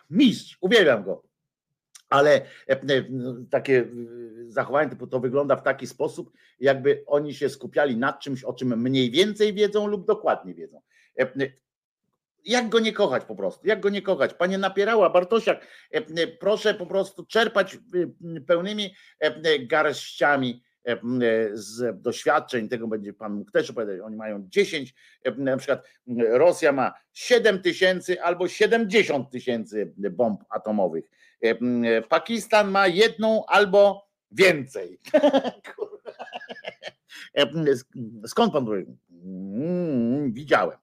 Mistrz, uwielbiam go. Ale takie zachowanie typu to wygląda w taki sposób, jakby oni się skupiali nad czymś, o czym mniej więcej wiedzą lub dokładnie wiedzą. Jak go nie kochać po prostu? Jak go nie kochać? Panie Napierała, Bartosiak, proszę po prostu czerpać pełnymi garściami z doświadczeń, tego będzie Pan mógł też opowiadać, oni mają 10, na przykład Rosja ma 7 tysięcy albo 70 tysięcy bomb atomowych, Pakistan ma jedną albo więcej. Skąd Pan to mm, Widziałem.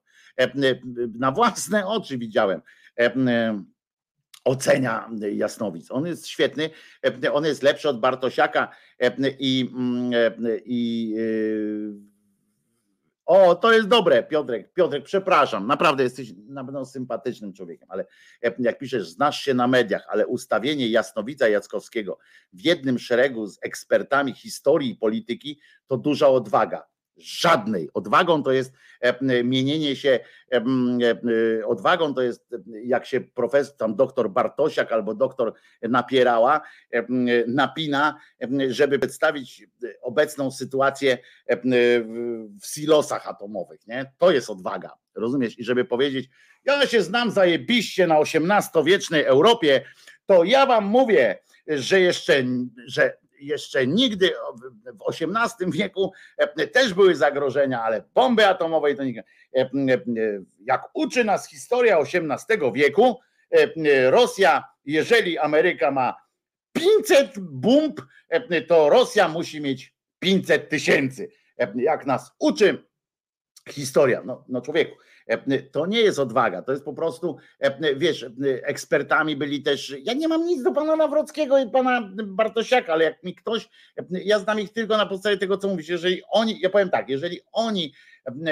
Na własne oczy widziałem ocenia Jasnowic. On jest świetny, on jest lepszy od Bartosiaka i, i o, to jest dobre, Piotrek, Piotrek, przepraszam, naprawdę jesteś na pewno sympatycznym człowiekiem, ale jak piszesz, znasz się na mediach, ale ustawienie Jasnowica Jackowskiego w jednym szeregu z ekspertami historii i polityki to duża odwaga żadnej. Odwagą to jest mienienie się, odwagą to jest jak się profesor, tam doktor Bartosiak albo doktor Napierała napina, żeby przedstawić obecną sytuację w silosach atomowych. Nie? To jest odwaga, rozumiesz? I żeby powiedzieć, ja się znam zajebiście na XVIII-wiecznej Europie, to ja wam mówię, że jeszcze, że jeszcze nigdy w XVIII wieku e, też były zagrożenia, ale bomby atomowej to nie. E, e, jak uczy nas historia XVIII wieku, Rosja, jeżeli Ameryka ma 500 bomb, to Rosja musi mieć 500 tysięcy. Jak nas uczy historia, no, no człowieku, to nie jest odwaga, to jest po prostu, wiesz, ekspertami byli też, ja nie mam nic do pana Nawrockiego i pana Bartosiaka, ale jak mi ktoś, ja znam ich tylko na podstawie tego, co mówisz, jeżeli oni, ja powiem tak, jeżeli oni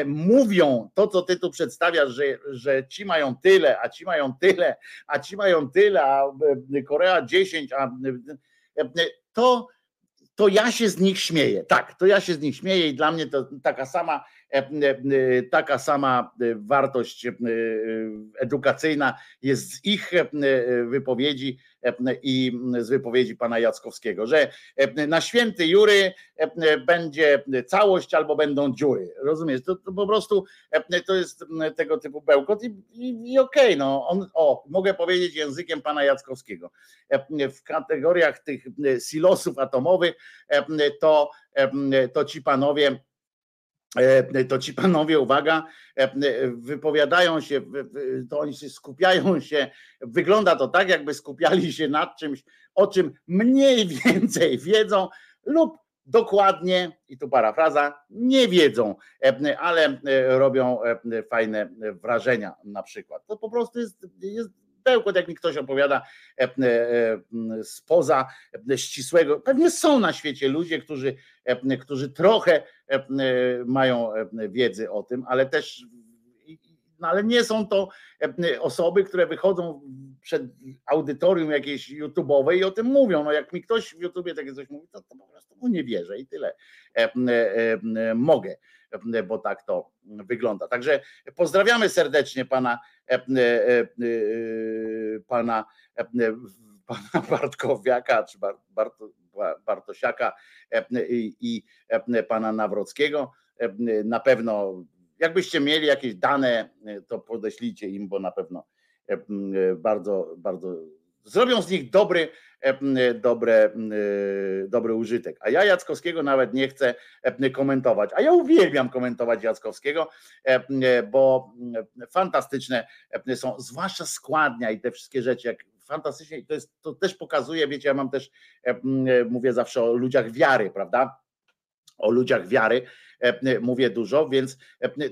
mówią to, co ty tu przedstawiasz, że, że ci mają tyle, a ci mają tyle, a ci mają tyle, a Korea 10, a to to ja się z nich śmieję. Tak, to ja się z nich śmieję i dla mnie to taka sama, taka sama e, wartość edukacyjna jest z ich wypowiedzi i z wypowiedzi pana Jackowskiego, że na święty Jury będzie całość albo będą dziury. Rozumiesz? To, to po prostu to jest tego typu bełkot i, i, i okej, okay, no on, o, mogę powiedzieć językiem pana Jackowskiego. W kategoriach tych silosów atomowych to, to ci panowie E, to ci panowie, uwaga, e, wypowiadają się, to oni się skupiają się, wygląda to tak, jakby skupiali się nad czymś, o czym mniej więcej wiedzą lub dokładnie, i tu parafraza, nie wiedzą, e, ale robią fajne wrażenia na przykład. To po prostu jest, jest bełkot, jak mi ktoś opowiada spoza ścisłego. Pewnie są na świecie ludzie, którzy, którzy trochę mają wiedzy o tym, ale też no ale nie są to osoby, które wychodzą przed audytorium jakiejś YouTube'owej i o tym mówią. No jak mi ktoś w YouTubie takie coś mówi, to, to po prostu mu nie wierzę i tyle mogę, bo tak to wygląda. Także pozdrawiamy serdecznie pana pana pana Bartkowiaka czy Barto, Bartosiaka i pana Nawrockiego. Na pewno jakbyście mieli jakieś dane, to podeślijcie im, bo na pewno bardzo, bardzo zrobią z nich dobry, dobre, dobry użytek. A ja Jackowskiego nawet nie chcę komentować. A ja uwielbiam komentować Jackowskiego, bo fantastyczne są, zwłaszcza składnia i te wszystkie rzeczy, jak fantastycznie, to, jest, to też pokazuje, wiecie, ja mam też, mówię zawsze o ludziach wiary, prawda? O ludziach wiary, mówię dużo, więc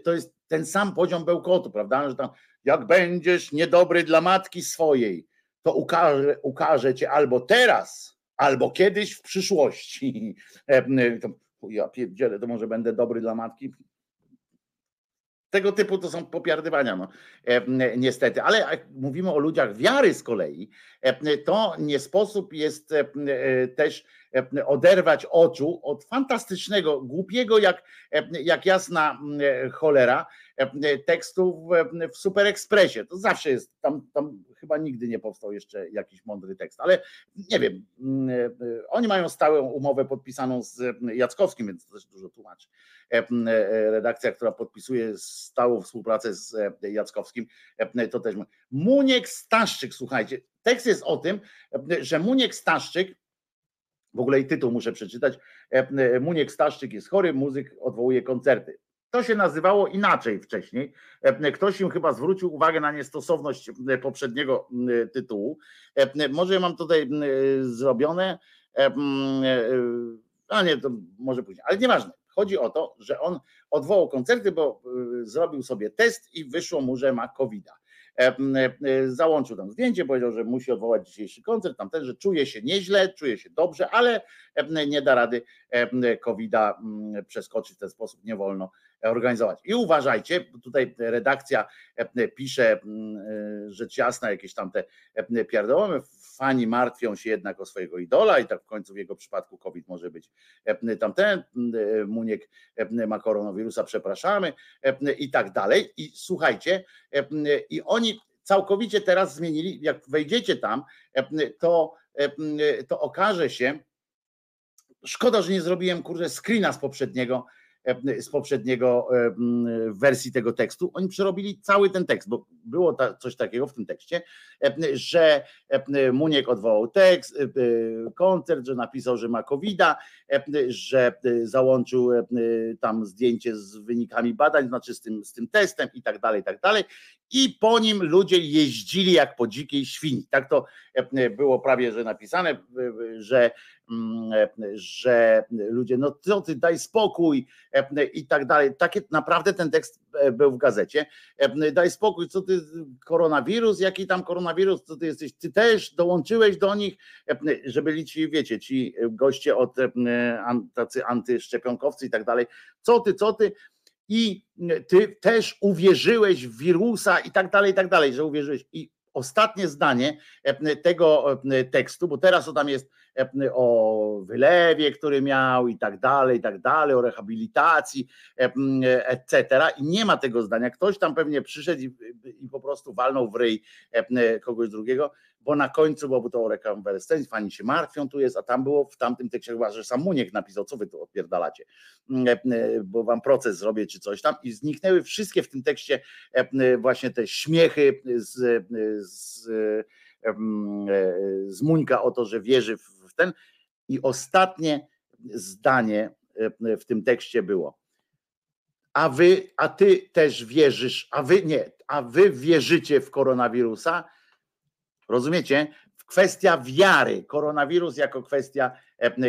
to jest ten sam poziom bełkotu, prawda? Że tam, jak będziesz niedobry dla matki swojej, to ukaże, ukaże cię albo teraz, albo kiedyś w przyszłości. Ja pierdzielę, to może będę dobry dla matki. Tego typu to są popiardywania, no, niestety. Ale jak mówimy o ludziach wiary z kolei, to nie sposób jest też oderwać oczu od fantastycznego, głupiego jak, jak jasna cholera tekstu w, w Super Expressie. To zawsze jest, tam, tam chyba nigdy nie powstał jeszcze jakiś mądry tekst, ale nie wiem, oni mają stałą umowę podpisaną z Jackowskim, więc to też dużo tłumaczy. Redakcja, która podpisuje stałą współpracę z Jackowskim, to też. Muniek Staszczyk, słuchajcie, tekst jest o tym, że Muniek Staszczyk w ogóle i tytuł muszę przeczytać. Muniek Staszczyk jest chory, muzyk odwołuje koncerty. To się nazywało inaczej wcześniej. Ktoś im chyba zwrócił uwagę na niestosowność poprzedniego tytułu. Może ja mam tutaj zrobione, a nie, to może później, ale nieważne. Chodzi o to, że on odwołał koncerty, bo zrobił sobie test i wyszło mu, że ma covid -a. E, e, załączył tam zdjęcie, powiedział, że musi odwołać dzisiejszy koncert, tamten, że czuje się nieźle, czuje się dobrze, ale nie da rady COVID-a przeskoczyć w ten sposób, nie wolno organizować. I uważajcie, tutaj redakcja pisze rzecz jasna, jakieś tam te pierdołowe, fani martwią się jednak o swojego idola i tak w końcu w jego przypadku COVID może być tamten, Muniek ma koronawirusa, przepraszamy i tak dalej. I słuchajcie, i oni całkowicie teraz zmienili, jak wejdziecie tam, to, to okaże się, szkoda, że nie zrobiłem kurczę screena z poprzedniego, z poprzedniego wersji tego tekstu. Oni przerobili cały ten tekst, bo było coś takiego w tym tekście, że Muniek odwołał tekst, koncert, że napisał, że ma covid że załączył tam zdjęcie z wynikami badań, znaczy z tym, z tym testem i tak dalej, i tak dalej. I po nim ludzie jeździli jak po dzikiej świni. Tak to było prawie, że napisane, że że ludzie, no co ty, daj spokój i tak dalej. Takie naprawdę ten tekst był w gazecie. Daj spokój, co ty, koronawirus, jaki tam koronawirus, co ty jesteś, ty też dołączyłeś do nich, że byli ci, wiecie, ci goście od tacy antyszczepionkowcy i tak dalej. Co ty, co ty? I ty też uwierzyłeś w wirusa i tak dalej, i tak dalej, że uwierzyłeś. I ostatnie zdanie tego tekstu, bo teraz to tam jest o wylewie, który miał i tak dalej, i tak dalej, o rehabilitacji, etc. I nie ma tego zdania. Ktoś tam pewnie przyszedł i, i po prostu walnął w ryj kogoś drugiego, bo na końcu było to o rekonwalescencji, fani się martwią, tu jest, a tam było w tamtym tekście chyba, że sam Muniek napisał, co wy tu odpierdalacie, bo wam proces zrobię, czy coś tam i zniknęły wszystkie w tym tekście właśnie te śmiechy z, z, z Muńka o to, że wierzy w ten i ostatnie zdanie w tym tekście było a wy, a ty też wierzysz, a wy nie, a wy wierzycie w koronawirusa, Rozumiecie? Kwestia wiary, koronawirus jako kwestia,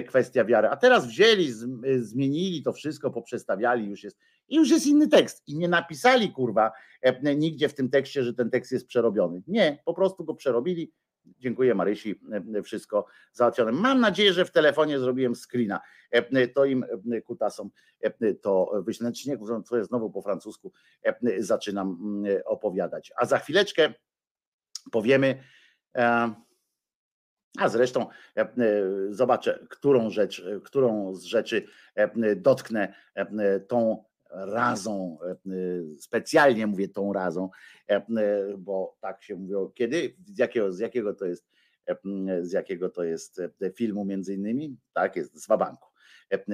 kwestia wiary. A teraz wzięli, zmienili to wszystko, poprzestawiali, już jest, i już jest inny tekst. I nie napisali, kurwa, nigdzie w tym tekście, że ten tekst jest przerobiony. Nie, po prostu go przerobili. Dziękuję Marysi, wszystko załatwione. Mam nadzieję, że w telefonie zrobiłem screena. To im kutasom to wyślę. Czy nie, to jest znowu po francusku zaczynam opowiadać. A za chwileczkę powiemy, a zresztą zobaczę, którą rzecz, którą z rzeczy dotknę tą razą, specjalnie mówię tą razą, bo tak się mówiło, kiedy, z jakiego, z jakiego to jest, z jakiego to jest filmu między innymi, tak jest, z Wabanku,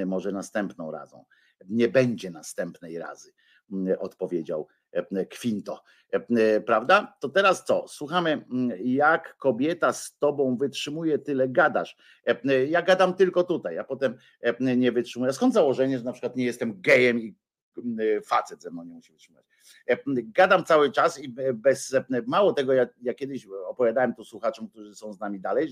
może następną razą, nie będzie następnej razy, odpowiedział Kwinto, prawda? To teraz co? Słuchamy, jak kobieta z tobą wytrzymuje, tyle gadasz. Ja gadam tylko tutaj, a potem nie wytrzymuję. Skąd założenie, że na przykład nie jestem gejem i facet ze mną nie musi wytrzymać. E, Gadam cały czas i bez, mało tego, ja, ja kiedyś opowiadałem to słuchaczom, którzy są z nami dalej,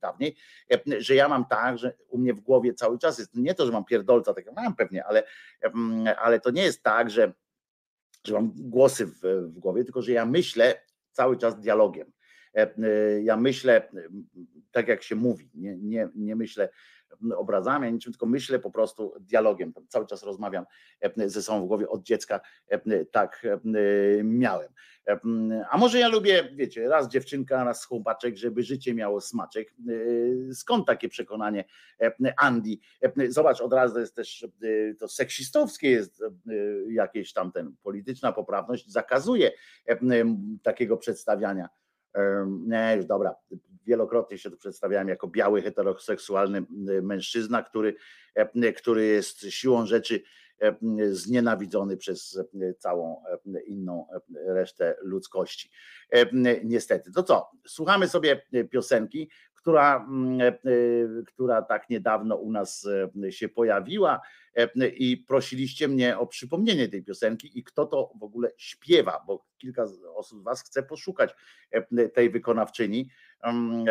dawniej, e, że ja mam tak, że u mnie w głowie cały czas jest, nie to, że mam pierdolca, tak mam pewnie, ale, ale to nie jest tak, że, że mam głosy w, w głowie, tylko że ja myślę cały czas dialogiem. E, ja myślę tak, jak się mówi, nie, nie, nie myślę obrazami, ani niczym, tylko myślę po prostu dialogiem. Cały czas rozmawiam e, ze sobą w głowie od dziecka, e, tak e, miałem. A może ja lubię, wiecie, raz dziewczynka, raz chłopaczek, żeby życie miało smaczek. Skąd takie przekonanie Andy? Zobacz, od razu jest też to seksistowskie jest jakieś tam ten polityczna poprawność zakazuje takiego przedstawiania nie, już dobra, wielokrotnie się tu przedstawiałem jako biały, heteroseksualny mężczyzna, który, który jest siłą rzeczy znienawidzony przez całą inną resztę ludzkości. Niestety. To co? Słuchamy sobie piosenki, która, która tak niedawno u nas się pojawiła i prosiliście mnie o przypomnienie tej piosenki i kto to w ogóle śpiewa, bo kilka osób z Was chce poszukać tej wykonawczyni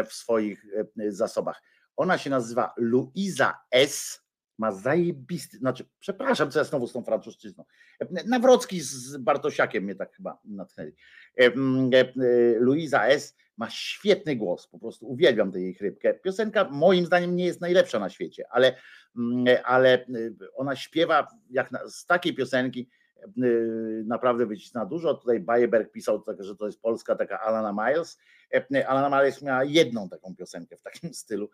w swoich zasobach. Ona się nazywa Luisa S ma zajebisty, znaczy, przepraszam, co ja znowu z tą francuszczyzną. Nawrocki z Bartosiakiem mnie tak chyba natchnęli. E, e, Luisa S. ma świetny głos, po prostu uwielbiam tę jej chrypkę. Piosenka moim zdaniem nie jest najlepsza na świecie, ale, ale ona śpiewa jak na, z takiej piosenki naprawdę wycisna dużo. Tutaj Bayeberg pisał, że to jest Polska taka Alana Miles. Alana Miles miała jedną taką piosenkę w takim stylu,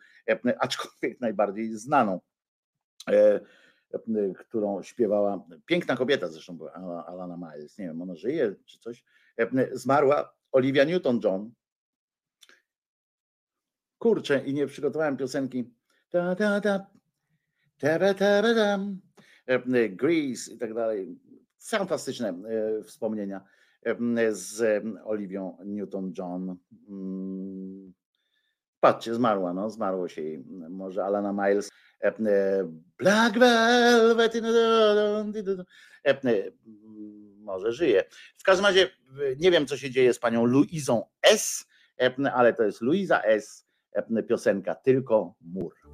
aczkolwiek najbardziej znaną. E, e, którą śpiewała, piękna kobieta zresztą była, Alana Miles, nie wiem, ona żyje czy coś, e, zmarła Olivia Newton-John. Kurczę, i nie przygotowałem piosenki ta, ta, ta, ta, ta, ta, Grease i tak dalej. Fantastyczne wspomnienia z Oliwią Newton-John. Mm, patrzcie, zmarła, no, zmarło się jej. Może Alana Miles E, e, Black Velvet, e, może żyje. W każdym razie nie wiem, co się dzieje z panią Luizą S., ale to jest Luiza S., piosenka Tylko Mur.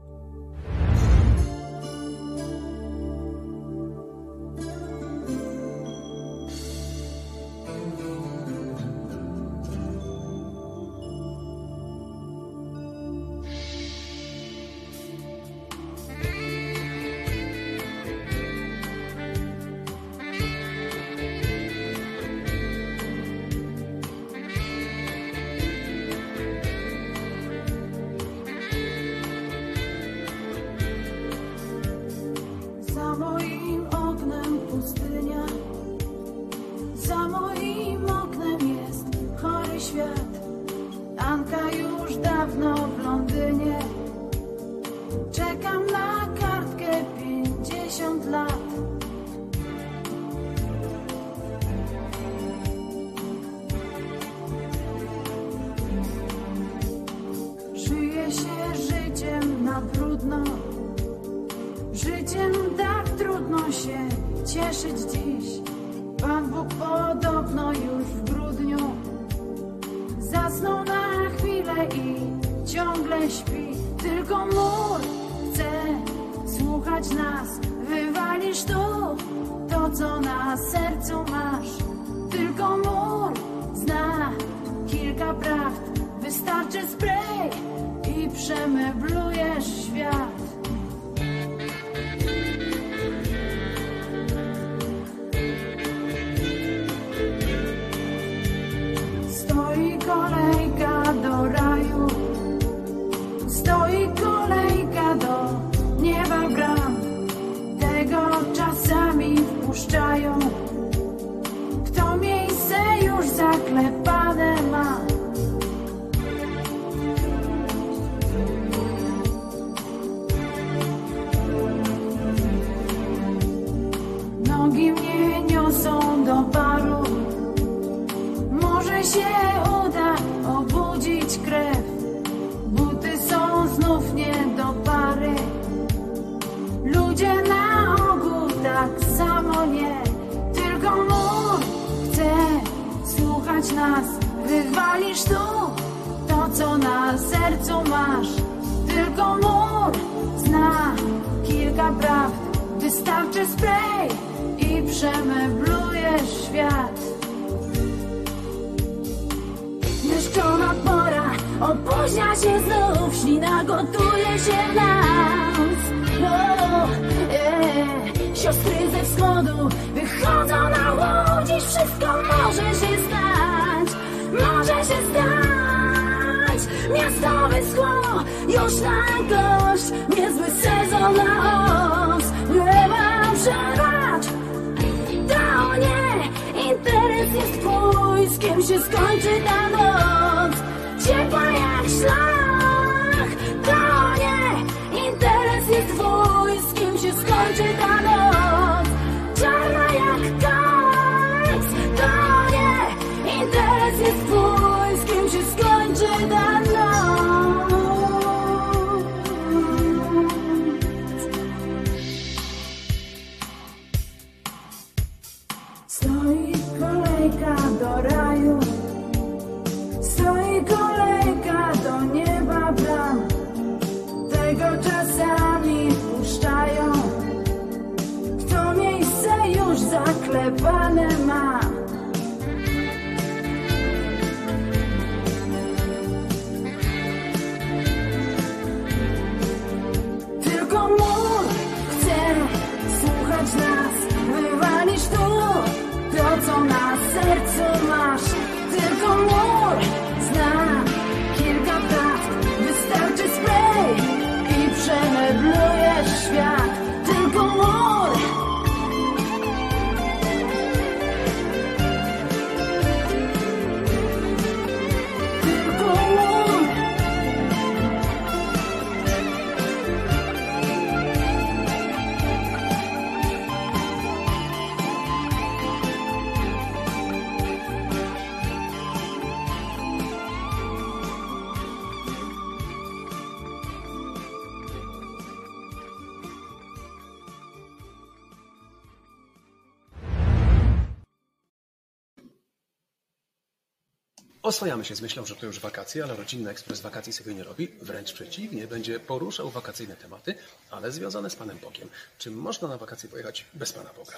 Oswajamy się z myślą, że to już wakacje, ale rodzinny ekspres wakacji sobie nie robi. Wręcz przeciwnie, będzie poruszał wakacyjne tematy, ale związane z Panem Bogiem. Czy można na wakacje pojechać bez Pana Boga?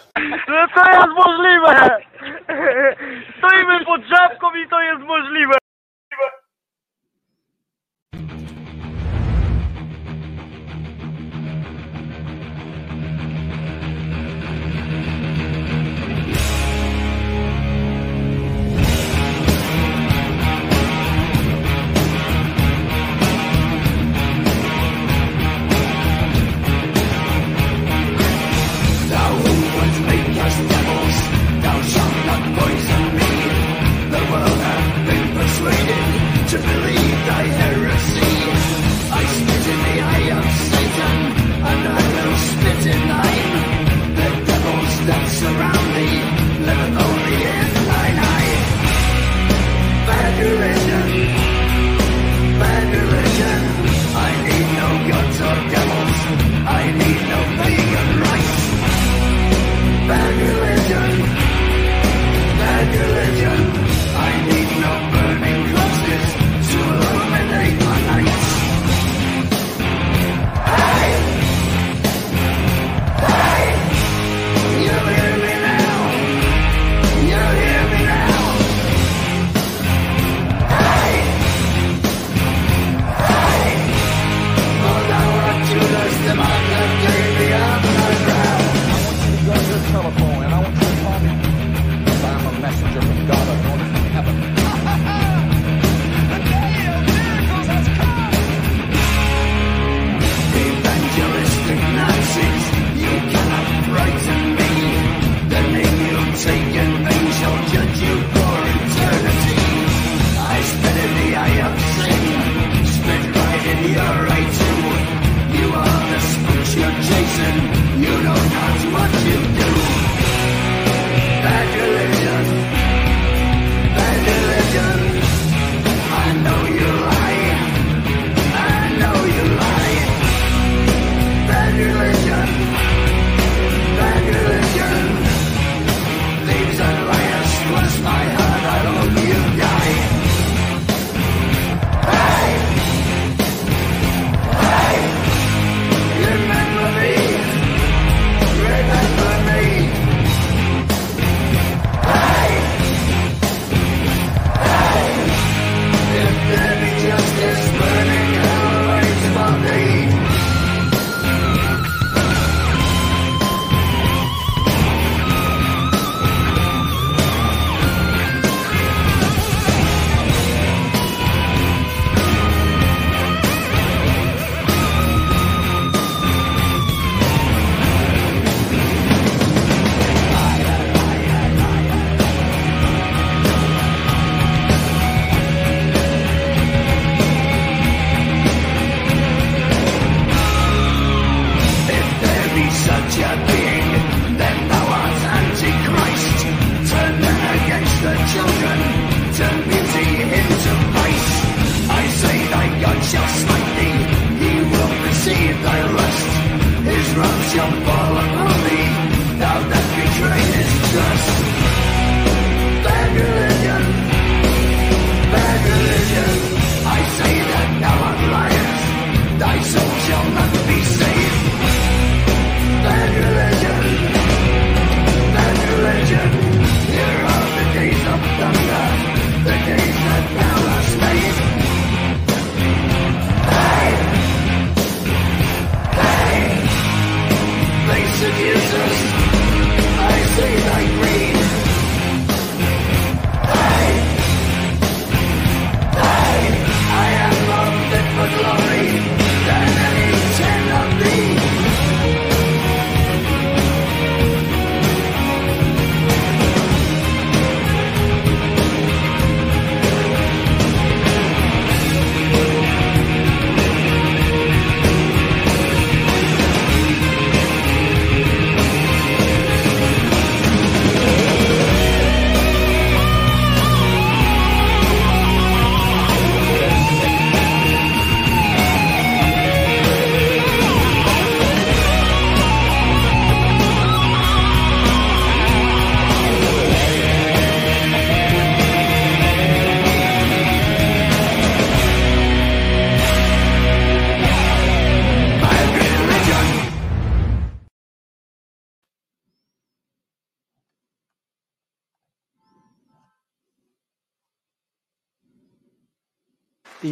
No to jest możliwe!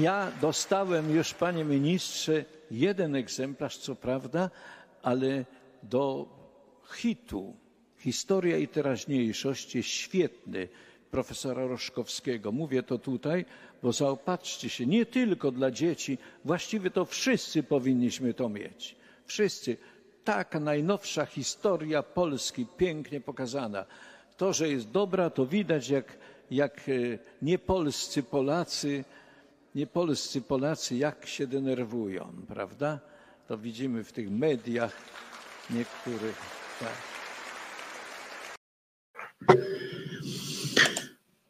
Ja dostałem już, panie ministrze, jeden egzemplarz, co prawda, ale do hitu Historia i teraźniejszość jest świetny profesora Roszkowskiego. Mówię to tutaj, bo zaopatrzcie się, nie tylko dla dzieci, właściwie to wszyscy powinniśmy to mieć. Wszyscy. Taka najnowsza historia Polski, pięknie pokazana. To, że jest dobra, to widać, jak, jak e, niepolscy Polacy, niepolscy Polacy, jak się denerwują, prawda? To widzimy w tych mediach niektórych. Tak.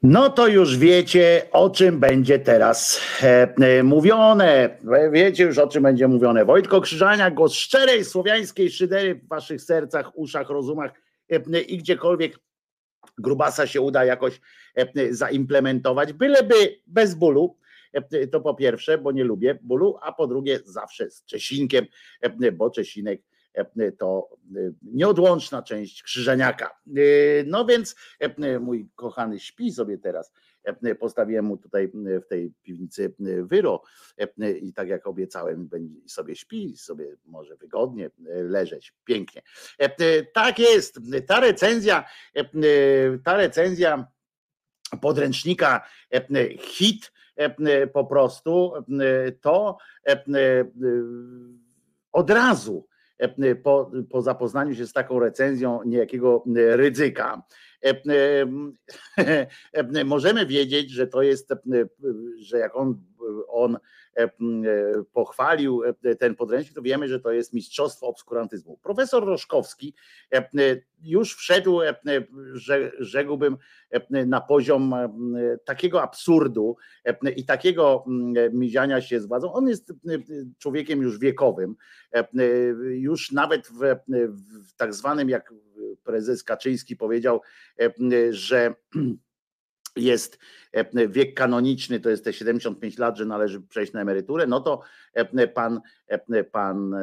No to już wiecie, o czym będzie teraz e, e, mówione. Wiecie już, o czym będzie mówione. Wojtko Krzyżania, głos szczerej słowiańskiej szydery w waszych sercach, uszach, rozumach e, i gdziekolwiek grubasa się uda jakoś zaimplementować, byleby bez bólu. To po pierwsze, bo nie lubię bólu, a po drugie zawsze z Czesinkiem, bo Czesinek E, to e, nieodłączna część krzyżeniaka. E, no więc mój kochany śpi sobie teraz. Postawiłem mu tutaj w tej piwnicy wyro i tak jak obiecałem, będzie sobie śpi, sobie może wygodnie leżeć, pięknie. Tak jest, ta recenzja, ta recenzja podręcznika hit po prostu to od razu E, po, po zapoznaniu się z taką recenzją niejakiego e, ryzyka, e, możemy wiedzieć, że to jest, że jak on, on pochwalił ten podręcznik, to wiemy, że to jest mistrzostwo obskurantyzmu. Profesor Roszkowski już wszedł, rzekłbym, na poziom takiego absurdu i takiego miziania się z władzą. On jest człowiekiem już wiekowym, już nawet w, tak zwanym, jak prezes Kaczyński powiedział, że jest e, wiek kanoniczny, to jest te 75 lat, że należy przejść na emeryturę, no to e, pan, e, pan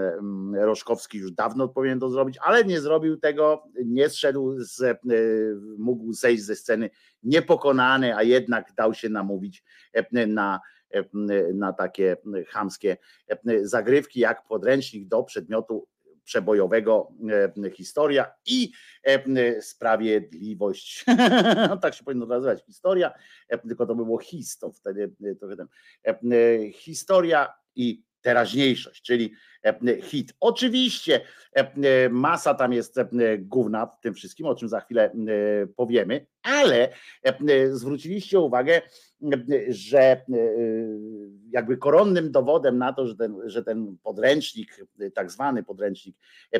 Roszkowski już dawno powinien to zrobić, ale nie zrobił tego, nie zszedł, z, mógł zejść ze sceny niepokonany, a jednak dał się namówić na na takie chamskie zagrywki, jak podręcznik do przedmiotu przebojowego e, historia i e, sprawiedliwość. tak się powinno nazywać historia, e, tylko to by było histo wtedy trochę. Historia i teraźniejszość, czyli hit. Oczywiście masa tam jest gówna w tym wszystkim, o czym za chwilę powiemy, ale zwróciliście uwagę, że jakby koronnym dowodem na to, że ten, że ten podręcznik, tak zwany podręcznik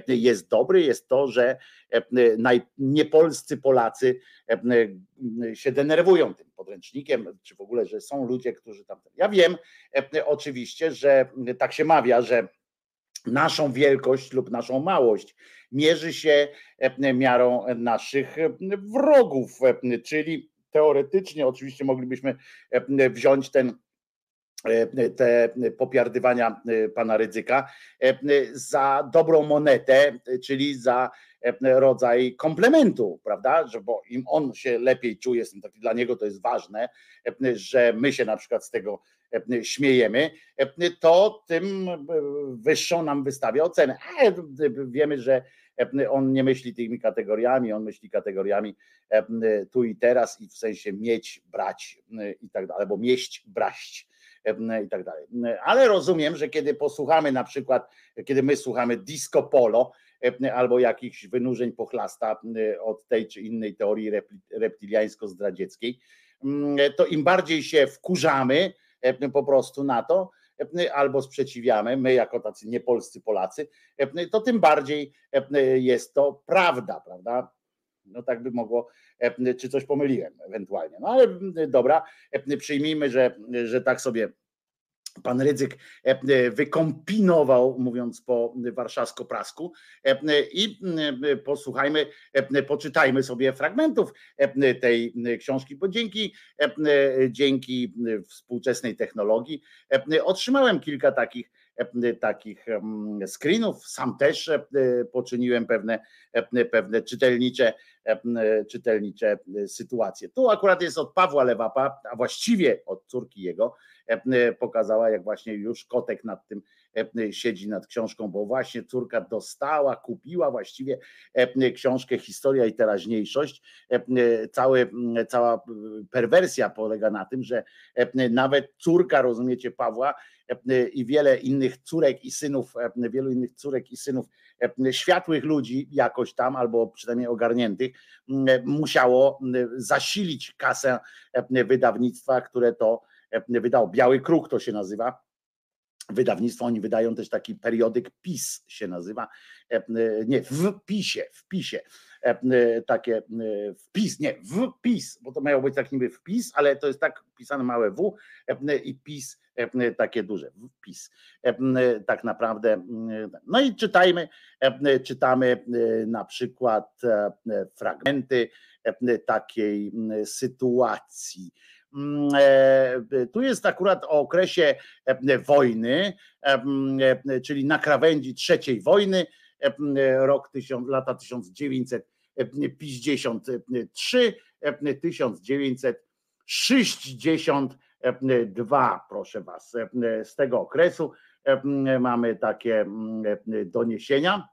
jest dobry, jest to, że niepolscy Polacy się denerwują tym podręcznikiem, czy w ogóle, że są ludzie, którzy tam. Ja wiem oczywiście, że tak się mawia, że naszą wielkość lub naszą małość mierzy się miarą naszych wrogów, czyli teoretycznie oczywiście moglibyśmy wziąć ten te popiardywania pana Rydzyka za dobrą monetę, czyli za rodzaj komplementu, prawda? Że bo im on się lepiej czuje, dla niego to jest ważne, że my się na przykład z tego śmiejemy, to tym wyższą nam wystawia ocenę. Wiemy, że on nie myśli tymi kategoriami, on myśli kategoriami tu i teraz i w sensie mieć, brać i tak dalej, albo mieść, braść i tak dalej. Ale rozumiem, że kiedy posłuchamy na przykład, kiedy my słuchamy disco polo albo jakichś wynurzeń pochlasta od tej czy innej teorii reptiliańsko-zdradzieckiej, to im bardziej się wkurzamy, po prostu na to, albo sprzeciwiamy, my jako tacy niepolscy Polacy, to tym bardziej jest to prawda, prawda? No tak by mogło, czy coś pomyliłem ewentualnie. No ale dobra, przyjmijmy, że, że tak sobie pan Rydzyk wykombinował, mówiąc po warszawsko-prasku. I posłuchajmy, poczytajmy sobie fragmentów tej książki, bo dzięki, dzięki współczesnej technologii otrzymałem kilka takich takich screenów. Sam też poczyniłem pewne, pewne czytelnicze, czytelnicze sytuacje. Tu akurat jest od Pawła Lewapa, a właściwie od córki jego, pokazała, jak właśnie już kotek nad tym siedzi nad książką, bo właśnie córka dostała, kupiła właściwie książkę Historia i teraźniejszość. Cały, cała perwersja polega na tym, że nawet córka, rozumiecie, Pawła i wiele innych córek i synów, wielu innych córek i synów światłych ludzi jakoś tam, albo przynajmniej ogarniętych, musiało zasilić kasę wydawnictwa, które to wydało. Biały Kruk to się nazywa wydawnictwo, oni wydają też taki periodyk PiS się nazywa, nie, w PiSie, w PiSie, takie wpis, nie, w PiS, bo to miało być tak niby wpis, ale to jest tak pisane małe W i PiS takie duże, wpis, tak naprawdę. No i czytajmy, czytamy na przykład fragmenty takiej sytuacji. Mm, e, tu jest akurat o okresie e, wojny, e, czyli na krawędzi trzeciej wojny, rok lata 1953, 1962, proszę was, z tego okresu mamy takie doniesienia.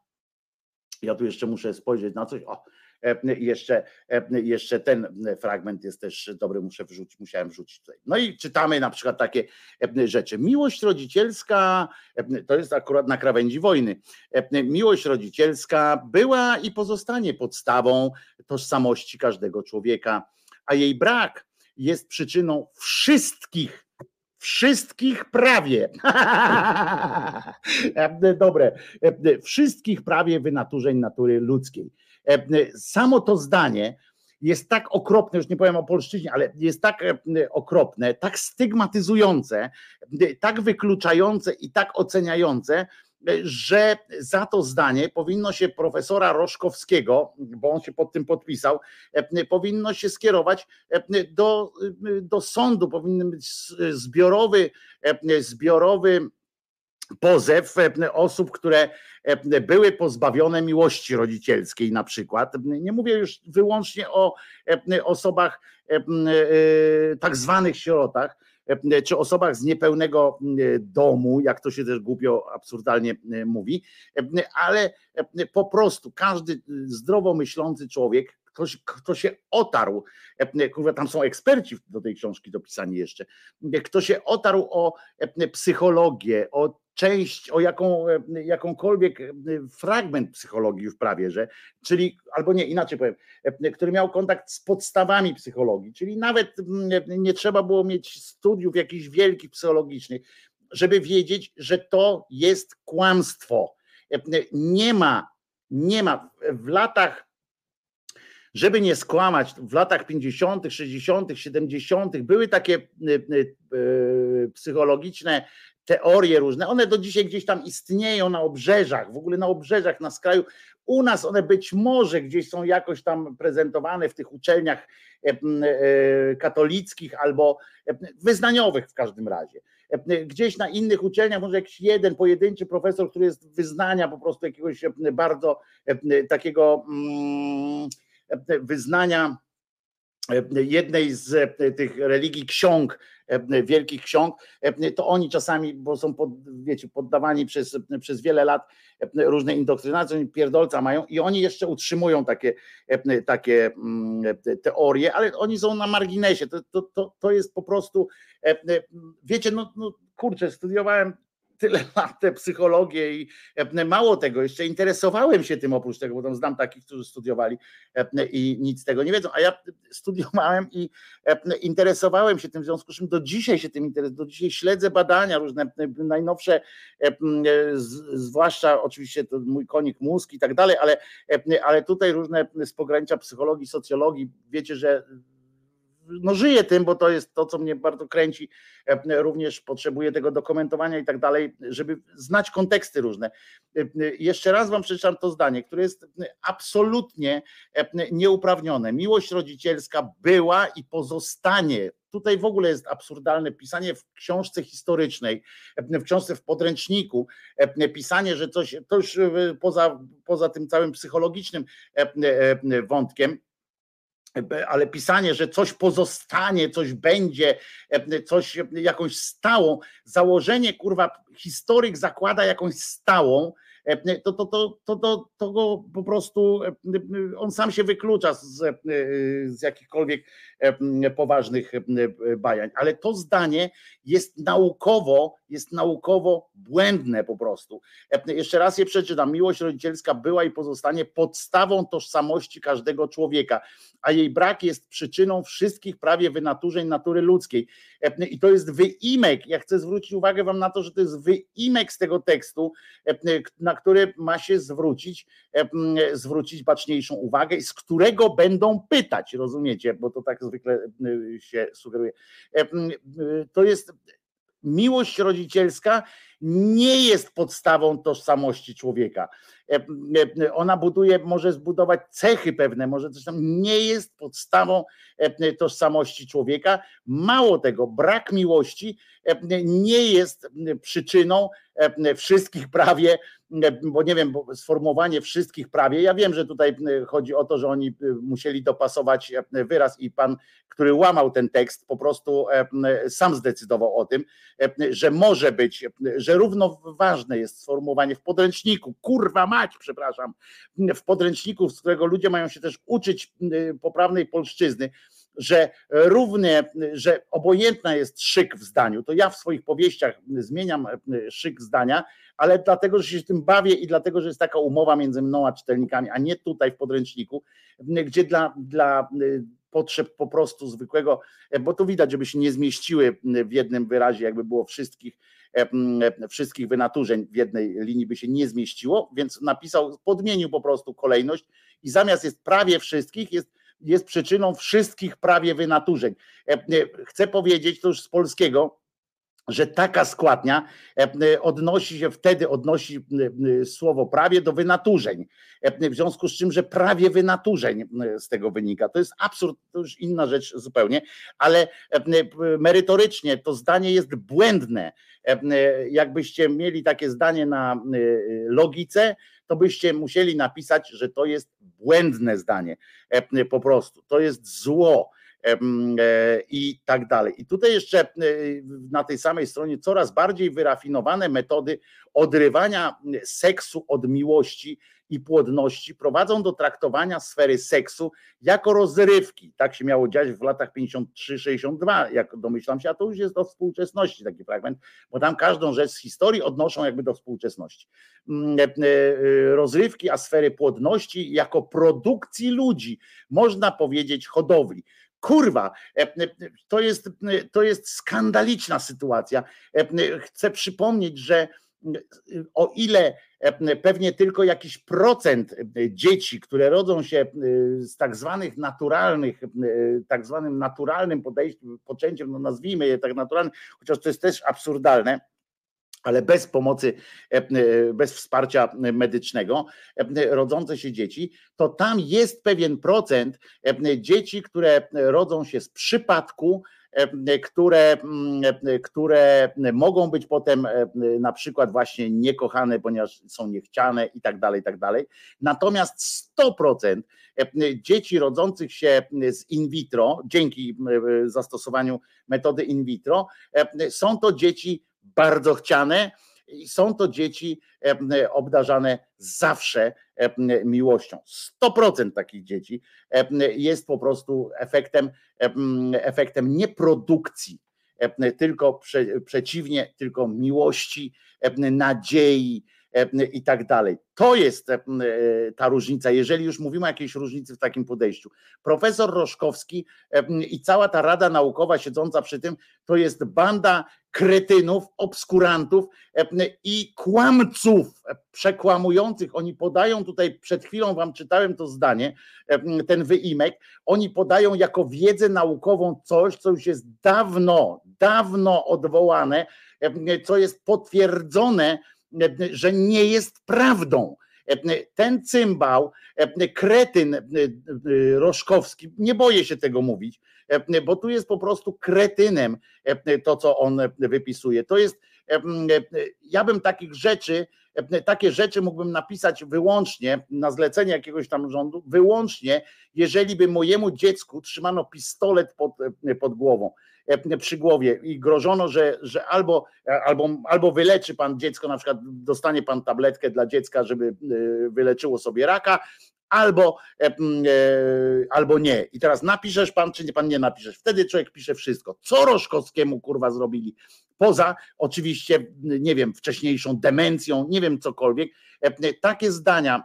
Ja tu jeszcze muszę spojrzeć na coś. O, jeszcze, e, jeszcze ten fragment jest też dobry, muszę wrzucić, musiałem wrzucić tutaj. No i czytamy na przykład takie e, rzeczy. Miłość rodzicielska, to jest akurat na krawędzi wojny. Miłość rodzicielska była i pozostanie podstawą tożsamości każdego człowieka, a jej brak jest przyczyną wszystkich wszystkich prawie. Dobre. Wszystkich prawie wynaturzeń natury ludzkiej. E, samo to zdanie jest tak okropne, już nie powiem o polszczyźnie, ale jest tak e, okropne, tak stygmatyzujące, tak wykluczające i tak oceniające, że za to zdanie powinno się profesora Roszkowskiego, bo on się pod tym podpisał, e, powinno się skierować do, do sądu, powinien być zbiorowy, zbiorowy pozew e, osób, które e, były pozbawione miłości rodzicielskiej na przykład. Nie mówię już wyłącznie o e, osobach tak zwanych sierotach, czy osobach z niepełnego domu, jak to się też głupio, absurdalnie mówi, ale po prostu każdy zdrowo myślący człowiek, ktoś, kto się otarł, kurwa, tam są eksperci do tej książki dopisani jeszcze, kto się otarł o psychologię, o część, o jaką, jakąkolwiek fragment psychologii już prawie, że, czyli, albo nie, inaczej powiem, który miał kontakt z podstawami psychologii, czyli nawet nie trzeba było mieć studiów jakichś wielkich psychologicznych, żeby wiedzieć, że to jest kłamstwo. Nie ma, nie ma w latach żeby nie skłamać, w latach 50., 60., 70. były takie psychologiczne teorie różne, one do dzisiaj gdzieś tam istnieją na obrzeżach, w ogóle na obrzeżach, na skraju. U nas one być może gdzieś są jakoś tam prezentowane w tych uczelniach e, e, katolickich albo e, wyznaniowych w każdym razie. Gdzieś na innych uczelniach może jakiś jeden pojedynczy profesor, który jest wyznania po prostu jakiegoś bardzo takiego mm, wyznania jednej z tych religii ksiąg E, wielkich ksiąg, e, to oni czasami, bo są pod, wiecie, poddawani przez, przez wiele lat e, różnej indoktrynacji, oni pierdolca mają i oni jeszcze utrzymują takie, takie mm, teorie, ale oni są na marginesie. To, to, to, to jest po prostu, wiecie, no, no kurczę, studiowałem tyle lat tę psychologię i e, mało tego, jeszcze interesowałem się tym oprócz tego, bo tam znam takich, którzy studiowali e, i nic z tego nie wiedzą, a ja studiowałem i e, interesowałem się tym, w związku z czym do dzisiaj się tym interesuję, do dzisiaj śledzę badania różne, najnowsze, zwłaszcza oczywiście mój konik mózg i tak dalej, ale, ale tutaj różne z pogranicza psychologii, socjologii, wiecie, że no żyję tym, bo to jest to, co mnie bardzo kręci. Również potrzebuję tego dokumentowania i tak dalej, żeby znać konteksty różne. Jeszcze raz wam przeczytam to zdanie, które jest absolutnie nieuprawnione. Miłość rodzicielska była i pozostanie tutaj w ogóle jest absurdalne pisanie w książce historycznej, w książce w podręczniku, pisanie, że coś, to już poza, poza tym całym psychologicznym wątkiem, ale pisanie, że coś pozostanie, coś będzie, coś jakąś stałą, założenie, kurwa, historyk zakłada jakąś stałą, to, to, to, to, to, to go po prostu on sam się wyklucza z, z jakichkolwiek poważnych bajań. Ale to zdanie jest naukowo, jest naukowo błędne po prostu. Jeszcze raz je przeczytam. Miłość rodzicielska była i pozostanie podstawą tożsamości każdego człowieka, a jej brak jest przyczyną wszystkich prawie wynaturzeń natury ludzkiej. I to jest wyimek. Ja chcę zwrócić uwagę Wam na to, że to jest wyimek z tego tekstu, na który ma się zwrócić, zwrócić baczniejszą uwagę i z którego będą pytać, rozumiecie? Bo to tak zwykle się sugeruje. To jest miłość rodzicielska nie jest podstawą tożsamości człowieka. Ona buduje, może zbudować cechy pewne, może coś tam nie jest podstawą tożsamości człowieka. Mało tego, brak miłości nie jest przyczyną wszystkich prawie, bo nie wiem, sformułowanie wszystkich prawie. Ja wiem, że tutaj chodzi o to, że oni musieli dopasować wyraz i pan, który łamał ten tekst, po prostu sam zdecydował o tym, że może być, że równo ważne jest sformułowanie w podręczniku, kurwa mać, przepraszam, w podręczniku, z którego ludzie mają się też uczyć poprawnej polszczyzny, że równie, że obojętna jest szyk w zdaniu. To ja w swoich powieściach zmieniam szyk zdania, ale dlatego, że się tym bawię i dlatego, że jest taka umowa między mną a czytelnikami, a nie tutaj w podręczniku, gdzie dla, dla potrzeb po prostu zwykłego, bo tu widać, żeby się nie zmieściły w jednym wyrazie, jakby było wszystkich, wszystkich wynaturzeń w jednej linii by się nie zmieściło, więc napisał, podmienił po prostu kolejność i zamiast jest prawie wszystkich, jest jest przyczyną wszystkich prawie wynaturzeń. Chcę powiedzieć to już z polskiego, że taka składnia odnosi się wtedy, odnosi słowo prawie do wynaturzeń. W związku z czym, że prawie wynaturzeń z tego wynika. To jest absurd, to już inna rzecz zupełnie, ale merytorycznie to zdanie jest błędne. Jakbyście mieli takie zdanie na logice, to byście musieli napisać, że to jest błędne zdanie. Po prostu to jest zło e, i tak dalej. I tutaj jeszcze e, na tej samej stronie coraz bardziej wyrafinowane metody odrywania seksu od miłości i płodności prowadzą do traktowania sfery seksu jako rozrywki. Tak się miało dziać w latach 53-62, jak domyślam się, a to już jest do współczesności taki fragment, bo tam każdą rzecz z historii odnoszą jakby do współczesności. Mm, e, e, rozrywki, a sfery płodności jako produkcji ludzi, można powiedzieć hodowli kurwa, e, to jest, to jest skandaliczna sytuacja. Chcę przypomnieć, że o ile e, pewnie tylko jakiś procent e, dzieci, które rodzą się e, z tak zwanych naturalnych, tak zwanym naturalnym podejściem, poczęciem, no nazwijmy je tak naturalnym, chociaż to jest też absurdalne, ale bez pomocy, bez wsparcia medycznego, rodzące się dzieci, to tam jest pewien procent dzieci, które rodzą się z przypadku, które, mm, e, które mogą być potem e, na przykład właśnie niekochane, ponieważ są niechciane i tak dalej, i tak dalej. Natomiast 100% dzieci rodzących się z in vitro, dzięki zastosowaniu metody in vitro, są to dzieci bardzo chciane, i są to dzieci obdarzane zawsze miłością. 100% takich dzieci jest po prostu efektem, efektem nie produkcji, tylko prze, przeciwnie, tylko miłości, nadziei, i tak dalej. To jest ta różnica, jeżeli już mówimy o jakiejś różnicy w takim podejściu. Profesor Roszkowski i cała ta rada naukowa siedząca przy tym, to jest banda kretynów, obskurantów i kłamców przekłamujących. Oni podają tutaj, przed chwilą wam czytałem to zdanie, ten wyimek, oni podają jako wiedzę naukową coś, co już jest dawno, dawno odwołane, co jest potwierdzone, że nie jest prawdą. Ten cymbał, kretyn Roszkowski, nie boję się tego mówić, bo tu jest po prostu kretynem to, co on wypisuje. To jest, ja bym takich rzeczy, takie rzeczy mógłbym napisać wyłącznie na zlecenie jakiegoś tam rządu, wyłącznie, jeżeli by mojemu dziecku trzymano pistolet pod, pod głową przy głowie i grożono, że, że albo, albo, albo wyleczy pan dziecko, na przykład dostanie pan tabletkę dla dziecka, żeby wyleczyło sobie raka, albo, albo nie. I teraz napiszesz pan, czy nie pan nie napiszesz. Wtedy człowiek pisze wszystko. Co Roszkowskiemu kurwa zrobili? Poza oczywiście, nie wiem, wcześniejszą demencją, nie wiem cokolwiek. Takie zdania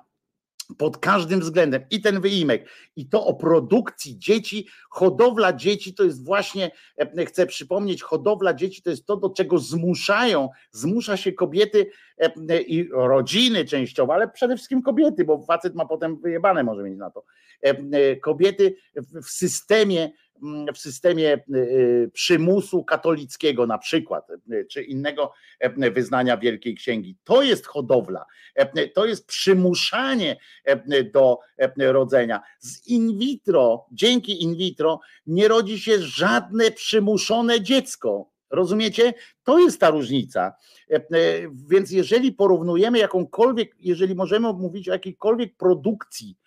pod każdym względem. I ten wyimek, i to o produkcji dzieci, hodowla dzieci to jest właśnie, e, chcę przypomnieć, hodowla dzieci to jest to, do czego zmuszają, zmusza się kobiety e, i rodziny częściowo, ale przede wszystkim kobiety, bo facet ma potem wyjebane może mieć na to. E, kobiety w systemie w systemie y, y, przymusu katolickiego na przykład, y, czy innego wyznania Wielkiej Księgi. To jest hodowla, to jest przymuszanie do rodzenia. Z in vitro, dzięki in vitro nie rodzi się żadne przymuszone dziecko. Rozumiecie? To jest ta różnica. Więc jeżeli porównujemy jakąkolwiek, jeżeli możemy mówić o jakiejkolwiek produkcji E,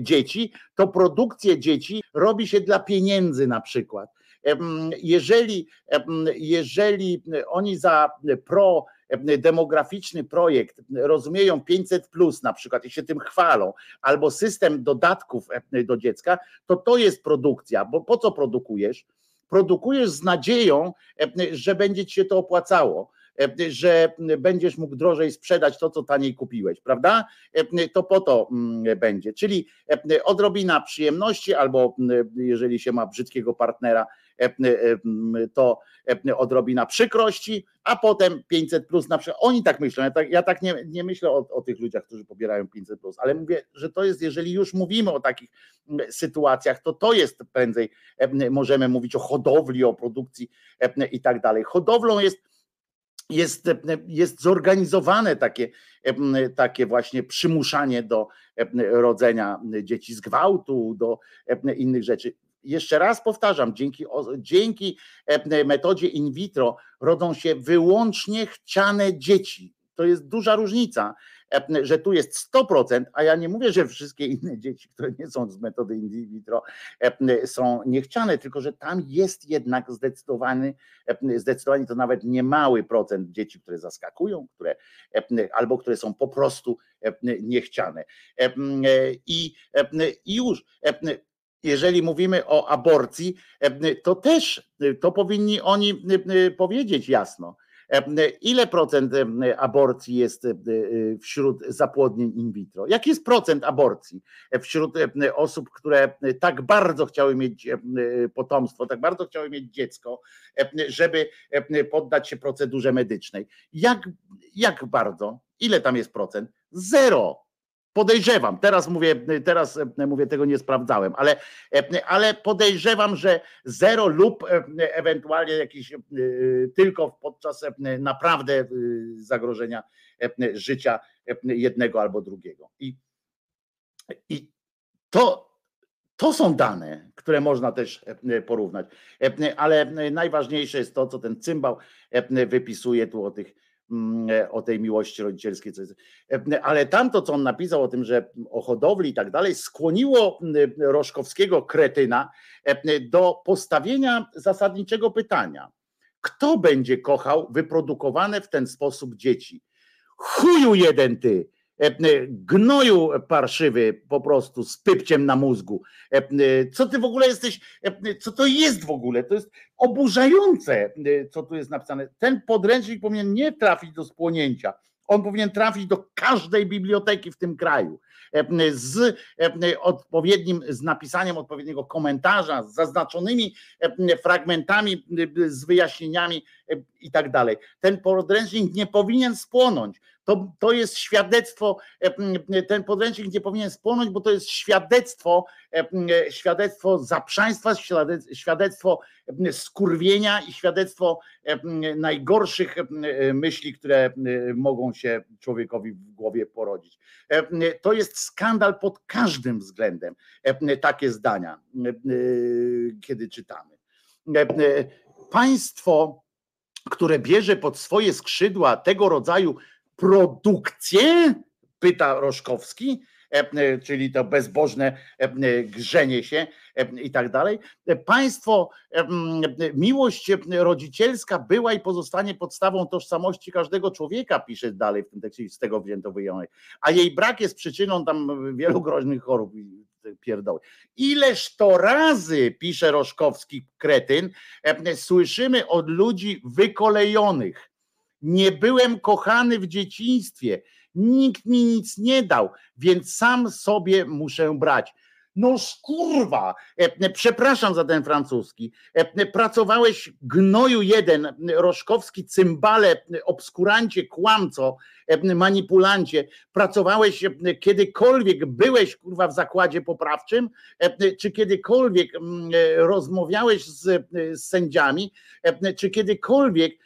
dzieci, to produkcję dzieci robi się dla pieniędzy na przykład. Jeżeli, jeżeli oni za pro demograficzny projekt rozumieją 500 plus na przykład i się tym chwalą, albo system dodatków do dziecka, to to jest produkcja, bo po co produkujesz? Produkujesz z nadzieją, że będzie ci się to opłacało że będziesz mógł drożej sprzedać to, co taniej kupiłeś, prawda? E, to po to będzie. Czyli e, odrobina przyjemności, albo jeżeli się ma brzydkiego partnera, to odrobina przykrości, a potem 500 plus na przykład. Oni tak myślą. Ja tak, ja tak nie, nie myślę o, o, tych ludziach, którzy pobierają 500 plus, ale mówię, że to jest, jeżeli już mówimy o takich sytuacjach, to to jest prędzej, możemy mówić o hodowli, o produkcji i tak dalej. Hodowlą jest jest, jest zorganizowane takie, takie właśnie przymuszanie do rodzenia dzieci z gwałtu, do innych rzeczy. Jeszcze raz powtarzam, dzięki, dzięki metodzie in vitro rodzą się wyłącznie chciane dzieci. To jest duża różnica że tu jest 100%, a ja nie mówię, że wszystkie inne dzieci, które nie są z metody in vitro, są niechciane, tylko że tam jest jednak zdecydowany, zdecydowanie to nawet niemały procent dzieci, które zaskakują, które albo które są po prostu niechciane. I, i już jeżeli mówimy o aborcji, to też to powinni oni powiedzieć jasno. Ile procent aborcji jest e, wśród zapłodnień in vitro? Jaki jest procent aborcji wśród osób, które tak bardzo chciały mieć potomstwo, tak bardzo chciały mieć dziecko, żeby poddać się procedurze medycznej? Jak, jak bardzo? Ile tam jest procent? Zero. Podejrzewam, teraz mówię, teraz e, mówię, tego nie sprawdzałem, ale, e, ale podejrzewam, że zero lub e, ewentualnie jakiś tylko podczas naprawdę zagrożenia życia jednego albo drugiego. I, i to, to są dane, które można też porównać. Ale najważniejsze jest to, co ten cymbał wypisuje tu o tych o tej miłości rodzicielskiej. E, ale tamto, co on napisał o tym, że o hodowli i tak dalej, skłoniło Roszkowskiego kretyna e, do postawienia zasadniczego pytania. Kto będzie kochał wyprodukowane w ten sposób dzieci? Chuju jeden ty! E, e, gnoju parszywy po prostu z pypciem na mózgu. E, co ty w ogóle jesteś, co to jest w ogóle? To jest oburzające, co tu jest napisane. Ten podręcznik powinien nie trafić do spłonięcia. On powinien trafić do każdej biblioteki w tym kraju z odpowiednim, z napisaniem odpowiedniego komentarza, z zaznaczonymi fragmentami, z wyjaśnieniami i tak dalej. Ten podręcznik nie powinien spłonąć. To, to jest świadectwo, ten podręcznik nie powinien spłonąć, bo to jest świadectwo, świadectwo zaprzaństwa, świadectwo skurwienia i świadectwo najgorszych myśli, które mogą się człowiekowi w głowie porodzić. To jest skandal pod każdym względem, takie zdania, kiedy czytamy. Państwo, które bierze pod swoje skrzydła tego rodzaju produkcję? Pyta Roszkowski, e, czyli to bezbożne e, grzenie się e, i tak dalej. Państwo, miłość rodzicielska była i pozostanie podstawą tożsamości każdego człowieka, pisze dalej w tym tekście, z tego wzięto wyjątek, a jej brak jest przyczyną tam wielu groźnych chorób pierdoły. Ileż to razy, pisze Roszkowski kretyn, słyszymy od ludzi wykolejonych, nie byłem kochany w dzieciństwie. Nikt mi nic nie dał, więc sam sobie muszę brać. No kurwa, e, przepraszam za ten francuski. E, pracowałeś gnoju jeden, roszkowski cymbale, obskurancie, kłamco, e, manipulancie. Pracowałeś kiedykolwiek, byłeś kurwa w zakładzie poprawczym, czy kiedykolwiek rozmawiałeś z, z sędziami, czy kiedykolwiek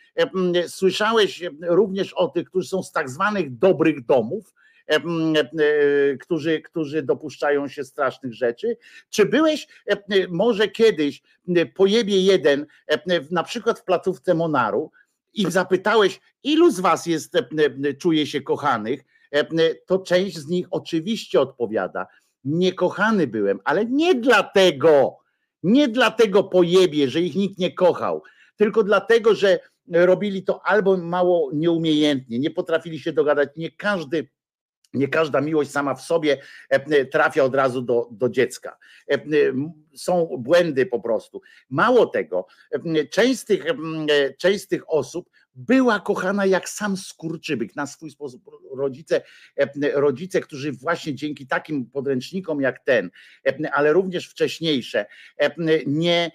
Słyszałeś również o tych, którzy są z tak zwanych dobrych domów, którzy, którzy dopuszczają się strasznych rzeczy. Czy byłeś może kiedyś pojebie jeden, na przykład w placówce Monaru i zapytałeś, ilu z was jest, czuje się kochanych, to część z nich oczywiście odpowiada, niekochany byłem, ale nie dlatego, nie dlatego pojebie, że ich nikt nie kochał, tylko dlatego, że robili to albo mało nieumiejętnie, nie potrafili się dogadać, nie każdy nie każda miłość sama w sobie e, trafia od razu do, do dziecka. E, są błędy po prostu. Mało tego, e, część z tych, część z tych osób była kochana jak sam skurczybyk na swój sposób. Rodzice, rodzice, którzy właśnie dzięki takim podręcznikom jak ten, ale również wcześniejsze, nie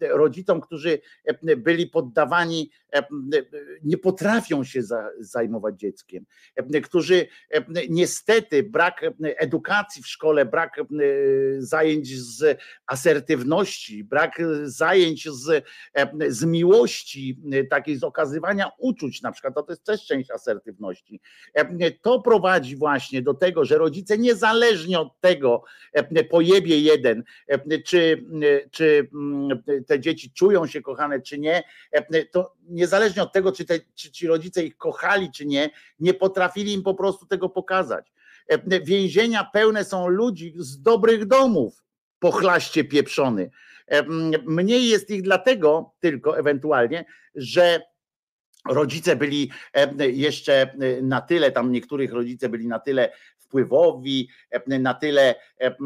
rodzicom, którzy byli poddawani, nie potrafią się zajmować dzieckiem, którzy niestety brak edukacji w szkole, brak zajęć z asertywności, brak zajęć z, z miłości, takiej z okazji uczuć, na przykład, to, to jest też część asertywności. E, to prowadzi właśnie do tego, że rodzice niezależnie od tego, e, pojebie jeden, e, czy, czy mm, te dzieci czują się kochane, czy nie, to niezależnie od tego, czy, te, czy ci rodzice ich kochali, czy nie, nie potrafili im po prostu tego pokazać. Więzienia pełne są ludzi z dobrych domów, pochlaście pieprzony. Mniej jest ich dlatego tylko ewentualnie, że rodzice byli jeszcze na tyle, tam niektórych rodzice byli na tyle wpływowi, na tyle e,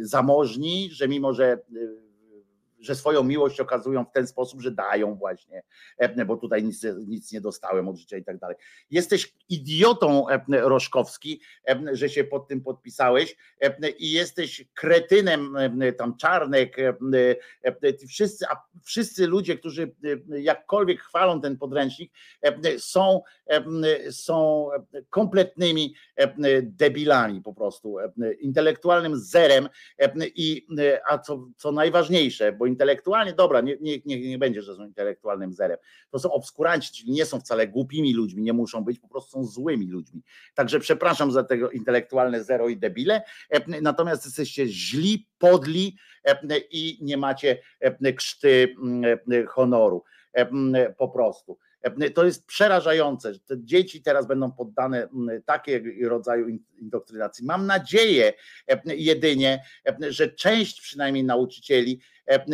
zamożni, że mimo, że że swoją miłość okazują w ten sposób, że dają właśnie, bo tutaj nic, nic nie dostałem od życia i tak dalej. Jesteś idiotą Roszkowski, że się pod tym podpisałeś i jesteś kretynem tam Czarnek, wszyscy, a wszyscy ludzie, którzy jakkolwiek chwalą ten podręcznik, są, są kompletnymi debilami po prostu, intelektualnym zerem i a co, co najważniejsze, bo intelektualnie, dobra, nie, nie, nie, będzie, że są intelektualnym zerem. To są obskuranci, czyli nie są wcale głupimi ludźmi, nie muszą być, po prostu są złymi ludźmi. Także przepraszam za tego intelektualne zero i debile, natomiast jesteście źli, podli i nie macie krzty honoru. Po prostu. To jest przerażające, że te dzieci teraz będą poddane takiego rodzaju indoktrynacji. Mam nadzieję jedynie, że część przynajmniej nauczycieli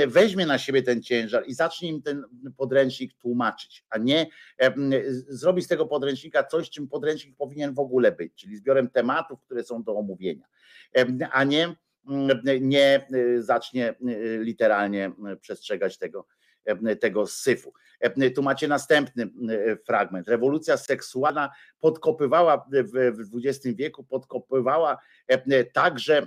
weźmie na siebie ten ciężar i zacznie im ten podręcznik tłumaczyć, a nie zrobi z tego podręcznika coś, czym podręcznik powinien w ogóle być, czyli zbiorem tematów, które są do omówienia, a nie, nie zacznie literalnie przestrzegać tego tego syfu. Tu macie następny fragment. Rewolucja seksualna podkopywała w XX wieku, podkopywała także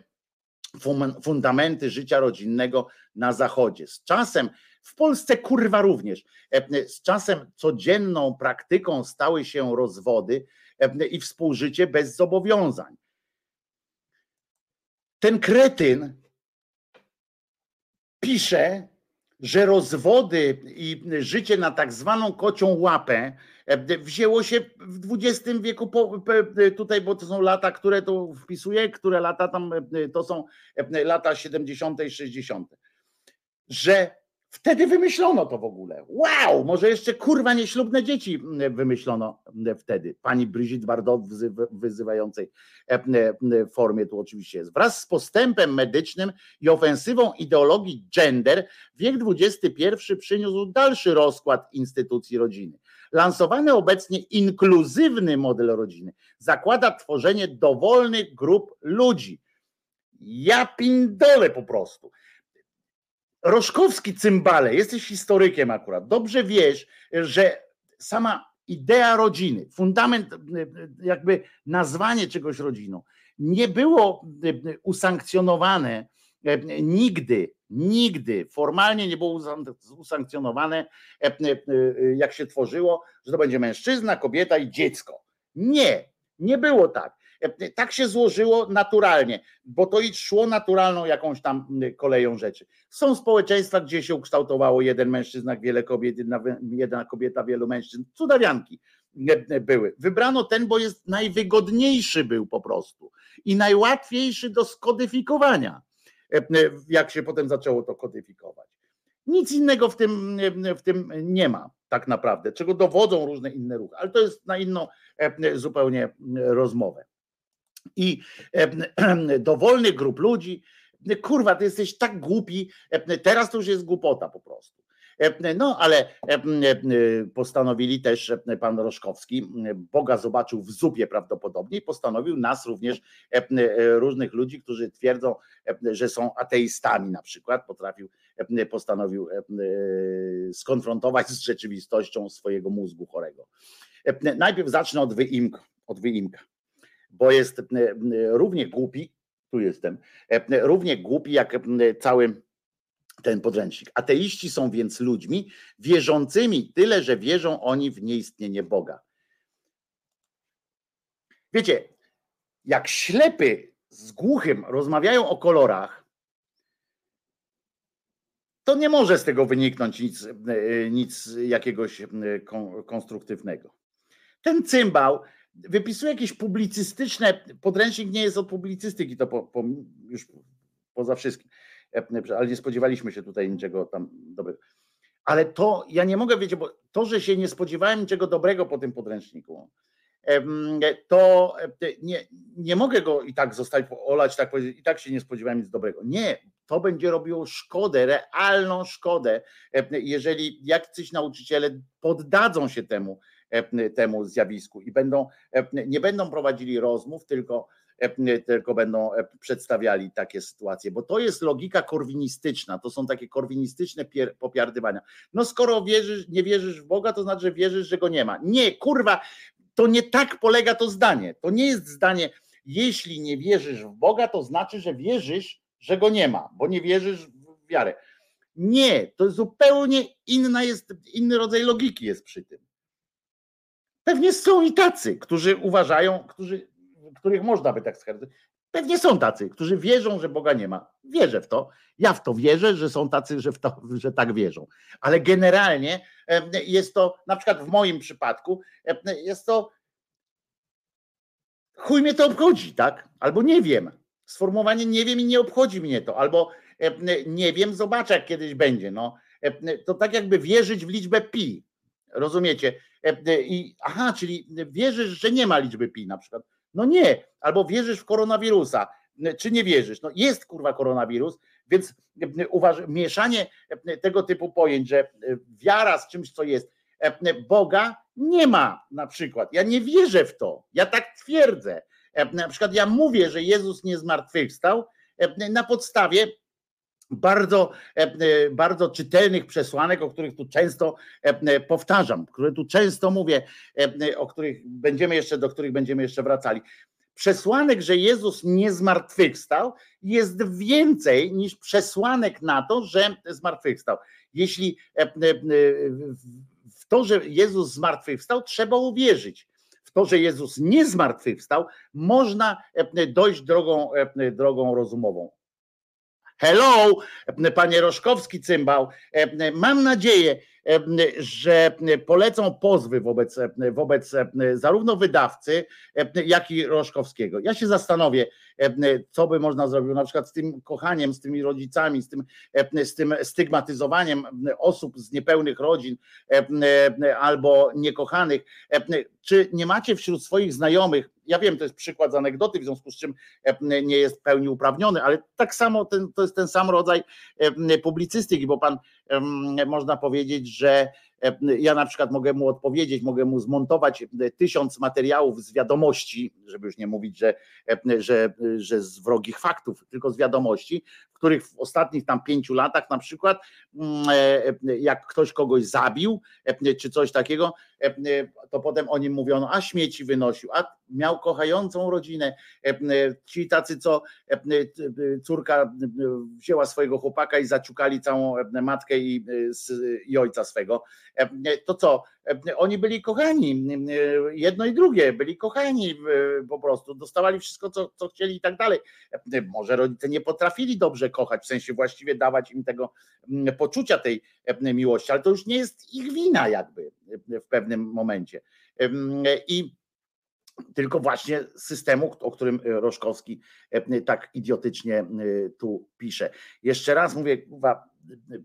fundamenty życia rodzinnego na Zachodzie. Z czasem, w Polsce kurwa również, z czasem codzienną praktyką stały się rozwody i współżycie bez zobowiązań. Ten kretyn pisze, że rozwody i życie na tak zwaną kocią łapę e, wzięło się w XX wieku tutaj, bo to są lata, które tu wpisuję, które lata tam e, to są e, lata 70. i 60. Że Wtedy wymyślono to w ogóle. Wow, może jeszcze kurwa nieślubne dzieci mm, wymyślono mm, wtedy. Pani Brigitte Bardot wyzywającej e, e, formie tu oczywiście jest. Wraz z postępem medycznym i ofensywą ideologii gender wiek XXI przyniósł dalszy rozkład instytucji rodziny. Lansowany obecnie inkluzywny model rodziny zakłada tworzenie dowolnych grup ludzi. Ja pindolę po prostu. Roszkowski cymbale, jesteś historykiem akurat, dobrze wiesz, że sama idea rodziny, fundament, jakby nazwanie czegoś rodziną, nie było usankcjonowane nigdy, nigdy formalnie nie było usankcjonowane, jak się tworzyło, że to będzie mężczyzna, kobieta i dziecko. Nie, nie było tak. Tak się złożyło naturalnie, bo to i szło naturalną jakąś tam koleją rzeczy. Są społeczeństwa, gdzie się ukształtowało jeden mężczyzna, wiele kobiet, jedna, jedna kobieta, wielu mężczyzn. Cudawianki były. Wybrano ten, bo jest najwygodniejszy był po prostu i najłatwiejszy do skodyfikowania, jak się potem zaczęło to kodyfikować. Nic innego w tym, w tym nie ma tak naprawdę, czego dowodzą różne inne ruchy, ale to jest na inną zupełnie rozmowę i dowolnych grup ludzi. Kurwa, ty jesteś tak głupi, teraz to już jest głupota po prostu. No, ale postanowili też pan Roszkowski, Boga zobaczył w zupie prawdopodobnie postanowił nas również, różnych ludzi, którzy twierdzą, że są ateistami na przykład, potrafił, postanowił skonfrontować z rzeczywistością swojego mózgu chorego. Najpierw zacznę od wyimka. Od wyimka bo jest równie głupi, tu jestem, równie głupi jak cały ten podręcznik. Ateiści są więc ludźmi wierzącymi tyle, że wierzą oni w nieistnienie Boga. Wiecie, jak ślepy z głuchym rozmawiają o kolorach, to nie może z tego wyniknąć nic, nic jakiegoś konstruktywnego. Ten cymbał wypisuje jakieś publicystyczne, podręcznik nie jest od publicystyki, to po, po, już poza wszystkim, e, ale nie spodziewaliśmy się tutaj niczego tam dobrego. Ale to ja nie mogę, wiecie, bo to, że się nie spodziewałem niczego dobrego po tym podręczniku, to e, nie, nie mogę go i tak zostać, olać, tak powiedzieć, i tak się nie spodziewałem nic dobrego. Nie, to będzie robiło szkodę, realną szkodę, jeżeli jacyś nauczyciele poddadzą się temu, E, temu zjawisku i będą, nie będą prowadzili rozmów, tylko, tylko będą przedstawiali takie sytuacje, bo to jest logika korwinistyczna, to są takie korwinistyczne popiardywania. No skoro wierzysz, nie wierzysz w Boga, to znaczy, że wierzysz, że go nie ma. Nie, kurwa, to nie tak polega to zdanie. To nie jest zdanie, jeśli nie wierzysz w Boga, to znaczy, że wierzysz, że go nie ma, bo nie wierzysz w wiarę. Nie, to zupełnie inna jest, inny rodzaj logiki jest przy tym. Pewnie są i tacy, którzy uważają, którzy, których można by tak skarżyć. Pewnie są tacy, którzy wierzą, że Boga nie ma. Wierzę w to. Ja w to wierzę, że są tacy, że, to, że tak wierzą. Ale generalnie jest to, na przykład w moim przypadku, jest to chuj mnie to obchodzi, tak? Albo nie wiem. Sformułowanie nie wiem i nie obchodzi mnie to. Albo nie wiem, zobaczę jak kiedyś będzie. No. To tak jakby wierzyć w liczbę pi. Rozumiecie? E, e, I, aha, czyli wierzysz, że nie ma liczby pi na przykład. No nie, albo wierzysz w koronawirusa, e, czy nie wierzysz. No jest kurwa koronawirus, więc uważ, mieszanie tego typu pojęć, że wiara z czymś, co jest, Boga nie ma na przykład. Ja nie wierzę w to. Ja tak twierdzę. Na przykład ja mówię, że Jezus nie zmartwychwstał na podstawie bardzo, bardzo czytelnych przesłanek, o których tu często powtarzam, które tu często mówię, o których będziemy jeszcze, do których będziemy jeszcze wracali. Przesłanek, że Jezus nie zmartwychwstał, jest więcej niż przesłanek na to, że zmartwychwstał. Jeśli w to, że Jezus zmartwychwstał, trzeba uwierzyć. W to, że Jezus nie zmartwychwstał, można dojść drogą, drogą rozumową. Hello, panie Roszkowski cymbał. Mam nadzieję, że polecą pozwy wobec, wobec zarówno wydawcy, jak i Roszkowskiego. Ja się zastanowię, co by można zrobić, na przykład z tym kochaniem, z tymi rodzicami, z tym, z tym stygmatyzowaniem osób z niepełnych rodzin albo niekochanych. Czy nie macie wśród swoich znajomych, ja wiem, to jest przykład z anegdoty, w związku z czym nie jest pełni uprawniony, ale tak samo ten, to jest ten sam rodzaj publicystyki, bo pan można powiedzieć, że ja na przykład mogę mu odpowiedzieć, mogę mu zmontować e, tysiąc materiałów z wiadomości, żeby już nie mówić, że, e, że, że z wrogich faktów, tylko z wiadomości, w których w ostatnich tam pięciu latach na przykład, mm, jak ktoś kogoś zabił, czy coś takiego, to potem o nim mówiono, a śmieci wynosił, a miał kochającą rodzinę. Ci tacy, co córka wzięła swojego chłopaka i zaciukali całą matkę i, i ojca swego E, to co? E, oni byli kochani, e, jedno i drugie, byli kochani po prostu, dostawali wszystko, co, co chcieli i tak dalej. Może rodzice nie potrafili dobrze kochać, w sensie właściwie dawać im tego poczucia tej miłości, ale to już nie jest ich wina jakby w pewnym momencie. I tylko właśnie systemu, o którym Roszkowski tak idiotycznie tu pisze. Jeszcze raz mówię,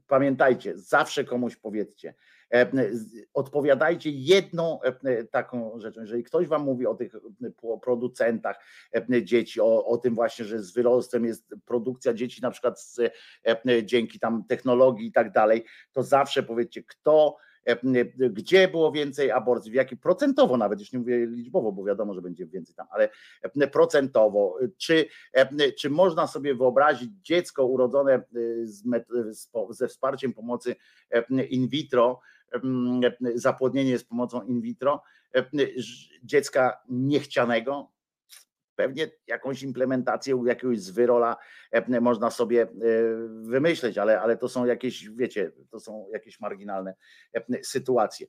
pamiętajcie, zawsze komuś powiedzcie, E, odpowiadajcie jedną e, taką rzeczą. Jeżeli ktoś wam mówi o tych producentach e, dzieci, o, o tym właśnie, że z wyrostem jest produkcja dzieci na przykład z, dzięki tam technologii i tak dalej, to zawsze powiedzcie, kto gdzie było więcej aborcji, w jaki procentowo nawet, już nie mówię liczbowo, bo wiadomo, że będzie więcej tam, ale procentowo, czy, czy można sobie wyobrazić dziecko urodzone z, ze wsparciem pomocy in vitro, zapłodnienie z pomocą in vitro dziecka niechcianego, pewnie jakąś implementację jakiegoś zwyrola można sobie wymyśleć, ale, ale to są jakieś, wiecie, to są jakieś marginalne sytuacje.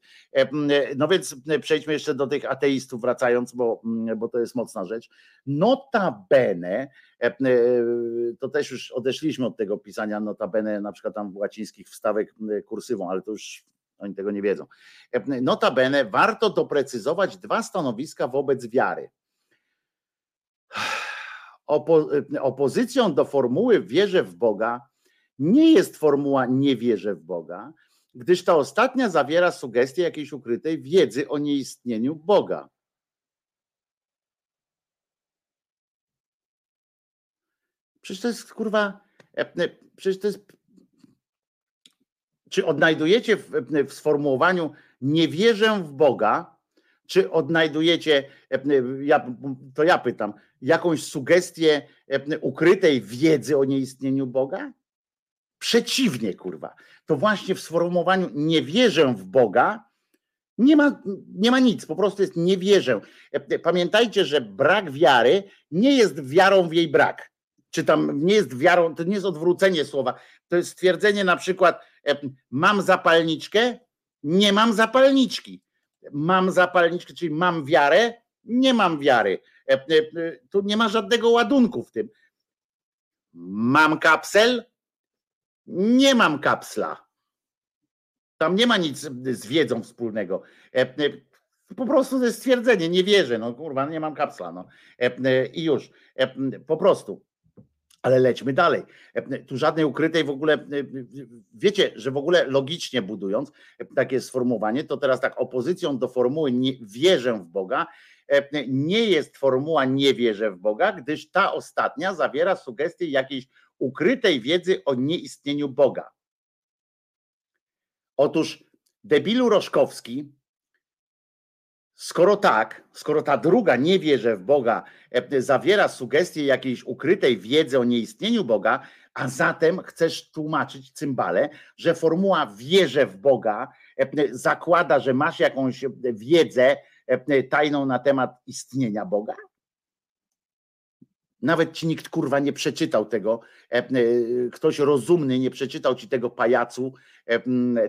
No więc przejdźmy jeszcze do tych ateistów, wracając, bo, bo to jest mocna rzecz. Notabene, to też już odeszliśmy od tego pisania notabene, na przykład tam łacińskich wstawek kursywą, ale to już oni tego nie wiedzą. Notabene warto doprecyzować dwa stanowiska wobec wiary. Opo opozycją do formuły wierzę w Boga nie jest formuła nie wierzę w Boga, gdyż ta ostatnia zawiera sugestie jakiejś ukrytej wiedzy o nieistnieniu Boga. Przecież to jest kurwa, przecież to jest czy odnajdujecie w, w sformułowaniu nie wierzę w Boga, czy odnajdujecie, ja, to ja pytam, jakąś sugestię ukrytej wiedzy o nieistnieniu Boga? Przeciwnie, kurwa. To właśnie w sformułowaniu nie wierzę w Boga nie ma, nie ma nic, po prostu jest nie wierzę. Pamiętajcie, że brak wiary nie jest wiarą w jej brak. Czy tam nie jest wiarą, to nie jest odwrócenie słowa. To jest stwierdzenie na przykład, mam zapalniczkę, nie mam zapalniczki. Mam zapalniczkę, czyli mam wiarę, nie mam wiary. Tu nie ma żadnego ładunku w tym. Mam kapsel, nie mam kapsla. Tam nie ma nic z wiedzą wspólnego. Po prostu to jest stwierdzenie, nie wierzę, no kurwa, nie mam kapsla. No. I już, po prostu. Ale lećmy dalej. Tu żadnej ukrytej w ogóle, wiecie, że w ogóle logicznie budując takie sformułowanie, to teraz tak opozycją do formuły nie, wierzę w Boga nie jest formuła nie wierzę w Boga, gdyż ta ostatnia zawiera sugestie jakiejś ukrytej wiedzy o nieistnieniu Boga. Otóż debilu Roszkowski Skoro tak, skoro ta druga nie wierzę w Boga, e, zawiera sugestie jakiejś ukrytej wiedzy o nieistnieniu Boga, A zatem chcesz tłumaczyć cymbale, że formuła wierzę w Boga e, zakłada, że masz jakąś wiedzę e, tajną na temat istnienia Boga? Nawet ci nikt kurwa nie przeczytał tego. Ktoś rozumny nie przeczytał ci tego pajacu,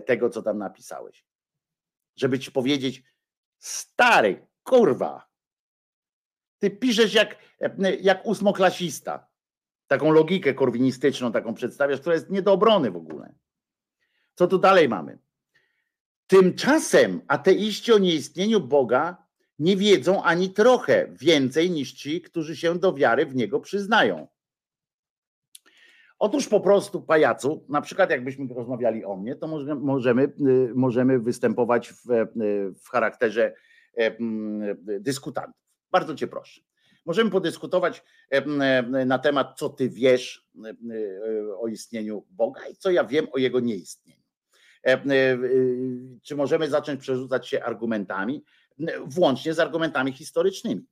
tego co tam napisałeś. Żeby ci powiedzieć, stary, kurwa, ty piszesz jak, jak ósmoklasista. Taką logikę korwinistyczną, taką przedstawiasz, która jest nie do obrony w ogóle. Co tu dalej mamy? Tymczasem ateiści o nieistnieniu Boga nie wiedzą ani trochę więcej niż ci, którzy się do wiary w Niego przyznają. Otóż po prostu, pajacu, na przykład jakbyśmy rozmawiali o mnie, to możemy, y, możemy występować w, y, w charakterze e, dyskutantów. Bardzo cię proszę. Możemy podyskutować na temat, co ty wiesz e, o istnieniu Boga i co ja wiem o jego nieistnieniu. E, czy możemy zacząć przerzucać się argumentami, włącznie z argumentami historycznymi,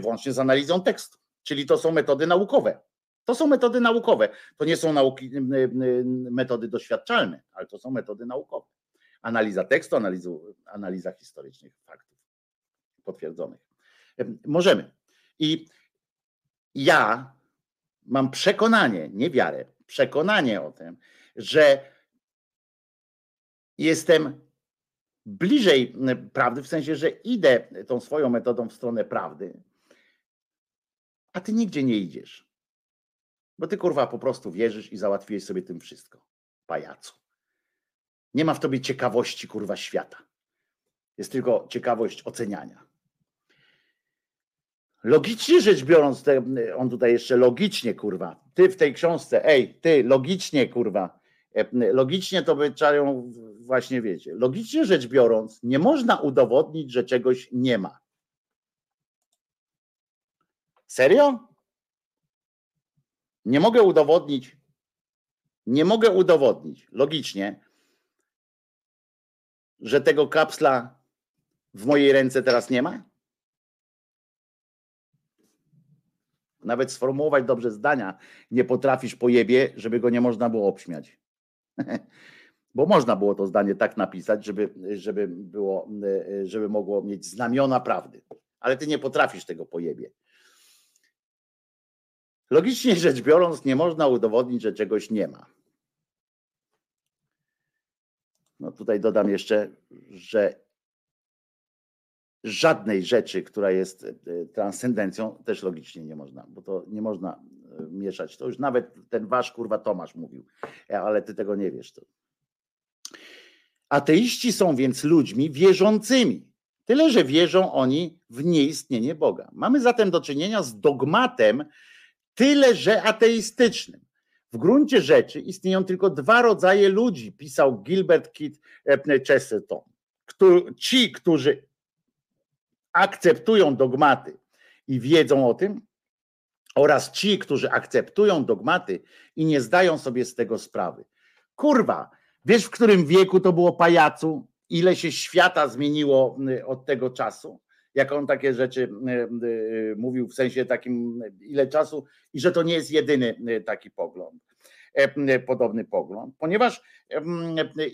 włącznie z analizą tekstu. Czyli to są metody naukowe. To są metody naukowe. To nie są nauki, metody doświadczalne, ale to są metody naukowe. Analiza tekstu, analizu, analiza historycznych faktów potwierdzonych. Możemy. I ja mam przekonanie, nie wiarę, przekonanie o tym, że jestem bliżej prawdy, w sensie, że idę tą swoją metodą w stronę prawdy, a ty nigdzie nie idziesz. Bo ty kurwa po prostu wierzysz i załatwiłeś sobie tym wszystko. Pajacu. Nie ma w tobie ciekawości kurwa świata. Jest tylko ciekawość oceniania. Logicznie rzecz biorąc, te, on tutaj jeszcze logicznie, kurwa, ty w tej książce, ej, ty, logicznie, kurwa, e, logicznie to by czają, właśnie wiecie, logicznie rzecz biorąc, nie można udowodnić, że czegoś nie ma. Serio? Nie mogę udowodnić, nie mogę udowodnić logicznie, że tego kapsla w mojej ręce teraz nie ma? Nawet sformułować dobrze zdania nie potrafisz po jebie, żeby go nie można było obśmiać. Bo można było to zdanie tak napisać, żeby, żeby, było, żeby mogło mieć znamiona prawdy. Ale ty nie potrafisz tego pojebie. Logicznie rzecz biorąc, nie można udowodnić, że czegoś nie ma. No tutaj dodam jeszcze, że żadnej rzeczy, która jest e, transcendencją, też logicznie nie można, bo to nie można e, mieszać. To już nawet ten wasz kurwa Tomasz mówił, e, ale ty tego nie wiesz. To. Ateiści są więc ludźmi wierzącymi. Tyle, że wierzą oni w nieistnienie Boga. Mamy zatem do czynienia z dogmatem, tyle, że ateistycznym. W gruncie rzeczy istnieją tylko dwa rodzaje ludzi, pisał Gilbert Kit Chesterton. Ci, którzy akceptują dogmaty i wiedzą o tym, oraz ci, którzy akceptują dogmaty i nie zdają sobie z tego sprawy. Kurwa, wiesz w którym wieku to było pajacu? Ile się świata zmieniło od tego czasu? Jak on takie rzeczy y, y, mówił w sensie takim, ile czasu, i że to nie jest jedyny taki pogląd, e, podobny pogląd, ponieważ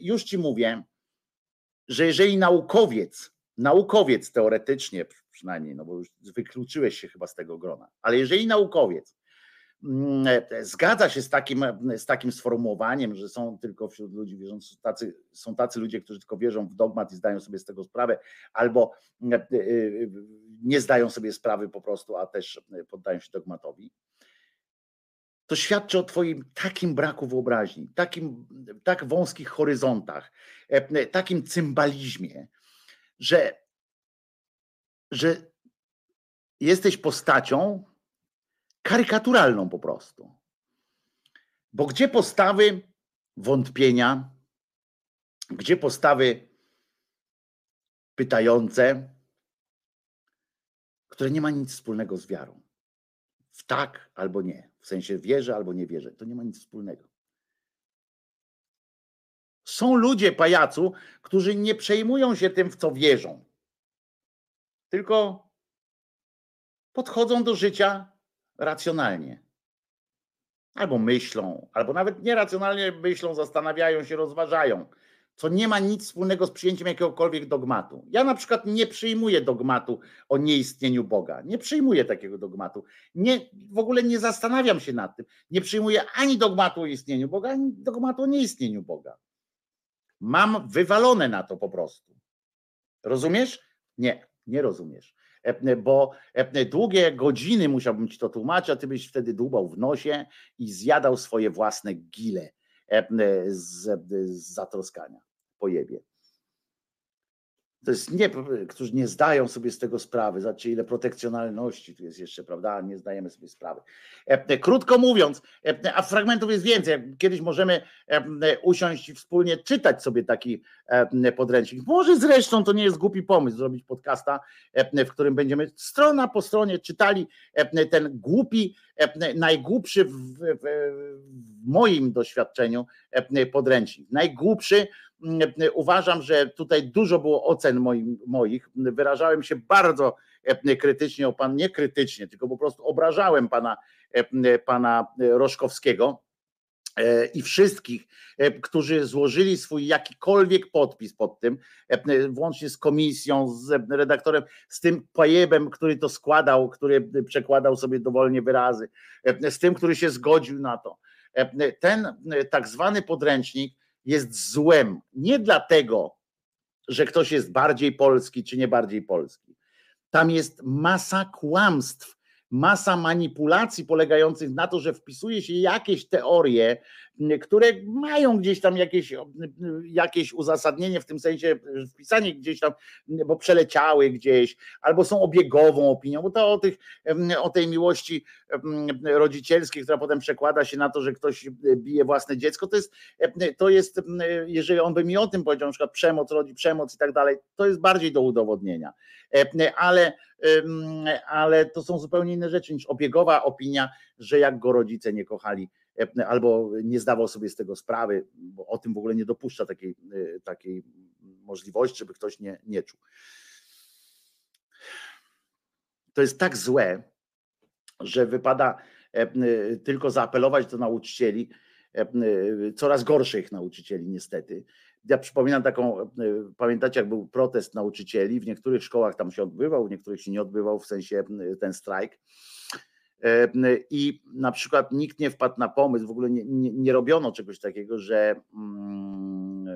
już ci mówię, że jeżeli naukowiec naukowiec teoretycznie przynajmniej, no bo już wykluczyłeś się chyba z tego grona, ale jeżeli naukowiec e, zgadza się z takim, z takim sformułowaniem, że są tylko wśród ludzi wierzących, tacy, są tacy ludzie, którzy tylko wierzą w dogmat i zdają sobie z tego sprawę, albo e, e, nie zdają sobie sprawy po prostu, a też poddają się dogmatowi, to świadczy o Twoim takim braku wyobraźni, takim, tak wąskich horyzontach, takim cymbalizmie, że, że jesteś postacią karykaturalną po prostu. Bo gdzie postawy wątpienia, gdzie postawy pytające, które nie ma nic wspólnego z wiarą. W tak albo nie, w sensie wierzę albo nie wierzę, to nie ma nic wspólnego. Są ludzie, pajacu, którzy nie przejmują się tym, w co wierzą, tylko podchodzą do życia racjonalnie. albo myślą, albo nawet nieracjonalnie myślą, zastanawiają się, rozważają, co nie ma nic wspólnego z przyjęciem jakiegokolwiek dogmatu. Ja na przykład nie przyjmuję dogmatu o nieistnieniu Boga. Nie przyjmuję takiego dogmatu. Nie, w ogóle nie zastanawiam się nad tym. Nie przyjmuję ani dogmatu o istnieniu Boga, ani dogmatu o nieistnieniu Boga. Mam wywalone na to po prostu. Rozumiesz? Nie, nie rozumiesz. E, bo e, długie godziny musiałbym ci to tłumaczyć, a ty byś wtedy dłubał w nosie i zjadał swoje własne gile e, z, zatroskania po jebie. To jest nie, którzy nie zdają sobie z tego sprawy. Zobaczcie, ile protekcjonalności tu jest jeszcze, prawda? Nie zdajemy sobie sprawy. Krótko mówiąc, a fragmentów jest więcej. Kiedyś możemy usiąść i wspólnie czytać sobie taki podręcznik. Może zresztą to nie jest głupi pomysł zrobić podcasta, w którym będziemy strona po stronie czytali ten głupi, najgłupszy w, w, w moim doświadczeniu podręcznik. Najgłupszy uważam, że tutaj dużo było ocen moich. Wyrażałem się bardzo krytycznie o pan, nie krytycznie, tylko po prostu obrażałem pana, pana Roszkowskiego i wszystkich, którzy złożyli swój jakikolwiek podpis pod tym, włącznie z komisją, z redaktorem, z tym pajebem, który to składał, który przekładał sobie dowolnie wyrazy, z tym, który się zgodził na to. Ten tak zwany podręcznik jest złem. Nie dlatego, że ktoś jest bardziej polski czy nie bardziej polski. Tam jest masa kłamstw, masa manipulacji polegających na to, że wpisuje się jakieś teorie, które mają gdzieś tam jakieś, jakieś uzasadnienie w tym sensie, wpisanie gdzieś tam, bo przeleciały gdzieś, albo są obiegową opinią, bo to o, tych, o tej miłości rodzicielskiej, która potem przekłada się na to, że ktoś bije własne dziecko, to jest, to jest jeżeli on by mi o tym powiedział, na przykład przemoc rodzi przemoc i tak dalej, to jest bardziej do udowodnienia. Ale, ale to są zupełnie inne rzeczy niż obiegowa opinia, że jak go rodzice nie kochali, albo nie zdawał sobie z tego sprawy, bo o tym w ogóle nie dopuszcza takiej, takiej możliwości, żeby ktoś nie, nie czuł. To jest tak złe, że wypada tylko zaapelować do nauczycieli, coraz gorszych nauczycieli niestety. Ja przypominam taką, pamiętacie jak był protest nauczycieli, w niektórych szkołach tam się odbywał, w niektórych się nie odbywał, w sensie ten strajk i na przykład nikt nie wpadł na pomysł, w ogóle nie, nie, nie robiono czegoś takiego, że mm,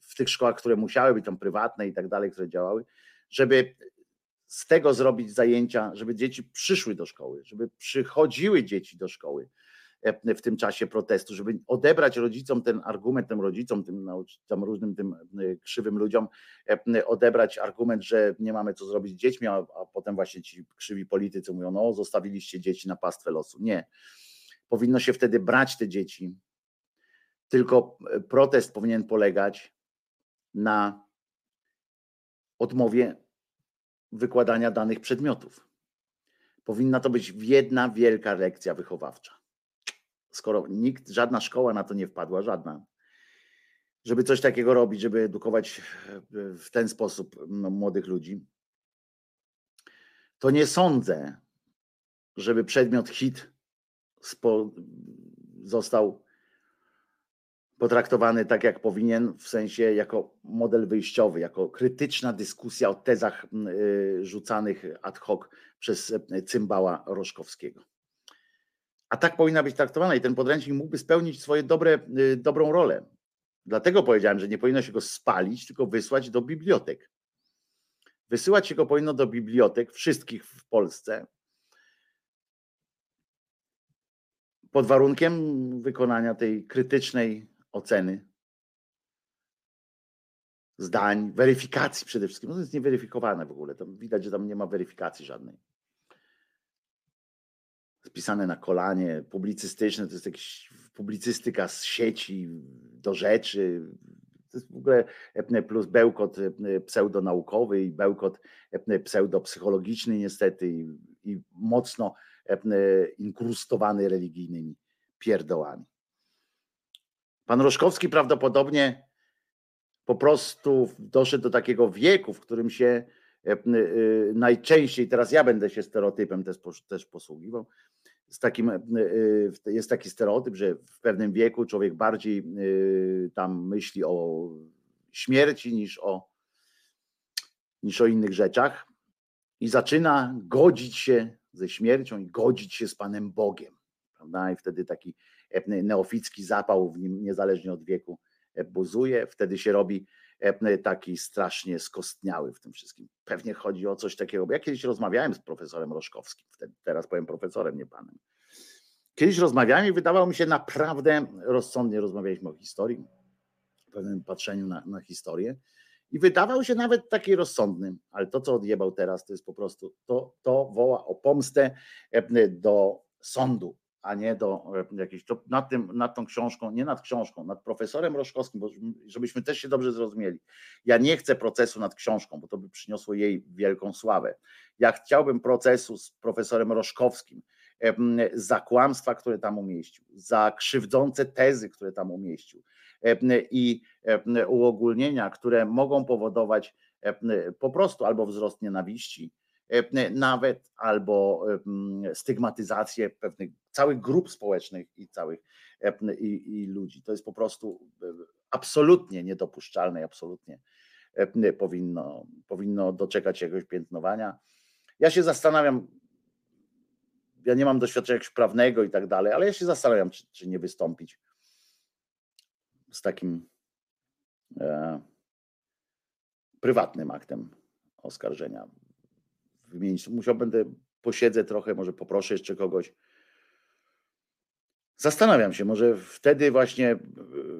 w tych szkołach, które musiały być tam prywatne i tak dalej, które działały, żeby z tego zrobić zajęcia, żeby dzieci przyszły do szkoły, żeby przychodziły dzieci do szkoły. E, w tym czasie protestu, żeby odebrać rodzicom ten argument, tym rodzicom, tym, tym różnym tym e, krzywym ludziom, e, odebrać argument, że nie mamy co zrobić z dziećmi, a, a potem właśnie ci krzywi politycy mówią, no zostawiliście dzieci na pastwę losu. Nie. Powinno się wtedy brać te dzieci, tylko protest powinien polegać na odmowie wykładania danych przedmiotów. Powinna to być jedna wielka lekcja wychowawcza skoro nikt, żadna szkoła na to nie wpadła, żadna, żeby coś takiego robić, żeby edukować w ten sposób no, młodych ludzi, to nie sądzę, żeby przedmiot hit spo, został potraktowany tak, jak powinien, w sensie jako model wyjściowy, jako krytyczna dyskusja o tezach y, rzucanych ad hoc przez y, cymbała Roszkowskiego. A tak powinna być traktowana i ten podręcznik mógłby spełnić swoje dobre, y, dobrą rolę. Dlatego powiedziałem, że nie powinno się go spalić, tylko wysłać do bibliotek. Wysyłać się go powinno do bibliotek wszystkich w Polsce pod warunkiem wykonania tej krytycznej oceny zdań, weryfikacji przede wszystkim. No to jest nieweryfikowane w ogóle. Tam widać, że tam nie ma weryfikacji żadnej spisane na kolanie, publicystyczne, to jest jakaś publicystyka z sieci do rzeczy. To jest w ogóle plus bełkot pseudonaukowy i bełkot pseudopsychologiczny niestety i, i mocno inkrustowany religijnymi pierdołami. Pan Roszkowski prawdopodobnie po prostu doszedł do takiego wieku, w którym się najczęściej, teraz ja będę się stereotypem też posługiwał, z takim, jest taki stereotyp, że w pewnym wieku człowiek bardziej tam myśli o śmierci niż o, niż o innych rzeczach i zaczyna godzić się ze śmiercią i godzić się z Panem Bogiem. Prawda? I wtedy taki neoficki zapał w nim, niezależnie od wieku, buzuje. Wtedy się robi taki strasznie skostniały w tym wszystkim. Pewnie chodzi o coś takiego, bo ja kiedyś rozmawiałem z profesorem Roszkowskim, teraz powiem profesorem, nie panem. Kiedyś rozmawiałem i wydawało mi się naprawdę rozsądnie rozmawialiśmy o historii, o pewnym patrzeniu na, na historię i wydawał się nawet taki rozsądny, ale to, co odjebał teraz, to jest po prostu, to, to woła o pomstę do sądu, a nie do jakiejś, to nad, tym, nad tą książką, nie nad książką, nad profesorem Roszkowskim, bo żebyśmy też się dobrze zrozumieli. Ja nie chcę procesu nad książką, bo to by przyniosło jej wielką sławę. Ja chciałbym procesu z profesorem Roszkowskim, za kłamstwa, które tam umieścił, za krzywdzące tezy, które tam umieścił i uogólnienia, które mogą powodować po prostu albo wzrost nienawiści, nawet albo stygmatyzację pewnych całych grup społecznych i całych i, i ludzi. To jest po prostu absolutnie niedopuszczalne i absolutnie powinno, powinno doczekać jakiegoś piętnowania. Ja się zastanawiam, ja nie mam doświadczenia prawnego i tak dalej, ale ja się zastanawiam, czy, czy nie wystąpić z takim e, prywatnym aktem oskarżenia. Wymienić, musiał będę, posiedzę trochę, może poproszę jeszcze kogoś. Zastanawiam się, może wtedy właśnie e,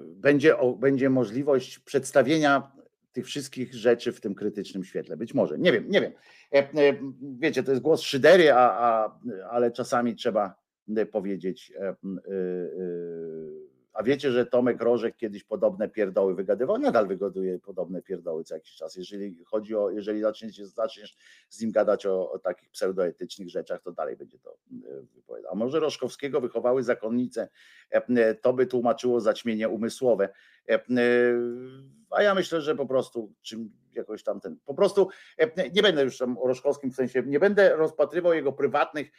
będzie, będzie możliwość przedstawienia tych wszystkich rzeczy w tym krytycznym świetle. Być może, nie wiem, nie wiem. E, e, wiecie, to jest głos szydery, a, a, ale czasami trzeba powiedzieć a wiecie, że Tomek Rożek kiedyś podobne pierdoły wygadywał? Nadal wygaduje podobne pierdoły co jakiś czas. Jeżeli chodzi o, jeżeli zaczniesz, zaczniesz z nim gadać o, o takich pseudoetycznych rzeczach, to dalej będzie to e, wypowiadał. A może Roszkowskiego wychowały zakonnice, to by tłumaczyło zaćmienie umysłowe. E, a ja myślę, że po prostu czym jakoś tam ten, po prostu nie będę już tam o Roszkowskim w sensie, nie będę rozpatrywał jego prywatnych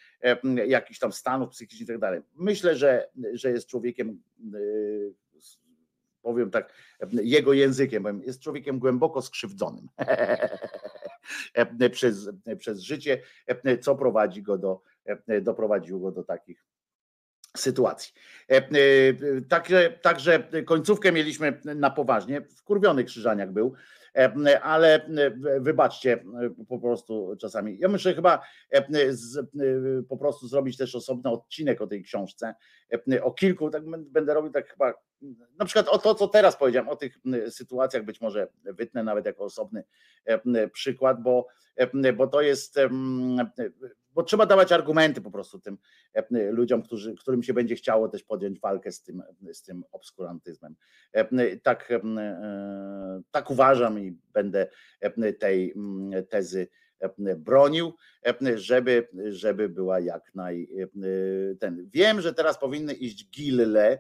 jakichś tam stanów psychicznych i tak dalej. Myślę, że, że jest człowiekiem powiem tak, jego językiem, bo jest człowiekiem głęboko skrzywdzonym przez, przez życie, co prowadzi go do, doprowadziło go do takich sytuacji. Także, także końcówkę mieliśmy na poważnie. Wkurwiony Krzyżaniak był, ale wybaczcie po prostu czasami. Ja muszę chyba po prostu zrobić też osobny odcinek o tej książce, o kilku, tak będę robił tak chyba, na przykład o to, co teraz powiedziałem, o tych sytuacjach być może wytnę nawet jako osobny przykład, bo, bo to jest bo trzeba dawać argumenty po prostu tym e, ludziom, którzy, którym się będzie chciało też podjąć walkę z tym, z tym obskurantyzmem. E, tak, e, tak uważam i będę tej tezy bronił, żeby, żeby była jak naj ten. Wiem, że teraz powinny iść gille,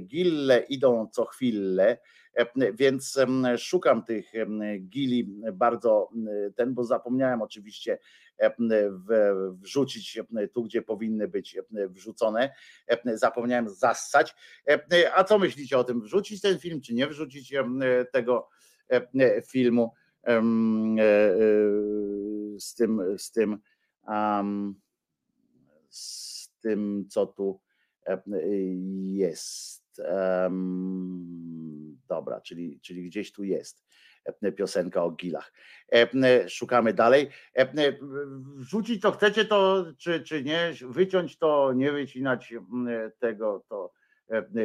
gille idą co chwilę, więc szukam tych gili bardzo ten, bo zapomniałem oczywiście wrzucić tu, gdzie powinny być wrzucone. Zapomniałem zassać. A co myślicie o tym? Wrzucić ten film, czy nie wrzucić tego filmu z tym, z tym, z tym, co tu jest. Dobra, czyli, czyli gdzieś tu jest piosenka o gilach. Szukamy dalej. Wrzucić to chcecie, to czy, czy nie, wyciąć to, nie wycinać tego, to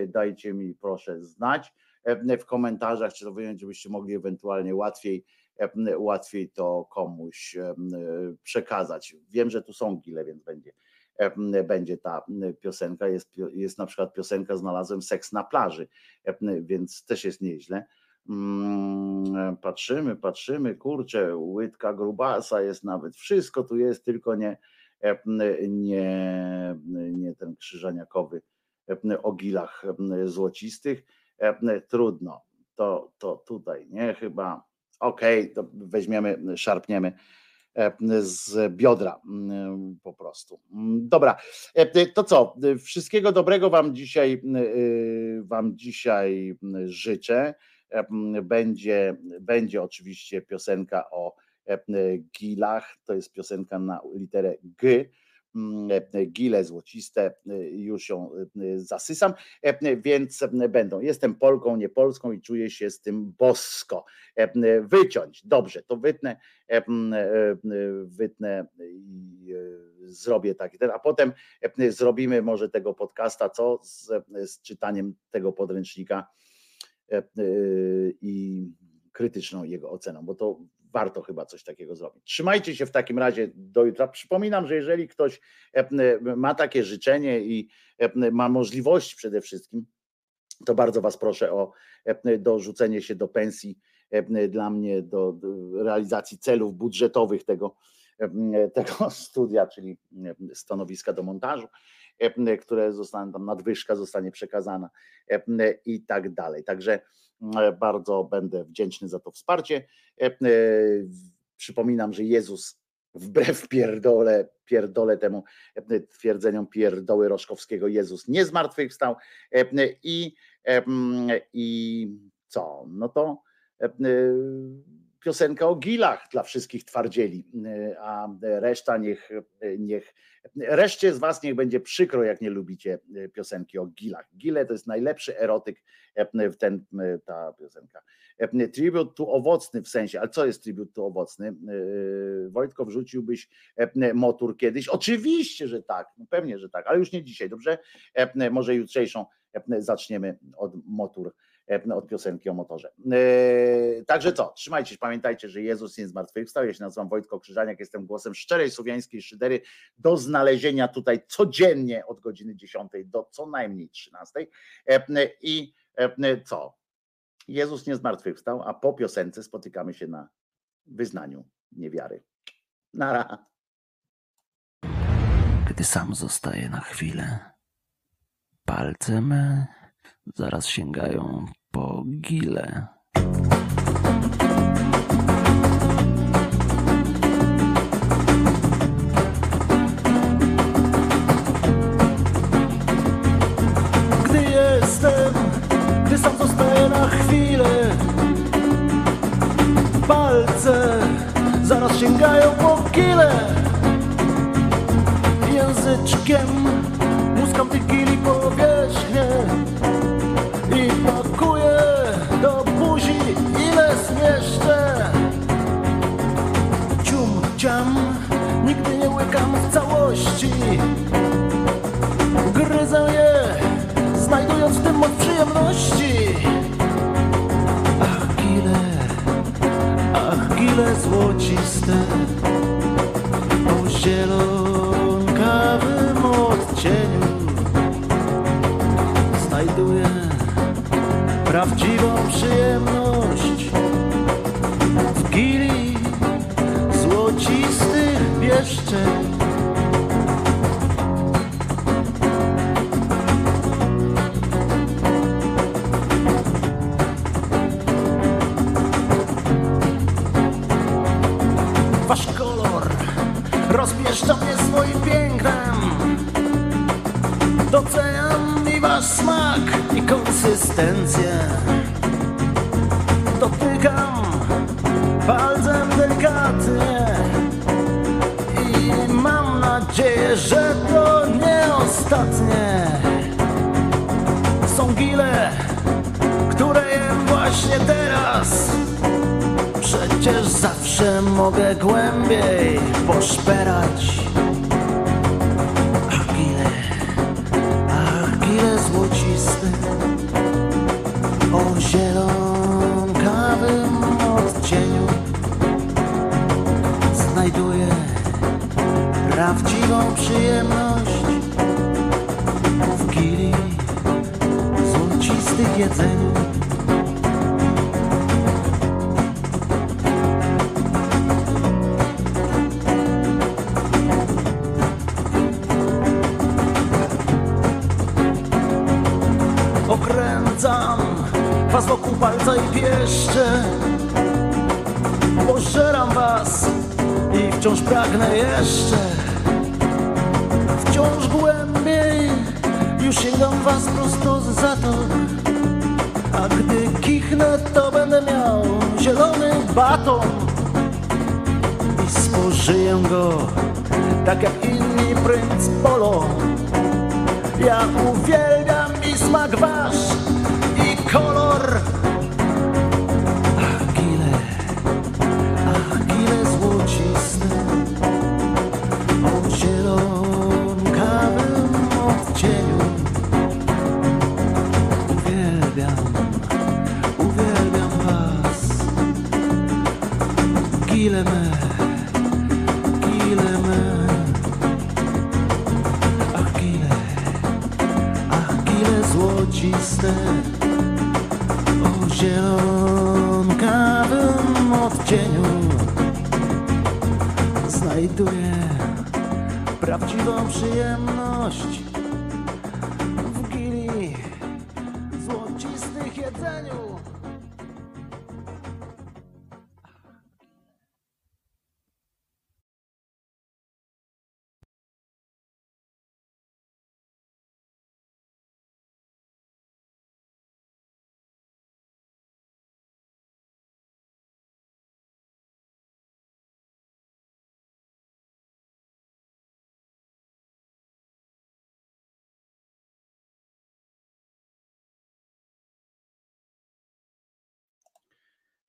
dajcie mi proszę znać w komentarzach, czy to wyjąć, żebyście mogli ewentualnie łatwiej, łatwiej to komuś przekazać. Wiem, że tu są gile, więc będzie będzie ta piosenka. Jest, jest na przykład piosenka Znalazłem seks na plaży, więc też jest nieźle. Mm, patrzymy, patrzymy, kurczę, łydka grubasa jest nawet, wszystko tu jest, tylko nie, nie, nie ten krzyżaniakowy o gilach złocistych. Trudno, to, to tutaj, nie, chyba, okay, to weźmiemy, szarpniemy e, z biodra mm, po prostu. Mm, Dobra, e, to co? Wszystkiego dobrego Wam dzisiaj, y, wam dzisiaj mm, życzę. E, Będzie, będzie oczywiście piosenka o gilach. To jest piosenka na literę G. Mm, e, Gile złociste, e, już ją e, zasysam, E, więc e, będą. Jestem Polką, nie Polską i czuję się z tym bosko. E, Wyciąć, dobrze, to wytnę, e, e, e, wytnę i e, zrobię taki ten, a potem e, zrobimy może tego podcasta, co z, z czytaniem tego podręcznika e, e, i krytyczną jego oceną, bo to warto chyba coś takiego zrobić. Trzymajcie się w takim razie do jutra. Przypominam, że jeżeli ktoś e, ma takie życzenie i e, ma możliwość przede wszystkim, to bardzo Was proszę o e, dorzucenie się do pensji e, dla mnie, do, realizacji celów budżetowych tego, e, tego studia, czyli e, stanowiska do montażu, e, które zostaną tam, nadwyżka zostanie przekazana e, i tak dalej. Także e, bardzo będę wdzięczny za to wsparcie. E, e, Przypominam, że Jezus wbrew pierdole, pierdole temu e, twierdzeniom pierdoły Roszkowskiego, Jezus nie zmartwychwstał e, i, e, i co? No to e, piosenka o gilach dla wszystkich twardzieli, a reszta niech, niech reszcie z was niech będzie przykro, jak nie lubicie piosenki o gilach. Gile to jest najlepszy erotyk w ten, ta piosenka. Tribute to owocny w sensie, ale co jest tribute to owocny? Wojtko, wrzuciłbyś motor kiedyś? Oczywiście, że tak, no pewnie, że tak, ale już nie dzisiaj, dobrze? Może jutrzejszą zaczniemy od motor od piosenki o motorze. Yy, Także co, trzymajcie się, pamiętajcie, że Jezus nie zmartwychwstał. Ja się nazywam Wojtko Krzyżaniak, jestem głosem szczerej słowiańskiej szydery do znalezienia tutaj codziennie od godziny 10 do co najmniej 13. I co? Jezus nie zmartwychwstał, a po piosence spotykamy się na wyznaniu niewiary. Nara.
Gdy sam zostaje na chwilę, palce me zaraz sięgają po gile.
Gdy jestem, gdy sam zostaję na chwilę Palce zaraz sięgają po kile Języczkiem muskam tych gili powierzchnię pakuję do buzi ile zmieszczę. Cium, ciam, nigdy nie łykam w całości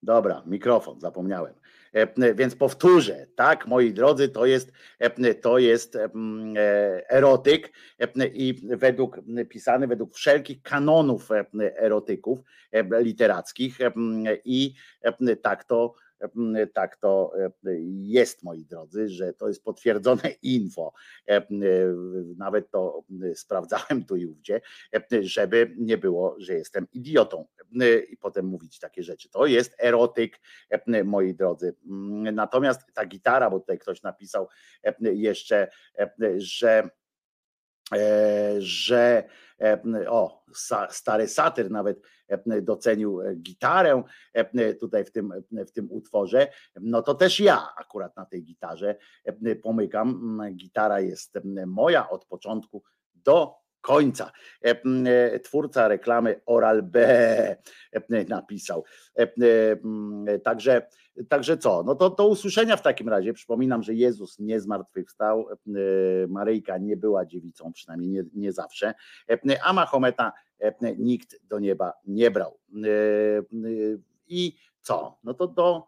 Dobra, mikrofon, zapomniałem. E, Więc powtórzę, tak, moi drodzy, to jest, e, to jest e, erotyk e, i według pisany według wszelkich kanonów e, erotyków e, literackich e, i e, tak to e, tak to e, jest, moi drodzy, że to jest potwierdzone info. E, Nawet to sprawdzałem tu i ówdzie, e, żeby nie było, że jestem idiotą e, i potem mówić takie rzeczy. To jest erotyk, e, moi drodzy. Natomiast ta gitara, bo tutaj ktoś napisał e, jeszcze, e, że e, że e, o, stary satyr nawet e, docenił e, gitarę e, tutaj w tym, w tym utworze, no to też ja akurat na tej gitarze e, pomykam. Gitara jest moja od początku do końca. E, e, Twórca reklamy Oral B e, napisał. Także, także co? No to do usłyszenia w takim razie. Przypominam, że Jezus nie zmartwychwstał, Maryjka nie była dziewicą, przynajmniej nie, nie zawsze, a Mahometa nikt do nieba nie brał. I co? No to do,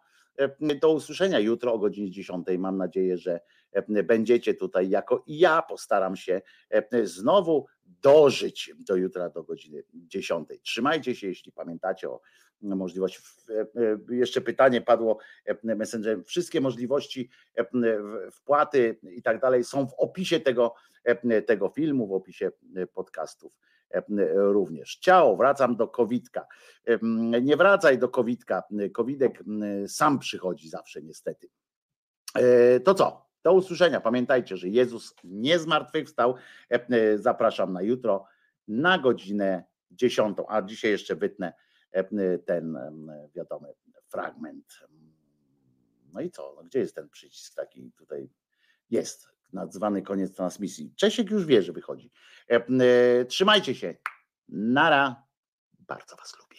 do usłyszenia jutro o godzinie 10. Mam nadzieję, że będziecie tutaj jako i ja postaram się e, znowu dożyć do jutra do godziny 10. Trzymajcie się, jeśli pamiętacie o możliwości. w- e, Jeszcze pytanie padło e, Messengerem. Wszystkie możliwości e, wpłaty i tak dalej są w opisie tego, e, tego filmu, w opisie e, podcastów e, również. Ciao, wracam do Kowidka. E, Nie wracaj do Kowidka. Kowidek sam przychodzi zawsze niestety. E, To co? Do usłyszenia. Pamiętajcie, że Jezus nie zmartwychwstał. E, e, Zapraszam na jutro na godzinę 10, a dzisiaj jeszcze wytnę e, ten wiadomy fragment. No i co? No gdzie jest ten przycisk taki tutaj? Jest. Nazwany koniec transmisji. Czesiek już wie, że wychodzi. Trzymajcie się. Nara. Bardzo was lubię.